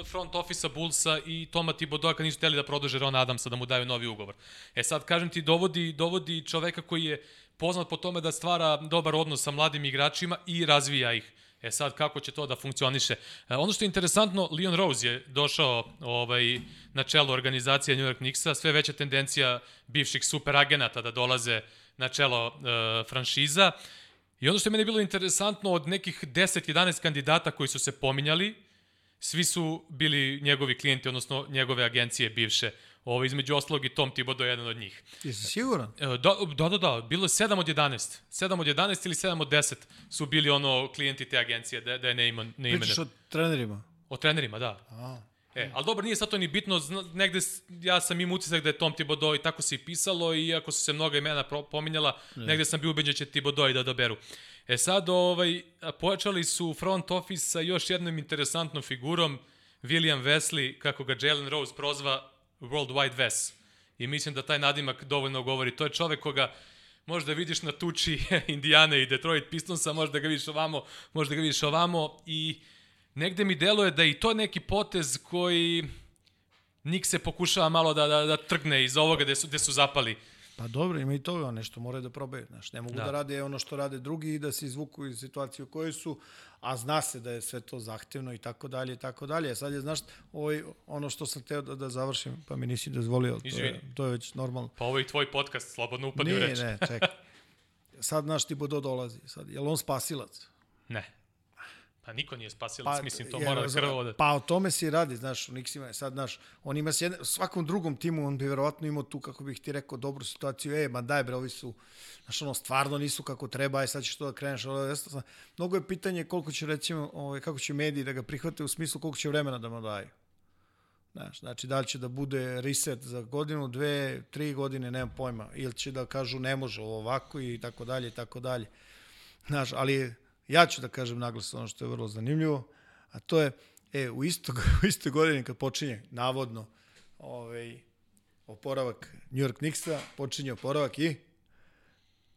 S2: front office Bullsa i Toma Thibodeau kad nisu hteli da produže Ron Adamsa da mu daju novi ugovor. E sad, kažem ti, dovodi, dovodi čoveka koji je poznat po tome da stvara dobar odnos sa mladim igračima i razvija ih. E sad, kako će to da funkcioniše? E, ono što je interesantno, Leon Rose je došao ovaj, na čelo organizacije New York Knicksa, sve veća tendencija bivših superagenata da dolaze na čelo e, franšiza. I ono što je meni bilo interesantno, od nekih 10-11 kandidata koji su se pominjali, svi su bili njegovi klijenti, odnosno njegove agencije bivše. Ovo, između ostalog i Tom Thibodeau je jedan od njih.
S1: Jesi siguran?
S2: Da, da, da, da, bilo je 7 od 11. 7 od 11 ili 7 od 10 su bili ono klijenti te agencije, da, da je ne, imene.
S1: Pričaš o trenerima?
S2: O trenerima, da.
S1: A,
S2: E, ali dobro, nije sad to ni bitno, zna, negde, ja sam imao utisak da je Tom Thibodeau i tako se i pisalo i iako su se mnoga imena pro, pominjala, ne. negde sam bio ubeđen da će Thibodeau i da doberu. E sad, ovaj, a, pojačali su front office sa još jednom interesantnom figurom, William Wesley, kako ga Jalen Rose prozva, World Wide Wes. I mislim da taj nadimak dovoljno govori. To je čovek koga možda vidiš na tuči Indijane i Detroit Pistonsa, možda ga vidiš ovamo, možda ga vidiš ovamo i negde mi deluje da i to neki potez koji Nik se pokušava malo da, da, da trgne iz ovoga gde su, gde su zapali.
S1: Pa dobro, ima i toga, nešto moraju da probaju. Znaš, ne mogu
S2: Da.
S1: da. rade ono što rade drugi i da se izvuku iz situacije u kojoj su, a zna se da je sve to zahtevno i tako dalje i tako dalje. Sad je, znaš, ovaj, ono što sam teo da, da završim, pa mi nisi dozvolio, to je, to je već normalno.
S2: Pa ovo je i tvoj podcast, slobodno upadni u reč.
S1: ne, čekaj. Sad, znaš, ti Bodo dolazi. Sad, je li on spasilac?
S2: ne. Pa niko nije spasilac, pa, mislim, to mora
S1: jer,
S2: krvo da...
S1: Pa o tome se i radi, znaš, u Nixima je sad, znaš, on ima s jedne, svakom drugom timu, on bi verovatno imao tu, kako bih ti rekao, dobru situaciju, e, ma daj bre, ovi su, znaš, ono, stvarno nisu kako treba, aj sad ćeš to da kreneš, ali jasno, mnogo je pitanje koliko će, recimo, ovaj, kako će mediji da ga prihvate u smislu koliko će vremena da mu daju. Znaš, znači, da li će da bude reset za godinu, dve, tri godine, nemam pojma, ili će da kažu ne može ovako i tako dalje i tako dalje. Znaš, ali ja ću da kažem naglas ono što je vrlo zanimljivo, a to je, e, u, isto, u istoj godini kad počinje, navodno, ovaj, oporavak New York Knicksa, počinje oporavak i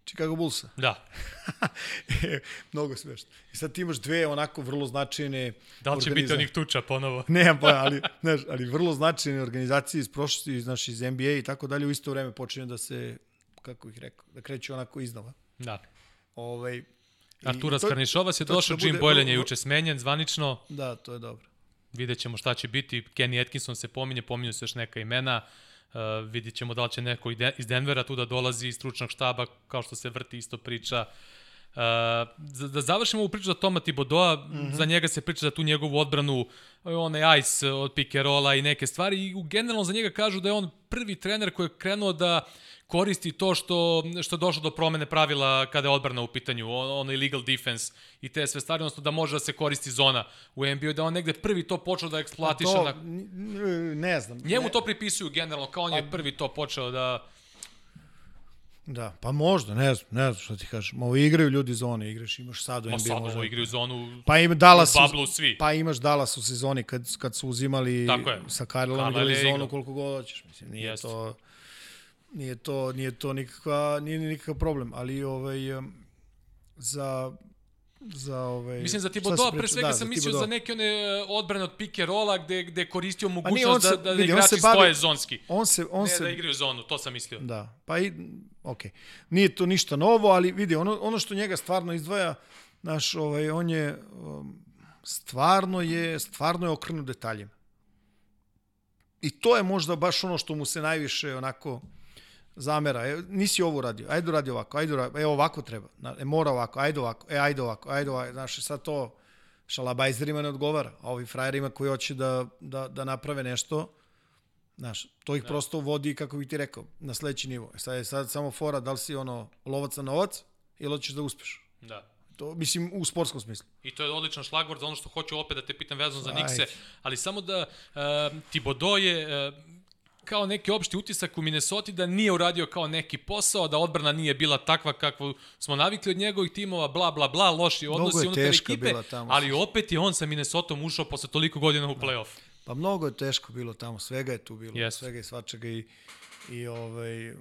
S1: Chicago Bullsa.
S2: Da.
S1: e, mnogo smešno. I sad ti imaš dve onako vrlo značajne
S2: Da li će biti onih tuča ponovo?
S1: ne, pa, ali, znaš, ali vrlo značajne organizacije iz prošlosti, znaš, iz NBA i tako dalje, u isto vreme počinju da se, kako ih rekao, da kreću onako iznova.
S2: Da.
S1: Ovaj,
S2: Artura Skarnišovas je došao, da Jim Boylan je juče smenjen zvanično.
S1: Da, to je dobro.
S2: Vidjet ćemo šta će biti. Kenny Atkinson se pominje, pominju se još neka imena. Uh, vidjet ćemo da li će neko iz Denvera tu da dolazi iz stručnog štaba, kao što se vrti isto priča. Uh, da, da završimo ovu priču za Toma Tibodoa, mm -hmm. za njega se priča za tu njegovu odbranu, onaj ice od rolla i neke stvari i generalno za njega kažu da je on prvi trener koji je krenuo da koristi to što, što je došlo do promene pravila kada je odbrana u pitanju, ono illegal defense i te sve stvari, odnosno da može da se koristi zona u NBA, da on negde prvi to počeo da eksploatiše. To, na...
S1: ne znam.
S2: Njemu
S1: ne.
S2: to pripisuju generalno, kao on je prvi to počeo da...
S1: Da, pa možda, ne znam, ne znam što ti kažeš. Ovo igraju ljudi zone, igraš, imaš sad u NBA.
S2: Sad možda. ovo igraju zonu,
S1: pa ima Dallas,
S2: u bablu svi.
S1: Pa imaš Dallas u sezoni kad, kad su uzimali sa Karlom igrali zonu koliko god hoćeš. Mislim, nije Jest. to nije to nije to nikakva nije nikakav problem, ali ovaj za za ovaj
S2: Mislim za Tibodoa pre svega da, sam mislio za neke one e, odbrane od pick and rolla gde gde koristio mogućnost da da vidi, igrači bavi, stoje zonski.
S1: On se on
S2: ne
S1: se
S2: da igraju zonu, to sam mislio.
S1: Da. Pa i. Okay. Nije to ništa novo, ali vidi ono ono što njega stvarno izdvaja naš ovaj on je um, stvarno je stvarno je okrenut detaljima. I to je možda baš ono što mu se najviše onako zamera, e, nisi ovo radio, ajde radi ovako, ajde radi, e ovako treba, e mora ovako, ajde ovako, e ajde ovako, ajde ovako, znaš, sad to šalabajzerima ne odgovara, a ovi frajerima koji hoće da, da, da naprave nešto, znaš, to ih da. prosto vodi, kako bih ti rekao, na sledeći nivo. E sad je sad samo fora, da li si ono lovac na novac ili hoćeš da uspeš.
S2: Da.
S1: To, mislim, u sportskom smislu.
S2: I to je odličan šlagvord za ono što hoću opet da te pitam vezano za Nikse, ali samo da uh, Tibodo je uh, kao neki opšti utisak u Minnesota da nije uradio kao neki posao, da odbrana nije bila takva kakvu smo navikli od njegovih timova, bla, bla, bla, loši odnosi unutar ekipe, tamo, ali opet je on sa Minnesotom ušao posle toliko godina u da. play-off.
S1: Pa mnogo je teško bilo tamo, svega je tu bilo, yes. svega i svačega i, i ovaj,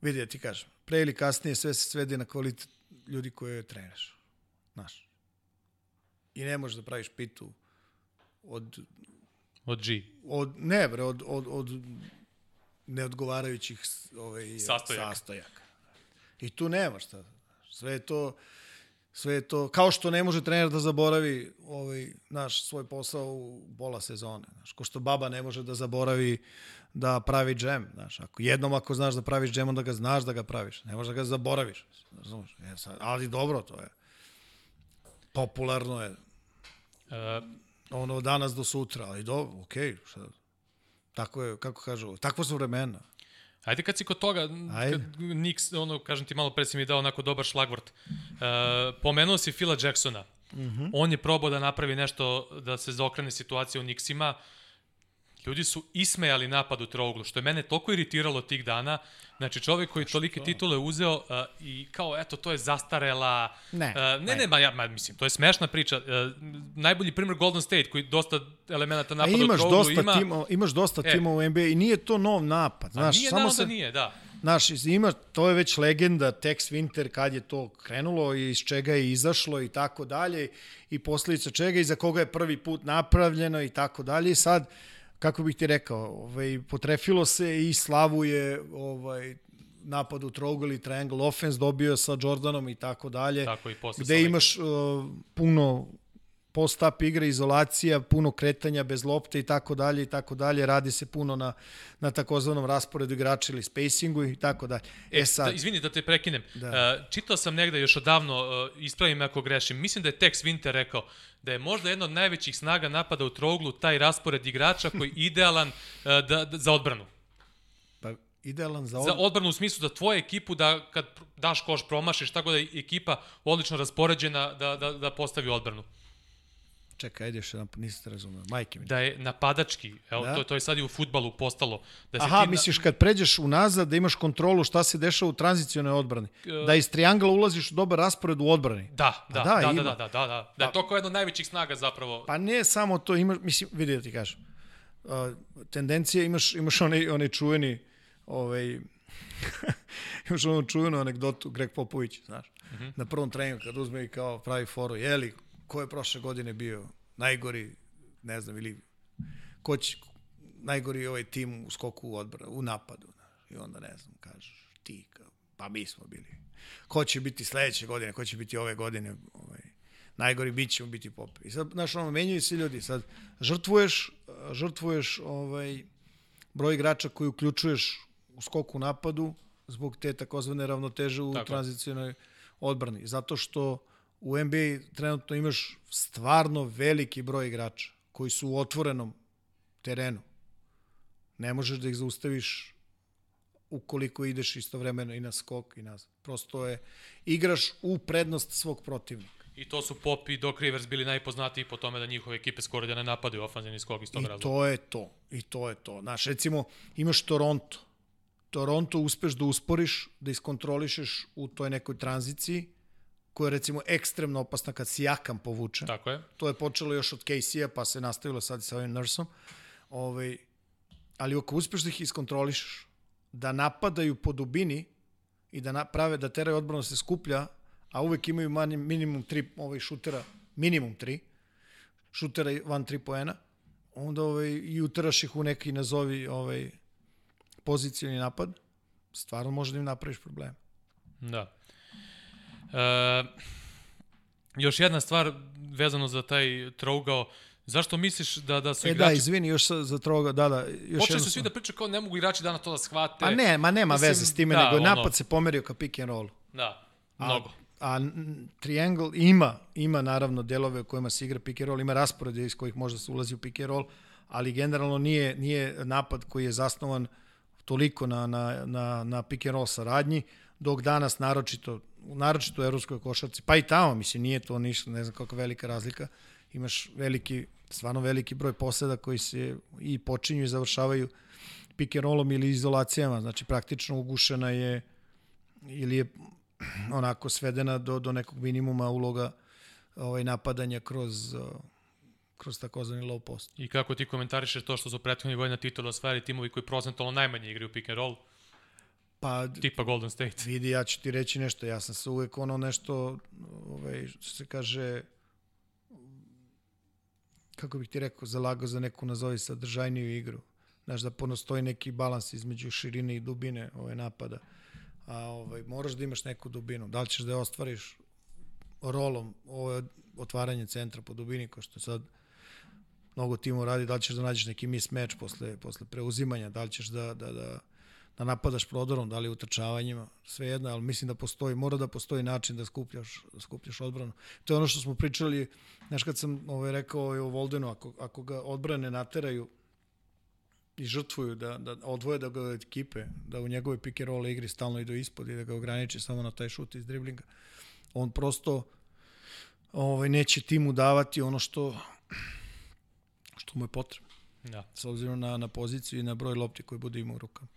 S1: vidi, ti kažem, pre ili kasnije sve se svede na kvalitet ljudi koje treniraš, znaš. I ne možeš da praviš pitu od
S2: Od G.
S1: Od, ne bre, od, od, od neodgovarajućih ovaj, sastojaka. sastojaka. I tu nema šta. Sve je to sve je to kao što ne može trener da zaboravi ovaj naš svoj posao u pola sezone, znaš, ko što baba ne može da zaboravi da pravi džem, znaš, ako jednom ako znaš da praviš džem, onda ga znaš da ga praviš, ne možeš da ga zaboraviš, znaš, e, ali dobro to je. Popularno je. Uh, ono danas do sutra, ali do, okej, okay, šta, tako je, kako kažu, takvo su vremena.
S2: Ajde kad si kod toga, Ajde. kad Nix, ono, kažem ti malo pre si mi dao onako dobar šlagvort. Uh, pomenuo si Phila Jacksona. Uh mhm. -huh. On je probao da napravi nešto da se zaokrene situacija u Nixima. Ljudi su ismejali napad u trouglu, što je mene toliko iritiralo tih dana. Znači, čovek koji tolike titule uzeo uh, i kao, eto, to je zastarela...
S1: Ne.
S2: Uh, ne, ne, ma, ja, ma, mislim, to je smešna priča. Uh, najbolji primjer Golden State, koji dosta elemenata napada u trouglu
S1: dosta
S2: ima.
S1: Timo, imaš dosta e. timova u NBA i nije to nov napad. Znaš,
S2: nije samo se, nije, da.
S1: Znaš, ima, to je već legenda, Tex Winter, kad je to krenulo i iz čega je izašlo i tako dalje, i posledica čega i za koga je prvi put napravljeno i tako dalje. I sad, kako bih ti rekao, ovaj, potrefilo se i Slavu je ovaj, napad u triangle i triangle offense dobio sa Jordanom i tako dalje.
S2: Tako i posle
S1: Gde imaš uh, puno post-up igra, izolacija, puno kretanja bez lopte i tako dalje i tako dalje. Radi se puno na, na takozvanom rasporedu igrača ili spacingu i tako dalje.
S2: E, sad... Da, izvini da te prekinem. Da. Uh, čitao sam negde još odavno, uh, ispravim ako grešim, mislim da je Tex Winter rekao da je možda jedna od najvećih snaga napada u trouglu taj raspored igrača koji je idealan da, da, za odbranu
S1: idealan za,
S2: od... za odbranu u smislu da tvoju ekipu da kad daš koš promašiš tako da je ekipa odlično raspoređena da, da, da postavi odbranu.
S1: Čekaj, ajde još jedan, niste razumio, majke mi.
S2: Da je napadački, evo, da? to, to je sad i u futbalu postalo. Da
S1: se Aha, ti misliš kad pređeš unazad da imaš kontrolu šta se dešava u tranzicionoj odbrani. Da iz triangla ulaziš u dobar raspored u odbrani.
S2: Da, da, da, da, da, da, da, da, da, da. Je pa- to kao jedna od najvećih snaga zapravo.
S1: Pa ne samo to, imaš, mislim, vidi da ti kažem. Uh, tendencija, imaš, imaš onaj, onaj čuveni, ovaj, imaš onu čuvenu anegdotu Greg Popović, znaš, mhm. -huh. na prvom treningu kad uzme i kao pravi foru, jeli, ko je prošle godine bio najgori, ne znam, ili ko će, najgori ovaj tim u skoku u odbora, u napadu. I onda, ne znam, kažeš, ti, pa mi smo bili. Ko će biti sledeće godine, ko će biti ove godine, ovaj, najgori bit ćemo biti pope. I sad, znaš, ono, menjaju se ljudi. Sad, žrtvuješ, žrtvuješ ovaj, broj igrača koji uključuješ u skoku u napadu zbog te takozvane ravnoteže u Tako. tranzicijnoj odbrani. Zato što u NBA trenutno imaš stvarno veliki broj igrača koji su u otvorenom terenu. Ne možeš da ih zaustaviš ukoliko ideš istovremeno i na skok i nazad. Prosto je, igraš u prednost svog protivnika.
S2: I to su Pop i Doc Rivers bili najpoznatiji po tome da njihove ekipe skoro da ne napadaju ofanzivni skok iz tog razloga.
S1: I to je to. I to je to. Znaš, recimo, imaš Toronto. Toronto uspeš da usporiš, da iskontrolišeš u toj nekoj tranziciji, koja je recimo ekstremno opasna kad si jakam povuče.
S2: Tako je.
S1: To je počelo još od Casey-a, pa se nastavilo sad sa ovim Nursom. Ovaj, ali ako uspeš da ih iskontrolišeš, da napadaju po dubini i da naprave, da teraju odbranu da se skuplja, a uvek imaju mani, minimum tri ovaj, šutera, minimum tri, šutera van tri poena, onda ovaj, i uteraš ih u neki nazovi ovaj, pozicijni napad, stvarno može da im napraviš probleme.
S2: Da. E, još jedna stvar vezano za taj trougao, Zašto misliš da da su
S1: e, da, igrači... da, izvini, još za troga, da, da.
S2: Još Počeli su svi da pričaju kao ne mogu igrači dana to da shvate.
S1: Pa ne, ma nema Mislim, veze s time, da, nego ono... napad se pomerio ka pick and roll.
S2: Da, mnogo.
S1: A, a Triangle ima, ima naravno delove u kojima se igra pick and roll, ima rasporede iz kojih možda se ulazi u pick and roll, ali generalno nije, nije napad koji je zasnovan toliko na, na, na, na pick and roll saradnji, dok danas naročito naročito u evropskoj košarci, pa i tamo, mislim, nije to ništa, ne znam kakva velika razlika. Imaš veliki, stvarno veliki broj poseda koji se i počinju i završavaju pick and rollom ili izolacijama, znači praktično ugušena je ili je onako svedena do, do nekog minimuma uloga ovaj, napadanja kroz kroz takozvani low post.
S2: I kako ti komentarišeš to što su prethodni godina titula osvajali timovi koji procentualno najmanje igraju pick and roll? Pa, Tipa Golden State.
S1: Vidi, ja ću ti reći nešto. Ja sam se uvek ono nešto, ovaj, što se kaže, kako bih ti rekao, zalagao za neku, nazovi, sadržajniju igru. Znaš, da ponostoji neki balans između širine i dubine ovaj, napada. A ovaj, moraš da imaš neku dubinu. Da li ćeš da je ostvariš rolom ovo otvaranje centra po dubini, ko što sad mnogo timova radi, da li ćeš da nađeš neki mismatch posle, posle preuzimanja, da li ćeš da, da, da da napadaš prodorom, da li utrčavanjima, sve jedno, ali mislim da postoji, mora da postoji način da skupljaš, da skupljaš odbranu. To je ono što smo pričali, znaš kad sam ovaj, rekao ovaj, o Voldenu, ako, ako ga odbrane nateraju i žrtvuju da, da odvoje da ga od ekipe, da u njegove pick and roll igri stalno idu ispod i da ga ograniče samo na taj šut iz driblinga, on prosto ovaj, neće timu davati ono što što mu je potrebno. Da. S obzirom na, na poziciju i na broj lopti koji bude imao u rukama.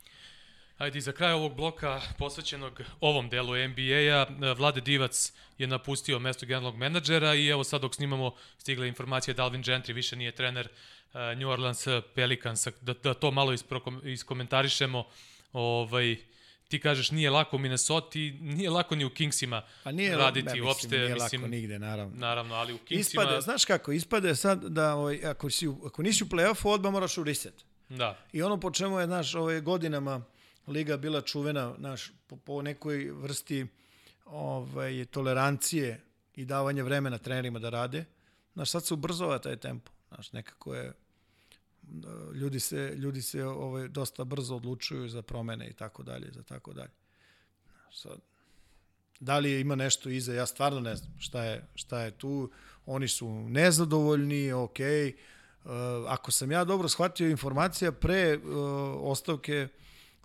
S2: Ajde, za kraj ovog bloka posvećenog ovom delu NBA-a, Vlade Divac je napustio mesto generalnog menadžera i evo sad dok snimamo stigla informacija da Alvin Gentry više nije trener uh, New Orleans Pelicans, da, da to malo iskomentarišemo. Ovaj, ti kažeš nije lako u Minnesota, nije lako ni u Kingsima pa nije, raditi ja, mislim, uopšte.
S1: Nije mislim, lako nigde, naravno.
S2: Naravno, ali u Kingsima...
S1: Ispade, znaš kako, ispade sad da ovaj, ako, si, ako nisi u play-offu, odmah moraš u reset.
S2: Da.
S1: I ono po čemu je, znaš, ove godinama liga bila čuvena naš, po, po nekoj vrsti ovaj, tolerancije i davanja vremena trenerima da rade. znaš, sad se ubrzava taj tempo, znaš, nekako je, ljudi se, ljudi se ovaj, dosta brzo odlučuju za promene i tako dalje, za tako dalje. Sad, da li ima nešto iza, ja stvarno ne znam šta je, šta je tu, oni su nezadovoljni, ok, uh, ako sam ja dobro shvatio informacija pre uh, ostavke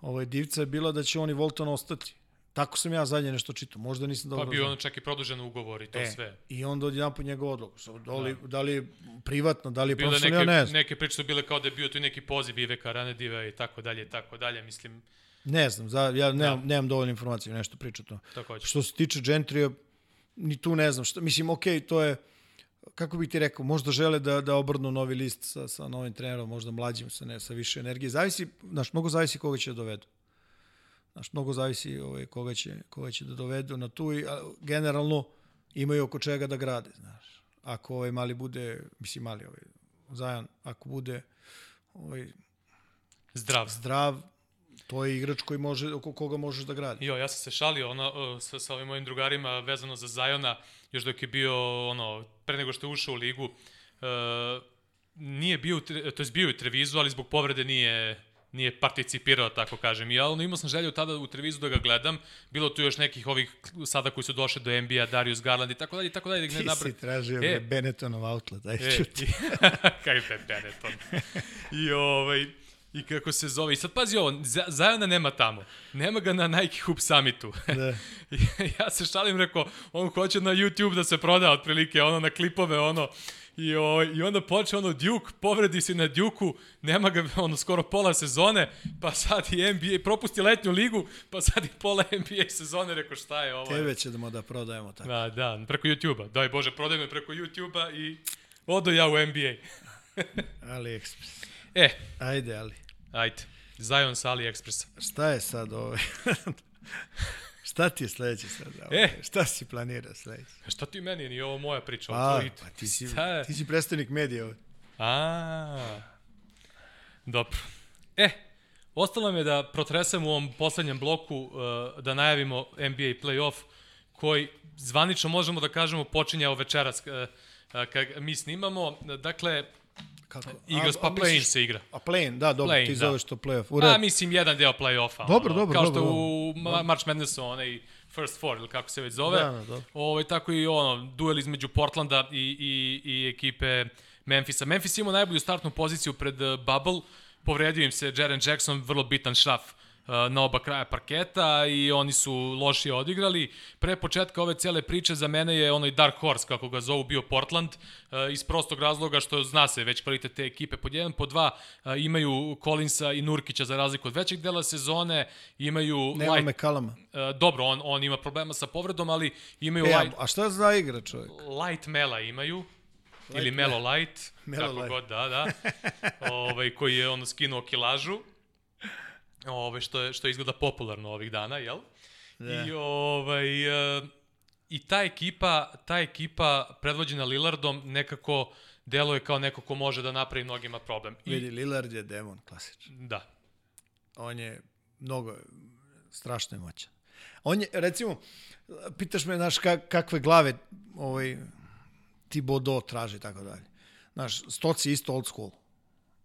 S1: ovaj, divca je bila da će oni Volton ostati. Tako sam ja zadnje nešto čitao, možda nisam dobro
S2: Pa bio ono čak i produžen ugovor i to e, sve.
S1: I onda odjedan po njegov odlog. Da li, da. da li privatno, da li
S2: Bilo
S1: profesionalno,
S2: neke,
S1: ja ne znam.
S2: Neke priče su bile kao da je bio tu neki poziv Iveka Ranediva i tako dalje i tako dalje. Mislim,
S1: Ne znam, za, ja nemam, da. nemam dovoljno informacije, nešto priča to.
S2: takođe.
S1: Što se tiče Gentrija, ni tu ne znam. Šta, mislim, ok, to je, kako bih ti rekao, možda žele da, da obrnu novi list sa, sa novim trenerom, možda mlađim, sa, ne, sa više energije. Zavisi, znaš, mnogo zavisi koga će da dovedu. Znaš, mnogo zavisi ovaj, koga, će, koga će da dovedu na tu i a, generalno imaju oko čega da grade, znaš. Ako ovaj mali bude, mislim mali ovaj, Zajan, ako bude ovaj,
S2: Zdrav.
S1: zdrav, to je igrač koji može, oko koga možeš da gradi.
S2: Jo, ja sam se šalio ono, sa, sa ovim mojim drugarima vezano za Zajona, još dok je bio, ono, pre nego što je ušao u ligu, uh, nije bio, to je bio u Trevizu, ali zbog povrede nije nije participirao, tako kažem. I ja ono, imao sam želju tada u Trevizu da ga gledam. Bilo tu još nekih ovih sada koji su došli do NBA, Darius Garland i tako dalje, i tako dalje. Da
S1: Ti
S2: ne
S1: si tražio e, Benettonov outlet, aj
S2: E,
S1: čuti.
S2: kaj je Benetton. I ovaj, I kako se zove. I sad pazi ovo, Zajona nema tamo. Nema ga na Nike Hoop Summitu.
S1: Da.
S2: Ja se šalim, rekao, on hoće na YouTube da se proda otprilike, ono na klipove, ono, I, o, I onda počne ono Duke, povredi se na Duke-u, nema ga ono skoro pola sezone, pa sad i NBA, propusti letnju ligu, pa sad i pola NBA sezone, rekao šta je ovo?
S1: Tebe ćemo da prodajemo tako.
S2: Da, da, preko YouTube-a. Daj Bože, prodaj me preko YouTube-a i odo ja u NBA.
S1: AliExpress.
S2: E,
S1: Ajde, ali.
S2: ajde. Zion sa AliExpressa.
S1: Šta je sad ovo? Šta ti je sledeće sad?
S2: E.
S1: Šta si planirao sledeće?
S2: A šta ti meni, nije ovo moja priča,
S1: A,
S2: ovo tvoj.
S1: pa ti si,
S2: Šta
S1: ti si predstavnik medija ovde.
S2: A, dobro. E, ostalo nam je da protresemo u ovom poslednjem bloku, uh, da najavimo NBA playoff, koji zvanično možemo da kažemo počinje evo večeras uh, uh, kad mi snimamo. Dakle,
S1: Kako?
S2: Eagles,
S1: A-
S2: pa play-in se igra.
S1: A play-in, da, dobro, ti
S2: da.
S1: zoveš to playoff. U
S2: A, mislim, jedan deo play-offa.
S1: Dobro,
S2: ono,
S1: dobro,
S2: Kao
S1: dobro,
S2: što u Ma- March Madnessu, onaj first four, ili kako se već zove.
S1: Da, da, dobro.
S2: Ovaj, tako i ono, duel između Portlanda i, i, i ekipe Memfisa. Memphis ima najbolju startnu poziciju pred uh, Bubble, povredio im se Jaren Jackson, vrlo bitan šraf uh, na oba kraja parketa i oni su lošije odigrali. Pre početka ove cele priče za mene je onaj Dark Horse, kako ga zovu, bio Portland, uh, iz prostog razloga što zna se već kvalitet te ekipe. Pod jedan, pod dva uh, imaju Collinsa i Nurkića za razliku od većeg dela sezone, imaju
S1: Nema
S2: Light,
S1: me kalama.
S2: Uh, dobro, on, on ima problema sa povredom, ali imaju
S1: E,
S2: light,
S1: a šta za igra čovjek?
S2: light Mela imaju.
S1: Light
S2: ili Melo Light,
S1: Melo
S2: kako
S1: Light.
S2: god, da, da. ovaj, koji je ono skinuo kilažu. Ovaj, što, je, što izgleda popularno ovih dana, jel?
S1: Da.
S2: I, ovaj, e, I ta ekipa, ta ekipa predvođena Lillardom nekako deluje kao neko ko može da napravi mnogima problem. I,
S1: Vidi, Lillard je demon, klasičan.
S2: da.
S1: On je mnogo, strašno je moćan. On je, recimo, pitaš me, znaš, kak, kakve glave ovaj, ti Bodo traži i tako dalje. Znaš, stoci isto old school.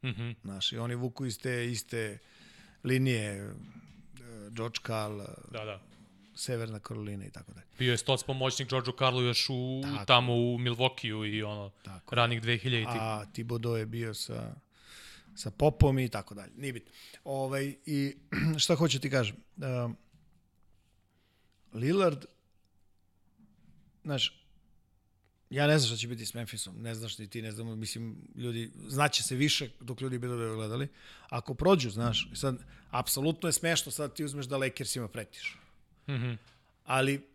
S2: Mhm.
S1: Znaš, i oni vuku iz te iste linije, George Karl, eh,
S2: Da, da.
S1: Severna Karolina i tako dalje.
S2: Bio je stoc pomoćnik Georgeu Karlu još u,
S1: Tako.
S2: tamo u Milvokiju i ono,
S1: Tako.
S2: ranih 2000-ih.
S1: A Thibodeau je bio sa, sa Popom i tako dalje. Nije bitno. Ovaj, I šta hoću ti kažem? Um, Lillard, znaš, ja ne znam šta će biti s Memphisom, ne znaš ni ti, ne znam, mislim, ljudi, znaće se više dok ljudi budu gledali. Ako prođu, znaš, sad, apsolutno je smešno, sad ti uzmeš da Lakersima pretiš.
S2: Mhm.
S1: Ali,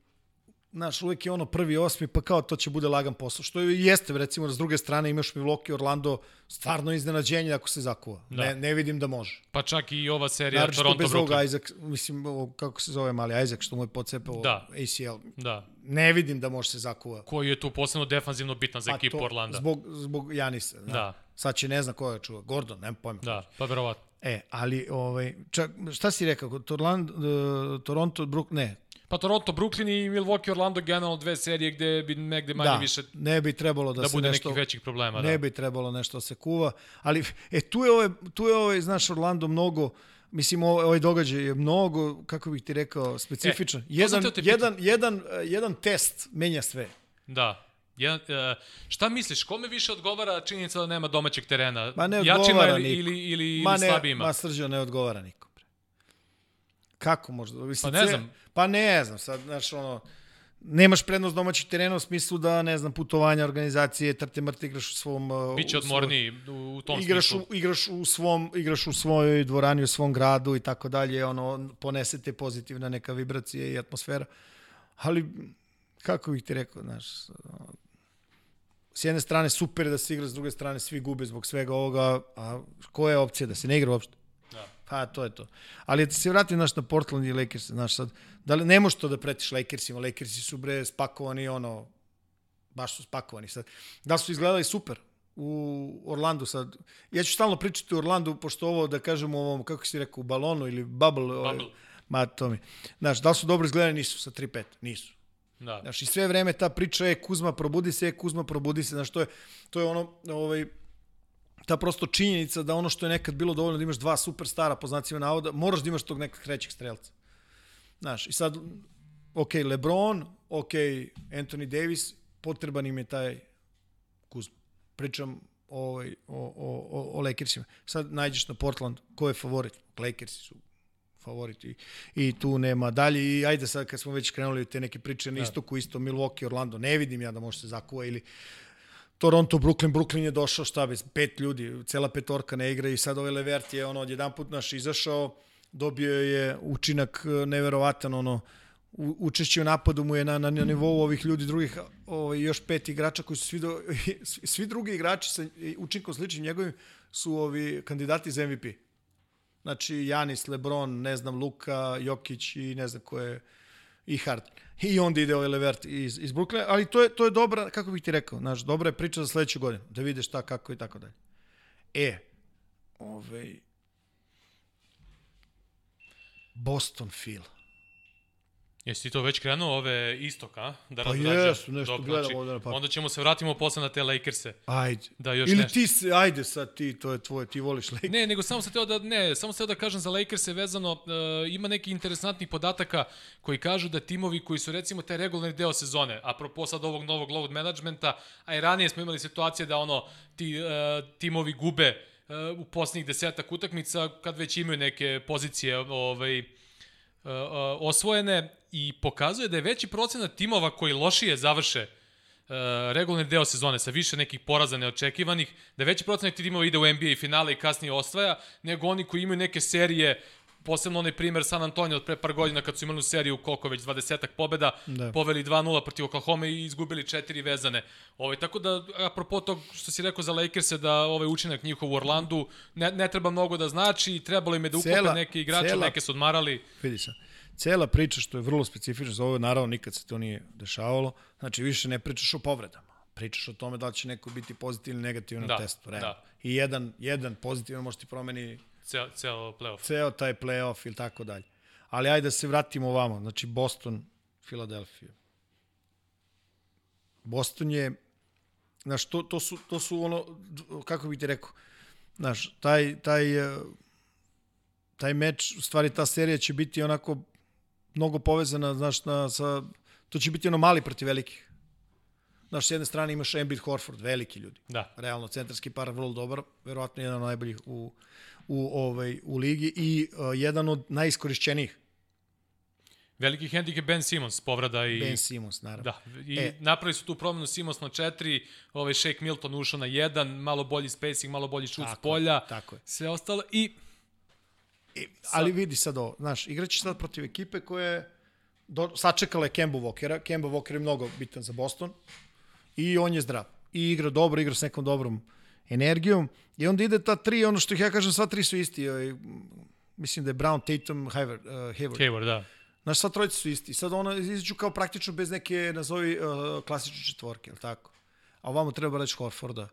S1: znaš, uvek je ono prvi osmi, pa kao to će bude lagan posao. Što jeste, recimo, s druge strane imaš Milwaukee, Orlando, stvarno iznenađenje ako se zakuva.
S2: Da.
S1: Ne, ne vidim da može.
S2: Pa čak i ova serija
S1: Naravno
S2: Toronto
S1: bez
S2: Brooklyn.
S1: Isaac, mislim, kako se zove mali Isaac, što mu je pocepao
S2: Da.
S1: ACL.
S2: Da.
S1: Ne vidim da može se zakuva.
S2: Koji je tu posebno defanzivno bitan za ekipu Orlanda.
S1: Pa Zbog, zbog Janisa. Da.
S2: Da.
S1: Sad će ne zna ko je čuva. Gordon, nema pojma.
S2: Da, pa verovatno.
S1: E, ali, ovaj, čak, šta si rekao? Torland, uh, Toronto, Brook, ne.
S2: Pa Toronto, Brooklyn i Milwaukee, Orlando generalno dve serije gde bi negde manje
S1: da,
S2: više
S1: ne bi trebalo da,
S2: da
S1: se
S2: bude
S1: nešto,
S2: nekih većih problema.
S1: ne
S2: da.
S1: bi trebalo nešto da se kuva, ali e, tu je ovaj, tu je ovaj, znaš, Orlando mnogo, Mislim, ovaj, događaj je mnogo, kako bih ti rekao, specifičan.
S2: E,
S1: jedan, jedan, jedan, jedan test menja sve.
S2: Da. Ja, uh, šta misliš, kome više odgovara činjenica da nema domaćeg terena?
S1: Ma ne
S2: Jačima
S1: odgovara
S2: ili,
S1: niko.
S2: ili, ili,
S1: ma
S2: ili
S1: ne,
S2: slabijima?
S1: Ma srđo ne odgovara nikom. Kako možda? Mislim,
S2: Pa ne znam.
S1: Pa ne znam, sad, znaš, ono, nemaš prednost domaćeg terena u smislu da, ne znam, putovanja, organizacije, trte mrte igraš u svom... uh,
S2: Biće odmorniji u, u tom
S1: igraš
S2: smislu.
S1: u, igraš u svom igraš u svojoj dvorani u svom gradu i tako dalje ono ponesete pozitivna neka vibracija i atmosfera ali kako bih ti rekao znaš s jedne strane super da se igra s druge strane svi gube zbog svega ovoga a koja je opcija da se ne igra uopšte
S2: Da.
S1: Pa, to je to. Ali da se vratim naš na Portland i Lakers, znaš sad, da li, ne možeš to da pretiš Lakersima, Lakersi su bre spakovani, ono, baš su spakovani sad. Da su izgledali super u Orlandu sad. Ja ću stalno pričati o Orlandu, pošto ovo, da kažem, u ovom, kako si rekao, u balonu ili bubble, ovaj,
S2: Bubble.
S1: ma to mi. Znaš, da li su dobro izgledali? Nisu, sa 3-5, nisu.
S2: Da.
S1: Znaš, i sve vreme ta priča je Kuzma probudi se, je Kuzma probudi se, znaš, to je, to je ono, ovaj, ta prosto činjenica da ono što je nekad bilo dovoljno da imaš dva superstara po znacima navoda, moraš da imaš tog nekog trećeg strelca. Znaš, i sad, ok, LeBron, ok, Anthony Davis, potreban im je taj Kuzma. Pričam ovaj, o, o, o, o Lakersima. Sad nađeš na Portland, ko je favorit? Lakersi su favoriti i tu nema dalje i ajde sad kad smo već krenuli te neke priče na
S2: Da.
S1: istoku, isto Milwaukee, Orlando, ne vidim ja da može se zakuva ili Toronto, Brooklyn, Brooklyn je došao šta bez pet ljudi, cela petorka ne igra i sad ovaj Levert je ono odjedan put naš izašao, dobio je učinak e, neverovatan ono učešće u napadu mu je na, na, na nivou ovih ljudi drugih ovaj, još pet igrača koji su svi, do, svi, drugi igrači sa učinkom sličnim njegovim su ovi kandidati za MVP. Znači Janis, Lebron, ne znam, Luka, Jokić i ne znam ko je i Harden. I onda ide ovaj Levert iz, iz Brooklyna, ali to je, to je dobra, kako bih ti rekao, znaš, dobra je priča za sledeću godinu, da vidiš šta, kako i tako dalje. E, ovaj, Boston Phil.
S2: Jesi ti to već krenuo ove istok, a? Da
S1: Pa jesu, nešto
S2: Dobro,
S1: gledam
S2: znači,
S1: ovde na papir.
S2: Onda ćemo se vratimo posle na te Lakerse.
S1: Ajde.
S2: Da, još
S1: Ili
S2: nešto.
S1: ti se, ajde sad ti, to je tvoje, ti voliš Lakers.
S2: Ne, nego samo sam teo da ne, samo sam teo da kažem za Lakers vezano uh, ima neki interesantnih podataka koji kažu da timovi koji su recimo taj regularni deo sezone, apropo sad ovog novog load managementa, a i ranije smo imali situacije da ono ti uh, timovi gube uh, u poslednjih desetak utakmica kad već imaju neke pozicije ovaj uh, uh, osvojene i pokazuje da je veći procenat timova koji lošije završe uh, regularni deo sezone sa više nekih poraza neočekivanih, da veći procenat timova ide u NBA finale i kasnije osvaja, nego oni koji imaju neke serije posebno onaj primer San Antonio od pre par godina kad su imali u seriju koliko već 20 pobeda,
S1: Da.
S2: poveli 2-0 protiv Oklahoma i izgubili četiri vezane. Ovaj, tako da, apropo tog što si rekao za Lakers da ovaj učinak njihov u Orlandu ne, ne treba mnogo da znači, trebalo im je da ukupe
S1: Cela-
S2: neke igrače,
S1: cela-
S2: neke su odmarali.
S1: Vidi se. Cela priča što je vrlo specifična za ovo, naravno nikad se to nije dešavalo, znači više ne pričaš o povredama. Pričaš o tome da li će neko biti pozitivni ili negativni
S2: Da,
S1: na testu. Realno.
S2: da.
S1: I jedan, jedan pozitivan može ti promeni
S2: Ceo, ceo playoff.
S1: ceo taj playoff ili tako dalje. Ali ajde da se vratimo ovamo. Znači Boston, Philadelphia. Boston je, znaš, to, to, su, to su ono, kako bih ti rekao, znaš, taj, taj, eh, taj meč, u stvari ta serija će biti onako mnogo povezana, znaš, na, sa, to će biti ono mali protiv velikih. Znaš, s jedne strane imaš Embiid Horford, veliki ljudi
S2: Da.
S1: realno centarski par vrlo dobar, verovatno jedan od najboljih u, u, ovaj, u ligi i uh, jedan od najiskorišćenijih,
S2: Veliki hendikep Ben Simmons, povrada i...
S1: Ben Simmons, naravno.
S2: Da, i
S1: E.
S2: e. napravili su tu promenu Simons na 4, ovaj Shake Milton ušao na 1, malo bolji spacing, malo bolji šut s
S1: Tako
S2: polja,
S1: je, tako je.
S2: sve ostalo i
S1: I, ali vidi sad ovo, znaš, igraće sad protiv ekipe koja je do, sačekala je Kemba Walkera, Kemba Walker je mnogo bitan za Boston i on je zdrav. I igra dobro, igra s nekom dobrom energijom i onda ide ta tri, ono što ih ja kažem, sva tri su isti. Ovaj, mislim da je Brown, Tatum, Hayward. Uh, Hayward.
S2: Hayward, da.
S1: Znaš, sva trojica su isti. Sad ono izađu kao praktično bez neke, nazovi, uh, klasične četvorke, ili tako? A ovamo treba reći Horforda.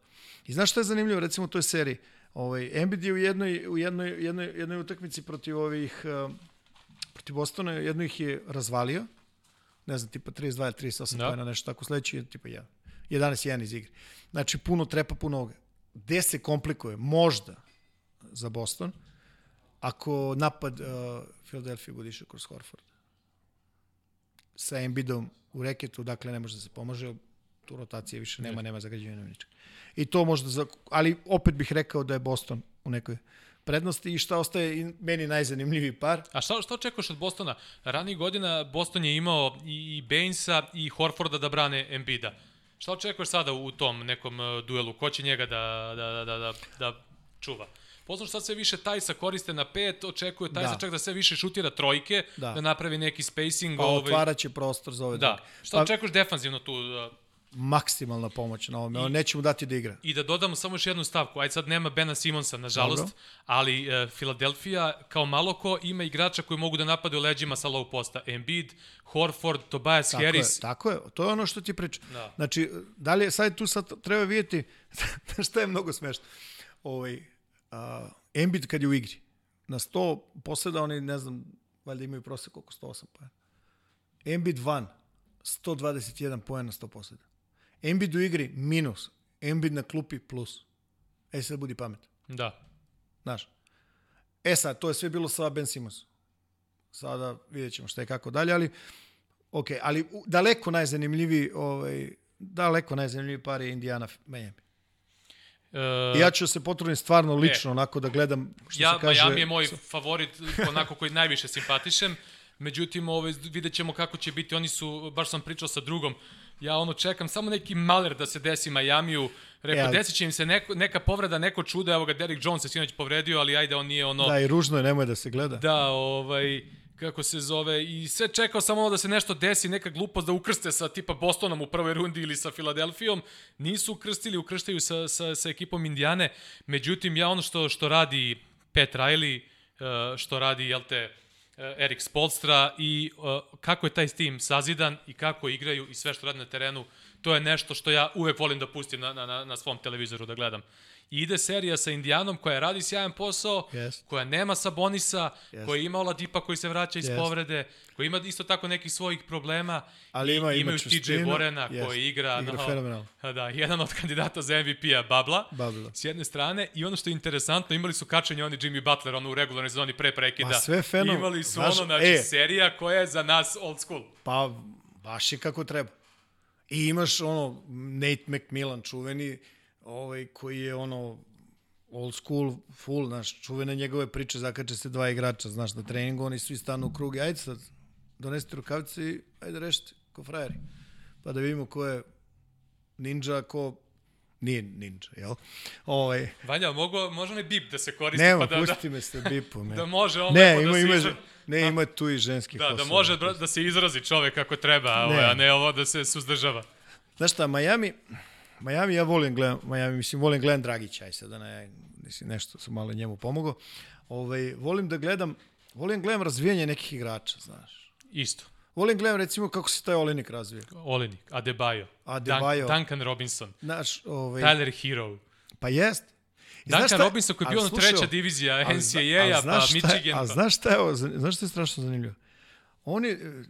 S1: I znaš što je zanimljivo, recimo u toj seriji? Ovaj, Embiid je u jednoj, u jednoj, jednoj, jednoj utakmici protiv ovih, uh, protiv Bostona, jedno ih je razvalio, ne znam, tipa 32 ili 38
S2: Da.
S1: pojena, nešto tako, sledeći je tipa 1. 11-1 iz igre. Znači, puno trepa, puno ovoga. Gde se komplikuje? Možda za Boston, ako napad uh, Philadelphia išao kroz Horford. Sa Embiidom u reketu, dakle, ne može da se pomaže, tu rotacije više nema, nema zagađivanja ničega. I to možda, za, ali opet bih rekao da je Boston u nekoj prednosti i šta ostaje meni najzanimljiviji par.
S2: A šta, šta očekuješ od Bostona? Ranijih godina Boston je imao i, i Bainesa i Horforda da brane Embida. Šta očekuješ sada u tom nekom uh, duelu? Ko će njega da, da, da, da, da, da čuva? Poznaš sad sve više Tajsa koriste na pet, očekuje Tajsa
S1: Da.
S2: čak da sve više šutira trojke, da,
S1: Da.
S2: da napravi neki spacing.
S1: Pa
S2: ovaj,
S1: otvarat će prostor za ove
S2: Da.
S1: druge.
S2: Šta
S1: Pa,
S2: očekuješ defanzivno tu? uh,
S1: maksimalna pomoć na ovome. I, Neće mu dati da igra.
S2: I da dodamo samo još jednu stavku, ajde sad nema Bena Simonsa, nažalost,
S1: Dobro.
S2: ali uh, Philadelphia kao malo ko ima igrača koji mogu da napadaju leđima sa low posta. Embiid, Horford, Tobias
S1: Tako
S2: Harris.
S1: je, tako je. To je ono što ti pričam.
S2: Da.
S1: Znači, da li je, sad tu sad treba vidjeti, šta je mnogo smešno. Ovaj, a, Embiid kad je u igri, na 100 posljeda oni, ne znam, valjda imaju prosek oko 108 pojena. Embiid van, 121 pojena na 100 posljeda. Embiid u igri, minus. Embiid na klupi, plus. E sad budi pamet.
S2: Da.
S1: Znaš. E sad, to je sve bilo sa Ben Simonsom. Sada vidjet ćemo šta je kako dalje, ali ok, ali daleko najzanimljiviji ovaj, daleko najzanimljiviji par je Indiana Miami.
S2: Uh,
S1: ja ću se potrudim stvarno lično onako da gledam što
S2: ja,
S1: se kaže.
S2: Miami je moj favorit, onako koji najviše simpatišem. Međutim, ovaj, vidjet ćemo kako će biti. Oni su, baš sam pričao sa drugom, ja ono čekam samo neki maler da se desi Majamiju. Rekao,
S1: E, ali-
S2: desit će im se neko, neka povreda, neko čudo, evo ga Derrick Jones se sinoć povredio, ali ajde, on nije ono...
S1: Da, i ružno je, nemoj da se gleda.
S2: Da, ovaj, kako se zove, i sve čekao samo ono da se nešto desi, neka glupost da ukrste sa tipa Bostonom u prvoj rundi ili sa Filadelfijom. Nisu ukrstili, ukrštaju sa, sa, sa ekipom Indijane. Međutim, ja ono što, što radi Pat Riley, eh, što radi, jel te, Erik Spolstra i eh, kako je taj tim sazidan i kako igraju i sve što radi na terenu, to je nešto što ja uvek volim da pustim na, na- na svom televizoru da gledam. I ide serija sa Indijanom koja radi sjajan posao,
S1: Jest.
S2: koja nema Sabonisa,
S1: Jest.
S2: koja ima Oladipa koji se vraća iz
S1: Jest.
S2: povrede, koja ima isto tako nekih svojih problema.
S1: Ali
S2: I
S1: ima- ima
S2: imaju TJ. Borena
S1: Jest.
S2: koji igra,
S1: Igra
S2: no,
S1: fenomenalno.
S2: Da, jedan od kandidata za MVP-a Babla.
S1: Babla.
S2: S jedne strane, i ono što je interesantno, imali su kačenje oni Jimmy Butler, ono u regularnoj sezoni pre prekida.
S1: Ma sve fenomen-
S2: Imali su
S1: Znaš,
S2: ono, znači,
S1: e.
S2: serija koja je za nas old school.
S1: Pa, baš je kako treba. I imaš ono, Nate McMillan, čuveni, ovaj, koji je ono, old school, full, znaš, čuvene njegove priče, zakače se dva igrača, znaš, na treningu, oni svi stanu u krug i ajde sad, donesite rukavice i ajde rešite, ko frajeri. Pa da vidimo ko je ninja, ko nije ninja, jel? Ovaj,
S2: Vanja, mogu, može onaj bip da se koristi?
S1: nema,
S2: pa da,
S1: pusti me se bipu, me.
S2: da, da može on
S1: ne,
S2: lepo
S1: ima,
S2: da se
S1: ima,
S2: izra...
S1: ne, ima tu i ženskih
S2: Da, da može da se izrazi čovek kako treba, ne.
S1: Ne.
S2: a ne ovo da se suzdržava.
S1: Znaš šta, Miami, Miami ja volim gledam, Miami, mislim, volim gledam Dragića, aj sad da ne, mislim, nešto sam malo njemu pomogao. Ovaj, volim da gledam, volim gledam razvijanje nekih igrača, znaš.
S2: Isto.
S1: Volim gledam recimo kako se taj Olinik razvija.
S2: Olinik, Adebayo,
S1: Adebayo.
S2: Dun Duncan Robinson,
S1: Znaš, ovaj,
S2: Tyler Hero.
S1: pa jest. I
S2: Duncan
S1: šta-
S2: Robinson koji je bio ono
S1: slušaj,
S2: treća divizija NCAA-a, pa Michigan.
S1: A
S2: Pa.
S1: znaš šta je ovo, zan- znaš šta je strašno zanimljivo? Oni, e,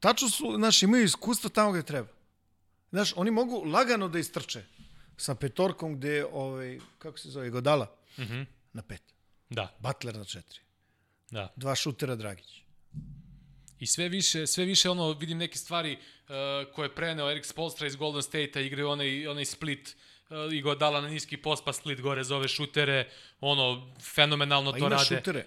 S1: tačno su, znaš, imaju iskustvo tamo gde treba. Znaš, oni mogu lagano da istrče sa petorkom gde, ovaj, kako se zove, Godala,
S2: Mhm.
S1: na pet.
S2: Da,
S1: Butler na četiri.
S2: da.
S1: Dva šutera Dragić.
S2: I sve više, sve više ono, vidim neke stvari uh, koje je preneo Erik Spolstra iz Golden State-a, igraju onaj, onaj split uh, i go dala na niski post, pa split gore za ove šutere, ono, fenomenalno
S1: Pa
S2: to rade.
S1: šutere.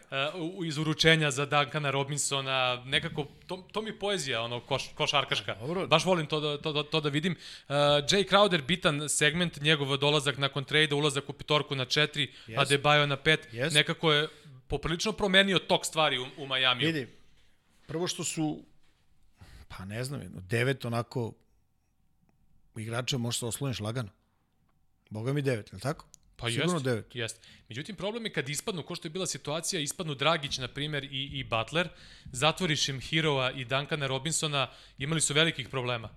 S2: Uh, iz uručenja za Duncana Robinsona, nekako, to, to mi je poezija, ono, koš, košarkaška.
S1: dobro.
S2: Baš volim to da, to, da, to da vidim. Uh, Jay Crowder, bitan segment, njegov dolazak nakon trejda, ulazak u petorku na četiri,
S1: Yes.
S2: Adebayo na pet,
S1: Yes.
S2: nekako je poprilično promenio tok stvari u, u Majamiju.
S1: Vidi, prvo što su, pa ne znam, devet onako igrača možeš se osloniš lagano. Boga mi devet, je li tako?
S2: Pa
S1: Sigurno
S2: jest,
S1: devet.
S2: jest. Međutim, problem je kad ispadnu, ko što je bila situacija, ispadnu Dragić, na primjer, i, i Butler, zatvoriš im Hirova i Duncana Robinsona, imali su velikih problema.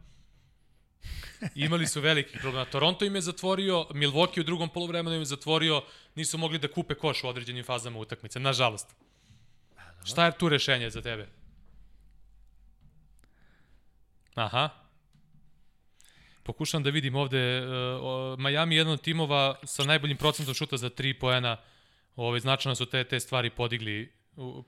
S2: Imali su velikih problema. Toronto im je zatvorio, Milwaukee u drugom polovremenu im je zatvorio, nisu mogli da kupe koš u određenim fazama utakmice, nažalost. Šta je tu rešenje za tebe? Aha. Pokušavam da vidim ovde, uh, Miami je jedan od timova sa najboljim procentom šuta za 3 poena. Ove, značajno su te, te stvari podigli,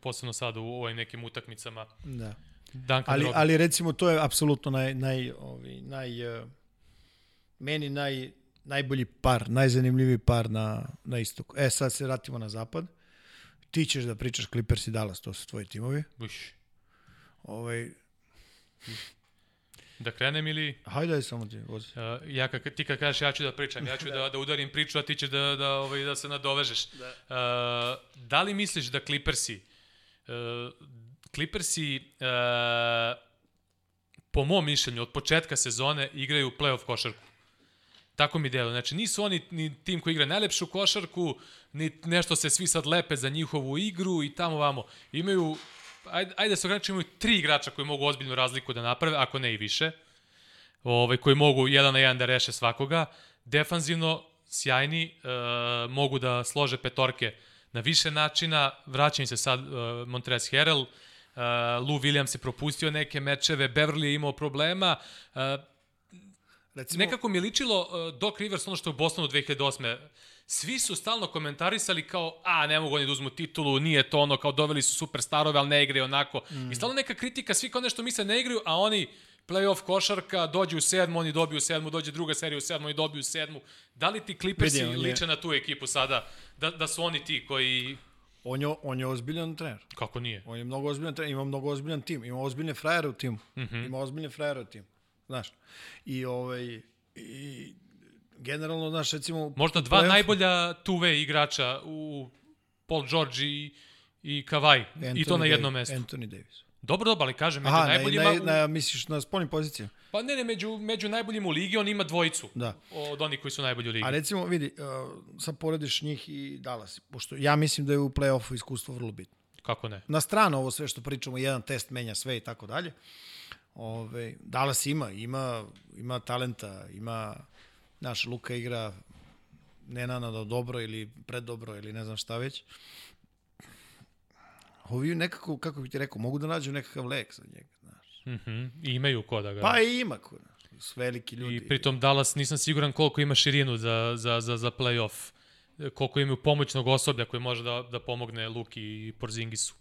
S2: posebno sad u, ovim nekim utakmicama.
S1: Da.
S2: Duncan
S1: Ali,
S2: Robinson.
S1: ali recimo to je apsolutno naj, naj, ovi, naj, uh, meni naj, najbolji par, najzanimljiviji par na, na istoku. E, sad se vratimo na zapad. Ti ćeš da pričaš Clippers i Dallas, to su tvoji timovi.
S2: Uš.
S1: Ovaj,
S2: Da krenem ili...
S1: hajde, daj samo ti, vozi.
S2: Uh, ja kak, ti kad kažeš ja ću da pričam, ja ću da, da udarim priču, a ti ćeš da, da, ovaj, da se nadovežeš. Da. Uh, da li misliš da Clippersi, uh, Clippersi uh, po mom mišljenju od početka sezone igraju playoff košarku? Tako mi delo. Znači, nisu oni ni tim koji igra najlepšu košarku, ni nešto se svi sad lepe za njihovu igru i tamo vamo. Imaju, ajde, ajde da se ograničimo, imaju tri igrača koji mogu ozbiljnu razliku da naprave, ako ne i više. Ovaj, koji mogu jedan na jedan da reše svakoga. Defanzivno, sjajni, e, mogu da slože petorke na više načina. Vraća im se sad e, Montrez Harrell, e, Lou Williams je propustio neke mečeve, Beverly je imao problema. E,
S1: Recimo,
S2: Nekako mi je ličilo uh, Doc Rivers ono što je u Bostonu 2008. Svi su stalno komentarisali kao, a ne mogu oni da uzmu titulu, nije to ono, kao doveli su superstarove, ali ne igraju onako. Mm. I stalno neka kritika, svi kao nešto misle ne igraju, a oni playoff košarka, dođu u sedmu, oni dobiju sedmu, dođe druga serija u sedmu, oni dobiju sedmu. Da li ti Clippersi liče na tu ekipu sada, da, da su oni ti koji...
S1: on je, on je ozbiljan trener.
S2: Kako nije?
S1: On je mnogo ozbiljan trener, ima mnogo ozbiljan tim, ima ozbiljne frajere u timu. Mm -hmm. Ima ozbiljne frajere u timu. Znaš. I ovaj i generalno znaš recimo
S2: Možda dva
S1: playoff-
S2: najbolja two-way igrača u Paul George i, i Kawhi. I to na jednom mestu.
S1: Anthony Davis.
S2: Dobro, dobro, ali kažem, među
S1: Aha, na,
S2: najboljima...
S1: na,
S2: u-
S1: na, misliš na spoljnim pozicijama?
S2: Pa ne, ne, među, među najboljima u ligi on ima dvojicu
S1: Da.
S2: od onih koji su najbolji u ligi.
S1: A recimo, vidi, uh, sad porediš njih i Dallas, pošto ja mislim da je u play-offu iskustvo vrlo bitno.
S2: Kako ne?
S1: Na stranu ovo sve što pričamo, jedan test menja sve i tako dalje. Ove, Dallas ima, ima, ima talenta, ima, naš Luka igra nenanado dobro ili predobro ili ne znam šta već. Ovi nekako, kako bi ti rekao, mogu da nađu nekakav lek za njega. Znaš.
S2: Mm -hmm. I imaju ko da ga...
S1: Pa i ima, ko, znaš, su veliki ljudi.
S2: I pritom Dallas nisam siguran koliko ima širinu za, za, za, za playoff. Koliko imaju pomoćnog osoblja koji može da, da pomogne Luki i Porzingisu.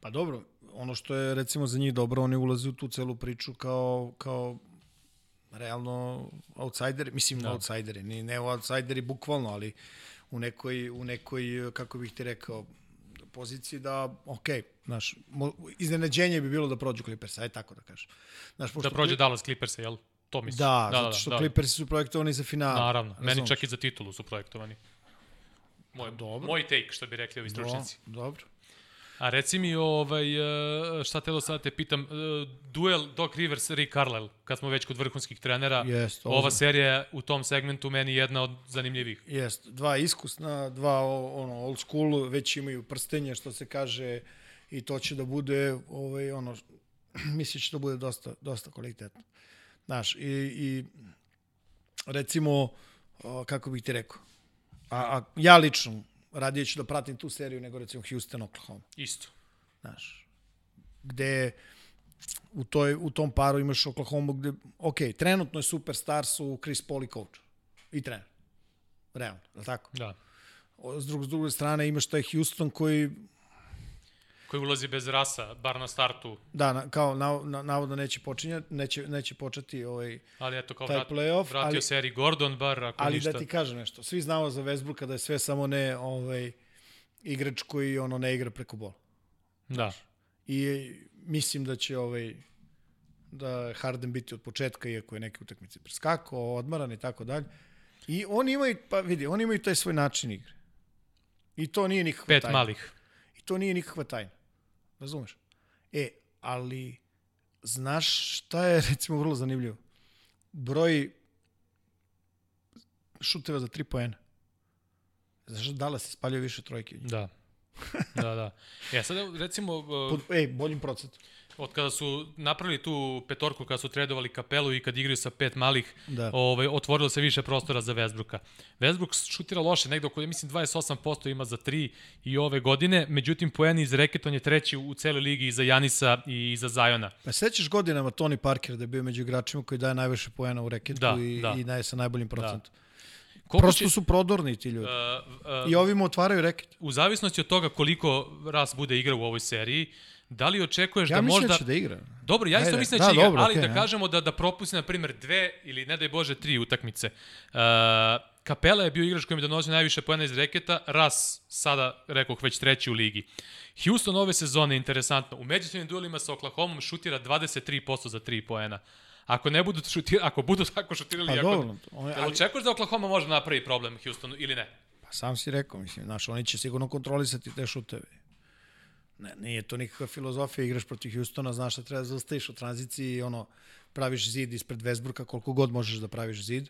S1: Pa dobro, ono što je recimo za njih dobro, oni ulaze u tu celu priču kao, kao realno outsideri, mislim da. outsideri, ni ne outsideri bukvalno, ali u nekoj, u nekoj, kako bih ti rekao, poziciji da, ok, znaš, iznenađenje bi bilo da prođu Clippers, aj tako da kažem. Znaš, pošto
S2: Da prođe Dallas Clippers, jel? To misliš?
S1: Da, da, zato što da, Clippers su projektovani za final.
S2: Naravno, meni
S1: razumeš?
S2: čak i za titulu su projektovani. Moj,
S1: Dobro.
S2: moj take, što bi rekli ovi stručnjaci.
S1: Do, dobro.
S2: A reci mi, ovaj, e, šta telo sad te pitam, e, duel Doc Rivers, Rick Carlisle, kad smo već kod vrhunskih trenera,
S1: Jest,
S2: ova serija je u tom segmentu meni jedna od zanimljivih.
S1: Jest, dva iskusna, dva ono old school, već imaju prstenje što se kaže i to će da bude ovaj ono mislim će da bude dosta dosta kvalitetno. Znaš, i, i recimo kako bih ti rekao. A, a ja lično radije ću da pratim tu seriju nego recimo Houston Oklahoma.
S2: Isto.
S1: Znaš, gde u, toj, u tom paru imaš Oklahoma gde, ok, trenutno je superstar su Chris Paul i coach. I trener. Realno, je li tako?
S2: Da.
S1: S, drug, s druge strane imaš taj Houston koji,
S2: Koji ulazi bez rasa, bar na startu,
S1: da, na, kao na, na, navodno neće počinjati, neće, neće početi ovaj,
S2: ali eto kao
S1: Taj
S2: vrat,
S1: playoff,
S2: vratio
S1: ali-
S2: se Eric Gordon, bar ako
S1: ali
S2: ništa.
S1: da ti kažem nešto, svi znamo za Westbrooka da je sve samo ne ovaj, igrač koji ono ne igra preko bola.
S2: Da.
S1: I mislim da će ovaj da Harden biti od početka, iako je neke utakmice preskakao, odmaran i tako dalje. I oni imaju, pa vidi, oni imaju taj svoj način igre. I to nije nikakva
S2: Pet
S1: tajna.
S2: malih.
S1: I to nije nikakva tajna. Razumeš? E, ali znaš šta je recimo vrlo zanimljivo? Broj šuteva za tri poena. Znaš da Dallas ispaljuje više trojke od njih?
S2: Da. da, da. Ja sad recimo... Uh,
S1: Pod, ej, boljim procentom.
S2: Od kada su napravili tu petorku, kada su tradovali kapelu i kad igraju sa pet malih,
S1: Da.
S2: ovaj, otvorilo se više prostora za Westbrooka. Westbrook šutira loše, negde oko, mislim, 28% ima za 3 i ove godine, međutim, poeni iz reket, on je treći u celoj ligi iza Janisa i iza Zajona.
S1: Pa sećaš godinama Tony Parker da je bio među igračima koji daje najviše poena u reketu
S2: Da,
S1: i,
S2: da.
S1: i daje sa najboljim procentom.
S2: Koliko
S1: Prosto
S2: će-
S1: su prodorni ti ljudi.
S2: Uh, uh,
S1: I ovim otvaraju reket.
S2: u zavisnosti od toga koliko Ras bude igrao u ovoj seriji, da li očekuješ
S1: Ja
S2: da
S1: mislim
S2: možda...
S1: da će da igra.
S2: Dobro, ja isto
S1: Ajde.
S2: mislim da
S1: Da,
S2: će igra,
S1: dobro,
S2: ali
S1: okej,
S2: da
S1: ja.
S2: kažemo da, da propusti, na primjer, dve ili ne daj Bože, tri utakmice. Uh, Kapela je bio igrač koji mi donosio najviše pojena iz reketa, Ras sada, rekoh, već treći u ligi. Houston ove sezone, interesantno, u međusobnim duelima sa Oklahomom šutira 23% za 3 poena. Ako ne budu šutirali, ako budu tako šutirali,
S1: Pa
S2: ako...
S1: dobro, on, ali,
S2: očekuješ da Oklahoma može napravi problem Houstonu ili ne?
S1: pa sam si rekao, mislim, znaš, oni će sigurno kontrolisati te šuteve. Ne, nije to nikakva filozofija, igraš protiv Houstona, znaš šta treba da zastaviš u tranziciji i ono, praviš zid ispred Westbrooka koliko god možeš da praviš zid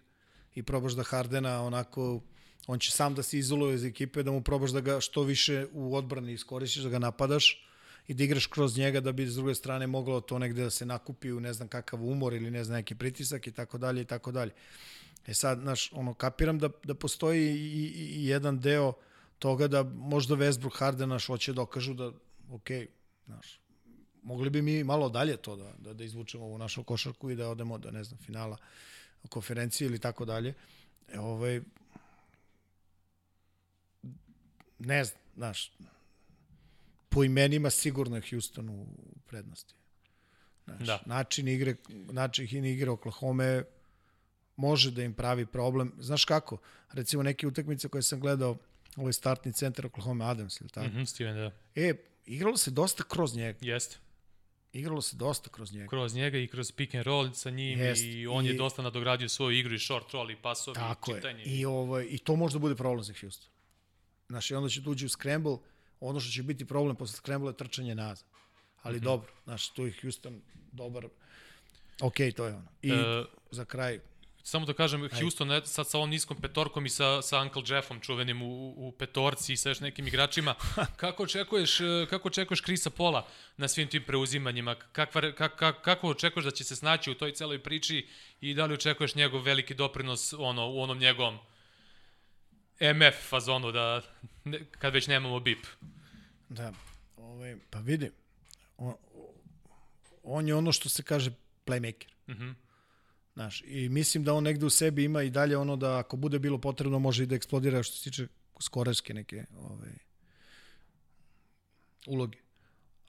S1: i probaš da Hardena onako, on će sam da se izoluje iz ekipe, da mu probaš da ga što više u odbrani iskoristiš, da ga napadaš i da igraš kroz njega da bi s druge strane moglo to negde da se nakupi u ne znam kakav umor ili ne znam neki pritisak i tako dalje i tako dalje. E sad, znaš, ono, kapiram da, da postoji i, i, i jedan deo toga da možda Westbrook Harden naš hoće dokažu da, ok, znaš, mogli bi mi malo dalje to da, da, da izvučemo u našu košarku i da odemo do, ne znam, finala konferencije ili tako dalje. E, ovaj, ne znam, znaš, po imenima sigurno je Houston u prednosti. Znaš,
S2: Da.
S1: Način igre, način igre Oklahoma može da im pravi problem. Znaš kako? Recimo neke utakmice koje sam gledao, ovaj startni centar Oklahoma Adams, ili tako? Mm
S2: Mhm, Steven, da.
S1: E, igralo se dosta kroz njega.
S2: Jeste.
S1: Igralo se dosta kroz njega.
S2: kroz njega i kroz pick and roll sa njim
S1: Jest.
S2: i on je
S1: I-
S2: dosta nadogradio svoju igru i short roll i pasovi
S1: Tako
S2: i
S1: je.
S2: čitanje.
S1: I, ovaj, I to može da bude problem za Houston. Znaš, i onda će tuđi u scramble, ono što će biti problem posle scramble je trčanje nazad. Ali mm -hmm. dobro, znaš, tu je Houston dobar. Ok, to je ono. I
S2: E,
S1: za kraj,
S2: Samo da kažem, Houston ne, sad sa ovom niskom petorkom i sa, sa Uncle Jeffom čuvenim u, u petorci i sa još nekim igračima, kako očekuješ, e, kako očekuješ Krisa Pola na svim tim preuzimanjima? Kakva, kak, kak, kako očekuješ da će se snaći u toj celoj priči i da li očekuješ njegov veliki doprinos ono, u onom njegovom MF fazonu, da, ne, kad već nemamo BIP?
S1: da, ovaj, pa vidi, on, on je ono što se kaže playmaker.
S2: Mhm.
S1: Znaš, i mislim da on negde u sebi ima i dalje ono da ako bude bilo potrebno može i da eksplodira što se tiče skorarske neke ovaj, uloge.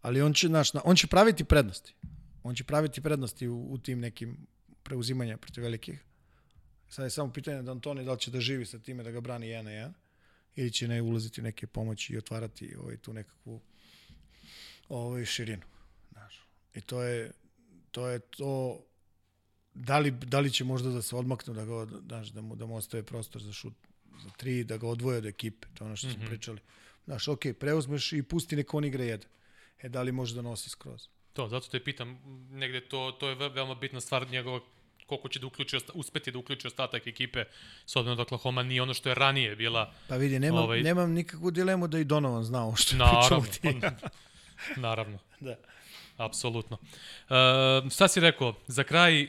S1: Ali on će, znaš, na- on će praviti prednosti. On će praviti prednosti u, u tim nekim preuzimanja protiv velikih. Sad je samo pitanje da Antoni da li će da živi sa time da ga brani jedan na jedan ili će ne ulaziti u neke pomoći i otvarati ovaj, tu nekakvu ovaj, širinu. Znaš. I to je to je to da li, da li će možda da se odmaknu da ga znaš, da mu da mu ostaje prostor za šut za tri, da ga odvoje od ekipe, to je ono što mm -hmm. smo pričali. Znaš, ok, preuzmeš i pusti neko on igra jedan. E, da li može da nosi skroz?
S2: To, zato te pitam, negde to, to je ve- veoma bitna stvar njegova koliko će da uključi, uspeti da uključi ostatak ekipe, s obzirom da Oklahoma nije ono što je ranije bila.
S1: Pa vidi, nemam,
S2: Ovaj-
S1: nemam nikakvu dilemu da i Donovan zna ovo što
S2: Naravno,
S1: ti.
S2: pa, naravno,
S1: da.
S2: apsolutno. Uh, šta si rekao, za kraj,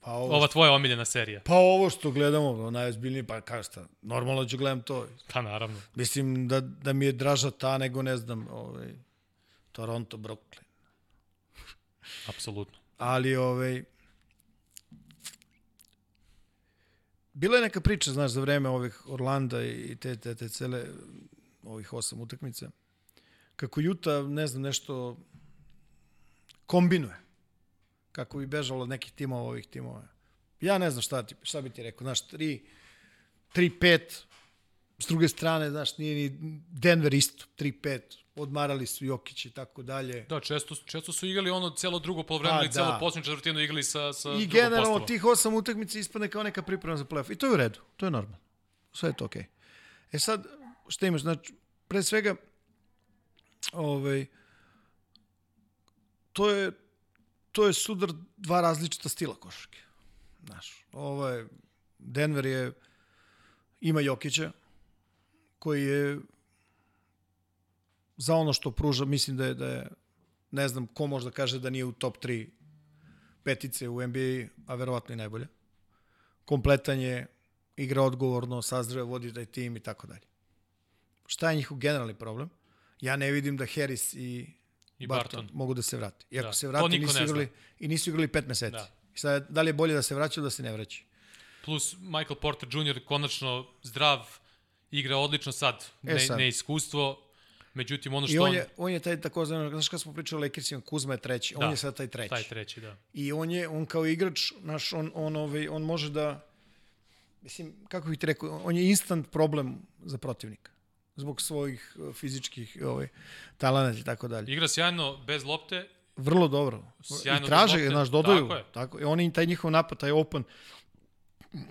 S1: Pa ovo,
S2: ova tvoja omiljena serija?
S1: pa ovo što gledamo, najozbiljnije, pa kažeš šta, normalno ću gledam to.
S2: Pa naravno.
S1: Mislim da, da mi je draža ta nego, ne znam, ovaj, Toronto, Brooklyn.
S2: Apsolutno.
S1: Ali, ovaj, bila je neka priča, znaš, za vreme ovih Orlanda i te, te, te cele ovih osam utakmica, kako Juta, ne znam, nešto kombinuje. Kako bi bežalo od nekih timova ovih timova. Ja ne znam šta, ti, šta bi ti rekao, znaš, 3 3-5, s druge strane, znaš, nije ni Denver isto, 3-5, odmarali su Jokić i tako dalje.
S2: Da, često, često su igrali ono celo drugo polovreme
S1: Pa,
S2: ili celo
S1: da.
S2: posljednju četvrtinu igrali sa, sa
S1: I generalno
S2: postavom.
S1: tih osam utakmica ispadne kao neka priprema za play-off. I to je u redu, to je normalno. Sve je to okej. Okay. E sad, šta imaš? Znači, pre svega, ovaj, to je, to je sudar dva različita stila košarke. Znaš, ovo je, Denver je, ima Jokića, koji je za ono što pruža, mislim da je, da je ne znam ko može da kaže da nije u top 3 petice u NBA, a verovatno i najbolje. Kompletan je, igra odgovorno, sazdrave, vodi taj tim i tako dalje. Šta je njihov generalni problem? Ja ne vidim da Harris i,
S2: I
S1: Barton,
S2: Barton.
S1: mogu da se vrati. I ako
S2: Da.
S1: se
S2: niko
S1: nisu igrali, i nisu igrali pet meseci.
S2: Da.
S1: I sad, da li je bolje da se vraća ili da se ne vraća?
S2: Plus Michael Porter Jr. konačno zdrav, igra odlično sad,
S1: E
S2: ne,
S1: sad.
S2: neiskustvo. Međutim, ono
S1: I
S2: što
S1: on
S2: on,
S1: je, on je taj takozvani, znaš kad smo pričali o Lakersima, Kuzma je treći,
S2: Da.
S1: on je sad taj treći.
S2: taj treći, da.
S1: I on je, on kao igrač, naš, on, on, ovaj, on može da, mislim, kako bih ti rekao, on je instant problem za protivnika. Zbog svojih eh, fizičkih ovaj, talenata i tako dalje.
S2: Igra sjajno bez lopte,
S1: Vrlo dobro.
S2: Sjajno
S1: I traže, znaš, dodaju.
S2: Tako je.
S1: Tako, oni, taj njihov napad, taj open,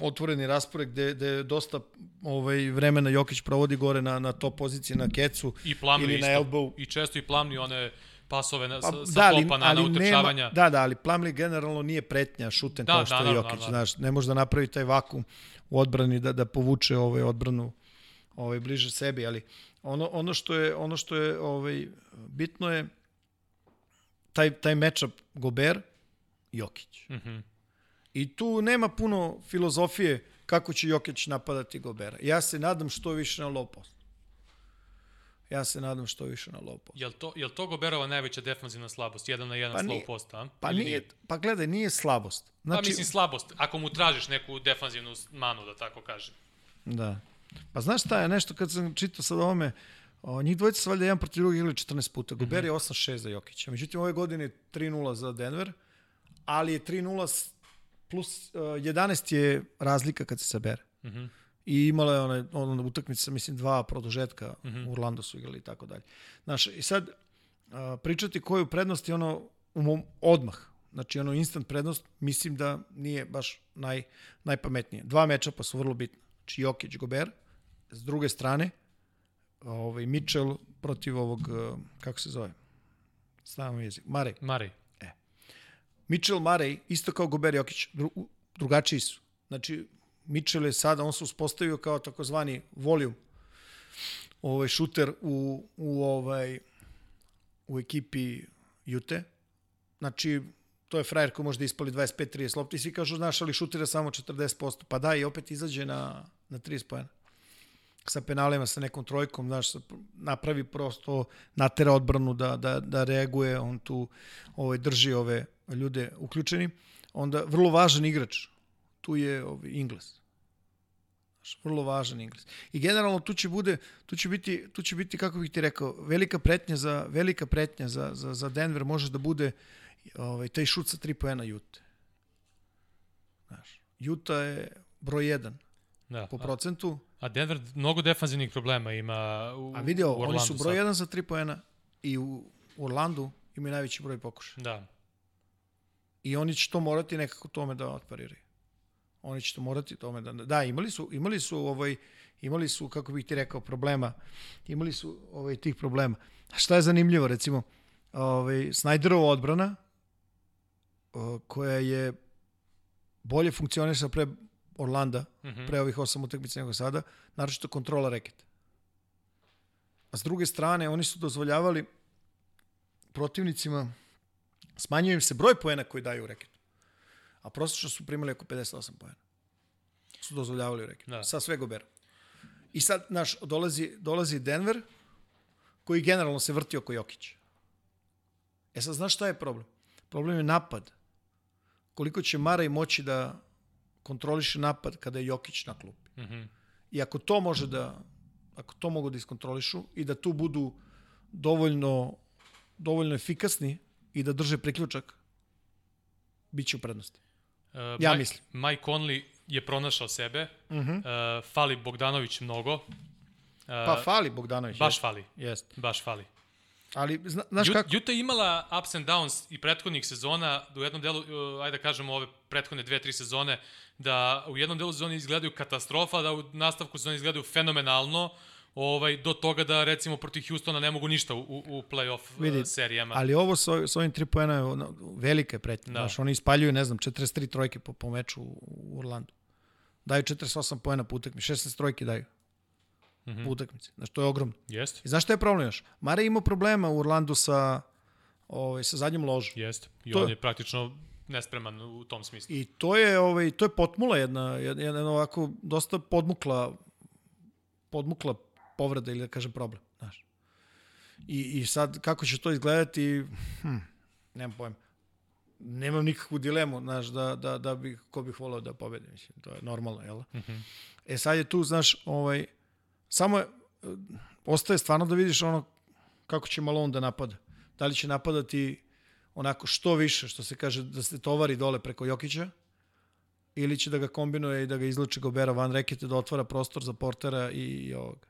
S1: otvoreni raspored gde, gde dosta ovaj, vremena Jokić provodi gore na, na top poziciji na kecu
S2: i plamni
S1: ili na elbow.
S2: I često i plamni one pasove na,
S1: Pa,
S2: sa,
S1: da, ali,
S2: topa na,
S1: ali
S2: na utrčavanja.
S1: nema, da, da, ali Plamli generalno nije pretnja šutem
S2: Da,
S1: kao što
S2: da,
S1: je
S2: da,
S1: Jokić,
S2: da, da.
S1: znaš, ne može da napravi taj vakum u odbrani da da povuče ovaj odbranu ovaj bliže sebi, ali ono ono što je ono što je ovaj bitno je taj taj matchup Gober Jokić.
S2: Mhm.
S1: I tu nema puno filozofije kako će Jokić napadati Gobera. Ja se nadam što više na low post. Ja se nadam što više na low post.
S2: Jel to, jel to Goberova najveća defanzivna slabost? Jedan na jedan
S1: Pa
S2: slow
S1: nije.
S2: post, a?
S1: Pa
S2: Ili
S1: nije, pa gledaj, nije slabost.
S2: Pa
S1: Znači,
S2: mislim slabost, ako mu tražiš neku defanzivnu manu, da tako kažem.
S1: Da. Pa znaš šta je nešto kad sam čitao sad ovome, o, njih dvojica su valjda jedan protiv drugog igrali 14 puta. Gober je 8-6 za Jokića. Međutim, ove godine je 3-0 za Denver, ali je 3-0 s- plus uh, 11 je razlika kad se sabere.
S2: Mhm.
S1: I imala je ona, ona utakmica, mislim, dva produžetka, mm -hmm. u Orlando su igrali i tako dalje. Znaš, i sad, a, pričati koju prednost je ono u mom, odmah, znači ono instant prednost, mislim da nije baš naj, najpametnije. Dva mečapa su vrlo bitna. Znači Jokić, Gober, s druge strane, ovaj, Mitchell protiv ovog, a, kako se zove, stavamo jezik, Mare.
S2: Mari.
S1: Mitchell Murray, isto kao Gober Jokić, dru, drugačiji su. Znači, Mitchell je sada, on se uspostavio kao takozvani volume, ovaj šuter u, u, ovaj, u ekipi Jute. Znači, to je frajer koji može da ispali 25-30 lopti. Svi kažu, znaš, ali šutira samo 40%. Pa da, i opet izađe na, na 30 pojena. Sa penalima, sa nekom trojkom, znaš, napravi prosto, natera odbranu da, da, da reaguje, on tu ovaj, drži ove ljude uključeni. Onda, vrlo važan igrač, tu je ovaj, Ingles. Znaš, vrlo važan Ingles. I generalno tu će bude tu će biti tu će biti kako bih ti rekao velika pretnja za velika pretnja za za za Denver može da bude ovaj taj šut sa 3 poena Jute. Znaš, Juta je broj 1
S2: Da.
S1: po
S2: A,
S1: procentu,
S2: a Denver mnogo defanzivnih problema ima u,
S1: a vidio,
S2: u
S1: oni
S2: Orlandu
S1: su broj
S2: sad.
S1: 1 za 3 poena i u Orlandu imaju najveći broj pokušaja.
S2: Da.
S1: I oni će to morati nekako tome da otpariraju. Oni će to morati tome da da imali su imali su ovaj imali su kako bih ti rekao problema. Imali su ovaj tih problema. A šta je zanimljivo recimo ovaj Snyderova odbrana koja je bolje funkcionisala pre Orlanda,
S2: Mhm.
S1: pre ovih osam utakmica nego sada, naročito kontrola reketa. A s druge strane, oni su dozvoljavali protivnicima, smanjuje im se broj poena koji daju u reketu. A prosečno su primali oko 58 poena. Su dozvoljavali u reketu.
S2: Da.
S1: Sa sve Gobera. I sad, naš, dolazi, dolazi Denver, koji generalno se vrti oko Jokića. E sad, znaš šta je problem? Problem je napad. Koliko će Maraj moći da kontroliše napad kada je Jokić na klupi.
S2: Mhm.
S1: I ako to može da ako to mogu da iskontrolišu i da tu budu dovoljno dovoljno efikasni i da drže priključak, bit će u prednosti.
S2: Uh,
S1: Ja
S2: Mike,
S1: mislim.
S2: Mike Conley je pronašao sebe.
S1: Uh -huh.
S2: Uh, fali Bogdanović mnogo. Uh,
S1: Pa fali Bogdanović.
S2: baš
S1: jest,
S2: fali.
S1: Jest.
S2: Baš fali.
S1: Ali zna, znaš kako?
S2: Utah je imala ups and downs i prethodnih sezona, da u jednom delu, uh, ajde da kažemo ove prethodne dve, tri sezone, da u jednom delu sezone izgledaju katastrofa, da u nastavku sezone izgledaju fenomenalno, ovaj, do toga da recimo protiv Houstona ne mogu ništa u, u, playoff
S1: Vidi,
S2: uh, serijama.
S1: Ali ovo sa, sa ovim tri poena je ono, velika pretnja.
S2: Da.
S1: Znaš, oni ispaljuju, ne znam, 43 trojke po, po meču u, u Orlandu. Daju 48 poena po utakmi, 16 trojke daju. Mm -hmm. po utakmici. Znači, to je ogromno.
S2: Jeste.
S1: I znaš šta je problem još? Mare ima problema u Orlandu sa, ovaj, sa zadnjom ložom.
S2: Jeste. I to... on je praktično nespreman u tom smislu.
S1: I to je, ovaj, to je potmula jedna, jedna, jedna ovako dosta podmukla, podmukla povreda ili da kažem problem. Znaš. I, I sad, kako će to izgledati, hm, nemam pojma. Nemam nikakvu dilemu, znaš, da, da, da bi, ko bih volao da pobedi, mislim, to je normalno, jel? Mm -hmm. E sad je tu, znaš, ovaj, samo je, ostaje stvarno da vidiš ono kako će Malone da napada. Da li će napadati onako što više, što se kaže, da se tovari dole preko Jokića, ili će da ga kombinuje i da ga izluči Gobera van rekete, da otvara prostor za portera i, i ovoga.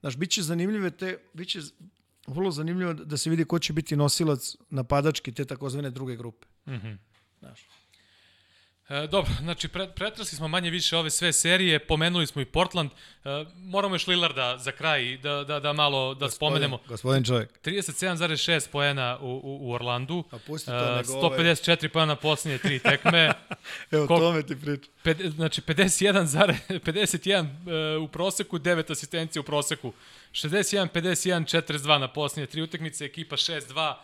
S1: Znaš, bit će zanimljive te, bit će vrlo zanimljivo da se vidi ko će biti nosilac napadački te takozvane druge grupe. Mm -hmm. Znaš.
S2: E, dobro, znači pretrasli smo manje više ove sve serije, pomenuli smo i Portland. E, moramo još Lillarda za kraj da, da, da malo da
S1: gospodin,
S2: spomenemo.
S1: Gospodin čovjek.
S2: 37,6 poena u, u, u Orlandu.
S1: A pusti to e, nego
S2: 154 poena na posljednje tri tekme.
S1: Evo, Kol, tome ti priča.
S2: Ped, znači 51, 51 uh, u proseku, 9 asistencija u proseku. 61, 51, 42 na posljednje tri utakmice, ekipa 6-2.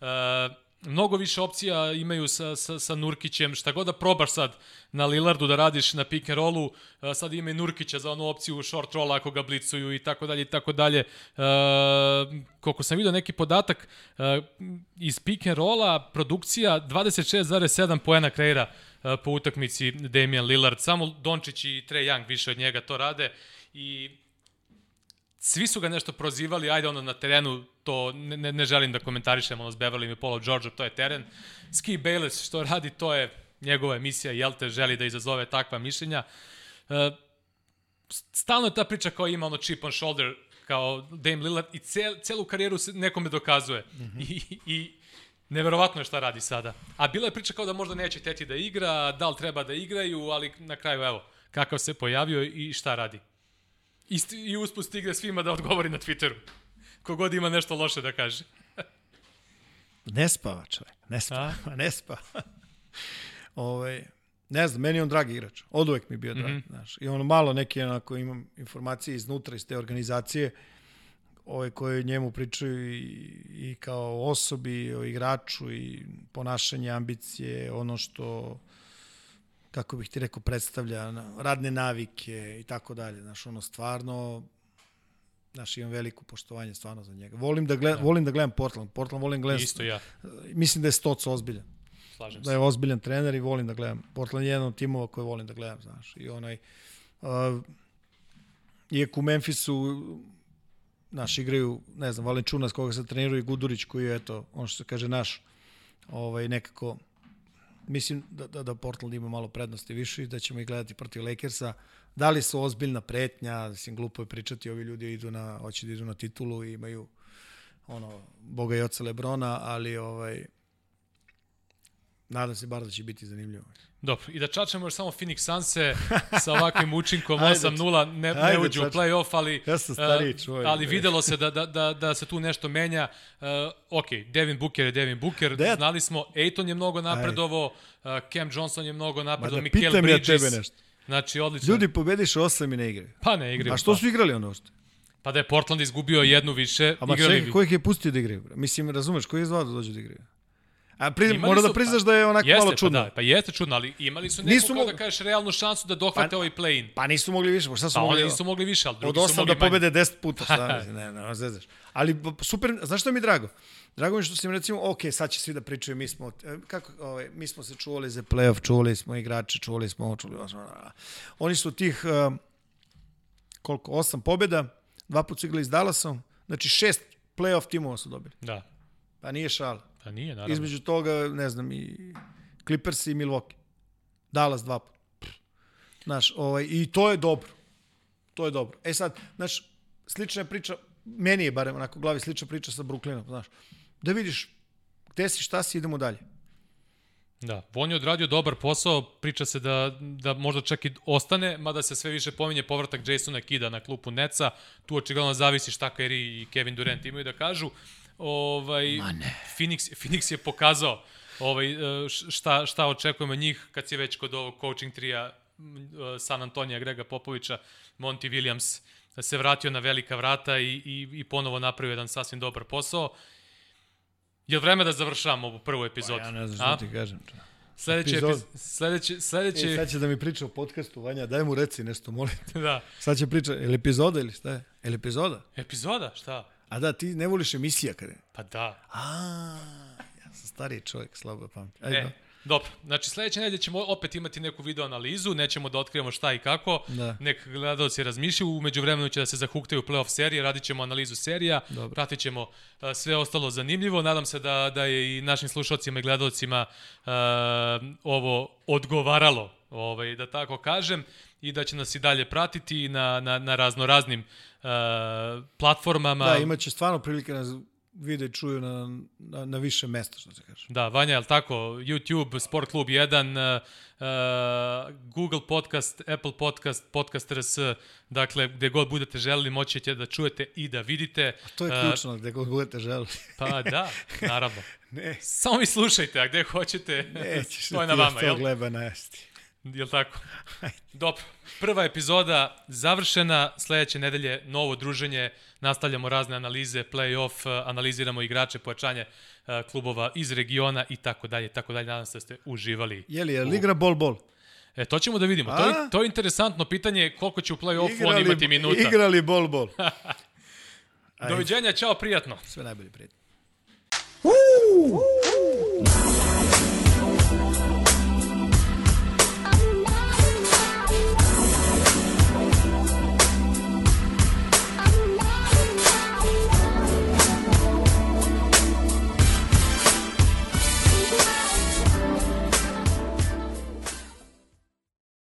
S2: Uh, mnogo više opcija imaju sa, sa, sa Nurkićem, šta god da probaš sad na Lillardu da radiš na pick and rollu, sad ima i Nurkića za onu opciju short roll ako ga blicuju i tako dalje i tako dalje. Koliko sam vidio neki podatak, iz pick and rolla produkcija 26,7 poena kreira po utakmici Damian Lillard. Samo Dončić i Trey Young više od njega to rade i svi su ga nešto prozivali, ajde ono na terenu, to ne, ne, ne želim da komentarišem, ono s Beverly i Polo George, to je teren. Ski Bayless što radi, to je njegova emisija, jel te želi da izazove takva mišljenja. E, stalno je ta priča kao ima ono chip on shoulder, kao Dame Lillard i cel, celu karijeru se nekome dokazuje. Mm -hmm. I, i neverovatno je šta radi sada. A bila je priča kao da možda neće teti da igra, da li treba da igraju, ali na kraju evo, kakav se pojavio i šta radi. I, i uspust stigne svima da odgovori na Twitteru. Kogod ima nešto loše da kaže.
S1: ne spava čovjek, ne spava, A? ne spava. Ove, ne znam, meni je on dragi igrač. Od uvek mi je bio drag, mm -hmm. znaš. I ono malo neke, onako, imam informacije iznutra iz te organizacije, ove koje njemu pričaju i, i kao osobi, o igraču i ponašanje, ambicije, ono što kako bih ti rekao, predstavlja radne navike i tako dalje. Znaš, ono stvarno, znaš, imam veliko poštovanje stvarno za njega. Volim da, gledam, da. volim da gledam Portland. Portland volim da gledam.
S2: Isto ja.
S1: Mislim da je Stoc ozbiljan.
S2: Slažem
S1: da je ozbiljan trener i volim da gledam. Portland je jedan od timova koje volim da gledam, znaš. I onaj, uh, iako u Memphisu naš igraju, ne znam, Valenčunas koga se treniruje i Gudurić koji je, eto, on što se kaže naš, ovaj, nekako mislim da, da, da Portland ima malo prednosti više i da ćemo ih gledati protiv Lakersa. Da li su ozbiljna pretnja, mislim, glupo je pričati, ovi ljudi idu na, hoće da idu na titulu i imaju ono, boga i oca Lebrona, ali ovaj, nadam se bar da će biti zanimljivo.
S2: Dobro, i da čačemo još samo Phoenix Sunse sa ovakvim učinkom 8-0, ne, ne uđu u play-off, ali,
S1: ja sam stariji, čovjek,
S2: ali videlo se da, da, da, da se tu nešto menja. Uh, ok, Devin Booker je Devin Booker, Dead. znali smo, Aiton je mnogo napredovo, uh, Cam Johnson je mnogo napredovo,
S1: da Mikel Bridges. Ja tebe nešto.
S2: Znači, odlično.
S1: Ljudi pobediš osam i ne igraju.
S2: Pa ne igraju.
S1: A što
S2: pa.
S1: su igrali ono što?
S2: Pa da je Portland izgubio jednu više,
S1: A ma čekaj, ko ih je pustio da igraju? Mislim, razumeš, ko je zvao da dođu da igraju? A pri, mora da priznaš pa, da je onako
S2: jeste,
S1: malo čudno.
S2: Pa, da, pa jeste čudno, ali imali su neku, nisu kao da kažeš, realnu šansu da dohvate pa, ovaj play-in.
S1: Pa nisu mogli više, šta su
S2: pa,
S1: mogli?
S2: Pa nisu mogli više, ali drugi su mogli
S1: da pobede 10 puta, šta ne, ne, ne, zezaš. Ali super, znaš što mi je drago? Drago mi je što sam recimo, ok, sad će svi da pričaju, mi smo, e, kako, ovaj, mi smo se čuvali za play-off, čuvali smo igrače, čuvali smo, čuvali, oni su tih, uh, koliko, osam pobjeda, dva put su igrali s Dallasom, znači šest play-off timova su dobili.
S2: Da.
S1: Pa nije šala.
S2: Pa nije, naravno.
S1: Između toga, ne znam, i Clippers i Milwaukee. Dallas dva puta. Znaš, ovaj, i to je dobro. To je dobro. E sad, znaš, slična je priča, meni je barem onako u glavi slična priča sa Brooklynom, znaš. Da vidiš gde si, šta si, idemo dalje.
S2: Da, on je odradio dobar posao, priča se da, da možda čak i ostane, mada se sve više pominje povratak Jasona Kida na klupu Neca, tu očigledno zavisi šta Kyrie i Kevin Durant imaju da kažu. Ovaj, Phoenix, Phoenix je pokazao ovaj, e, šta, šta očekujemo njih kad si već kod ovog coaching trija San Antonija Grega Popovića, Monty Williams se vratio na velika vrata i, i, i ponovo napravio jedan sasvim dobar posao. Je li vreme da završavamo ovu prvu epizodu?
S1: Pa ja ne znam što ti kažem.
S2: Sledeće,
S1: Epizod.
S2: epiz... sledeće, sledeće...
S1: E, sad će da mi priča o podcastu, Vanja, daj mu reci nešto, molim te.
S2: da.
S1: Sad će priča, je li epizoda ili šta je? Je li epizoda?
S2: Epizoda, šta?
S1: A da, ti ne voliš emisija kada je?
S2: Pa da.
S1: A, ja sam stariji čovjek, slabo pamti. Ajde,
S2: E, dobro. Znači, sledeće nedelje ćemo opet imati neku video analizu, nećemo da otkrijemo šta i kako.
S1: Da.
S2: Nek gledalci razmišljaju, umeđu vremenu će da se zahuktaju playoff serije, radit ćemo analizu serija,
S1: Dobro.
S2: pratit ćemo a, sve ostalo zanimljivo. Nadam se da, da je i našim slušalcima i gledalcima a, ovo odgovaralo, ovaj, da tako kažem, i da će nas i dalje pratiti na, na, na raznoraznim a, platformama.
S1: Da, imaće stvarno prilike da nas vide i čuju na, na, na više mesta, što se kaže.
S2: Da, Vanja, je li tako? YouTube, Sport Klub 1, uh, uh, Google Podcast, Apple Podcast, Podcast RS, dakle, gde god budete želeli, moći ćete da čujete i da vidite.
S1: To je
S2: Uh,
S1: ključno, gde god budete želeli.
S2: Pa da, naravno.
S1: ne,
S2: Samo vi slušajte, a gde hoćete,
S1: nećeš
S2: to je
S1: da
S2: na
S1: ti
S2: vama,
S1: to
S2: jel?
S1: gleba najesti.
S2: Jel tako? Dobro, prva epizoda završena, sledeće nedelje novo druženje, nastavljamo razne analize, play-off, eh, analiziramo igrače, pojačanje eh, klubova iz regiona i tako dalje, tako dalje. Nadam se da ste uživali.
S1: Je li, je li igra bol bol?
S2: E, to ćemo da vidimo. To je, to je interesantno pitanje koliko će u play-offu on imati minuta.
S1: Igrali bol bol.
S2: Doviđenja, čao, prijatno.
S1: Sve najbolje, prijatno.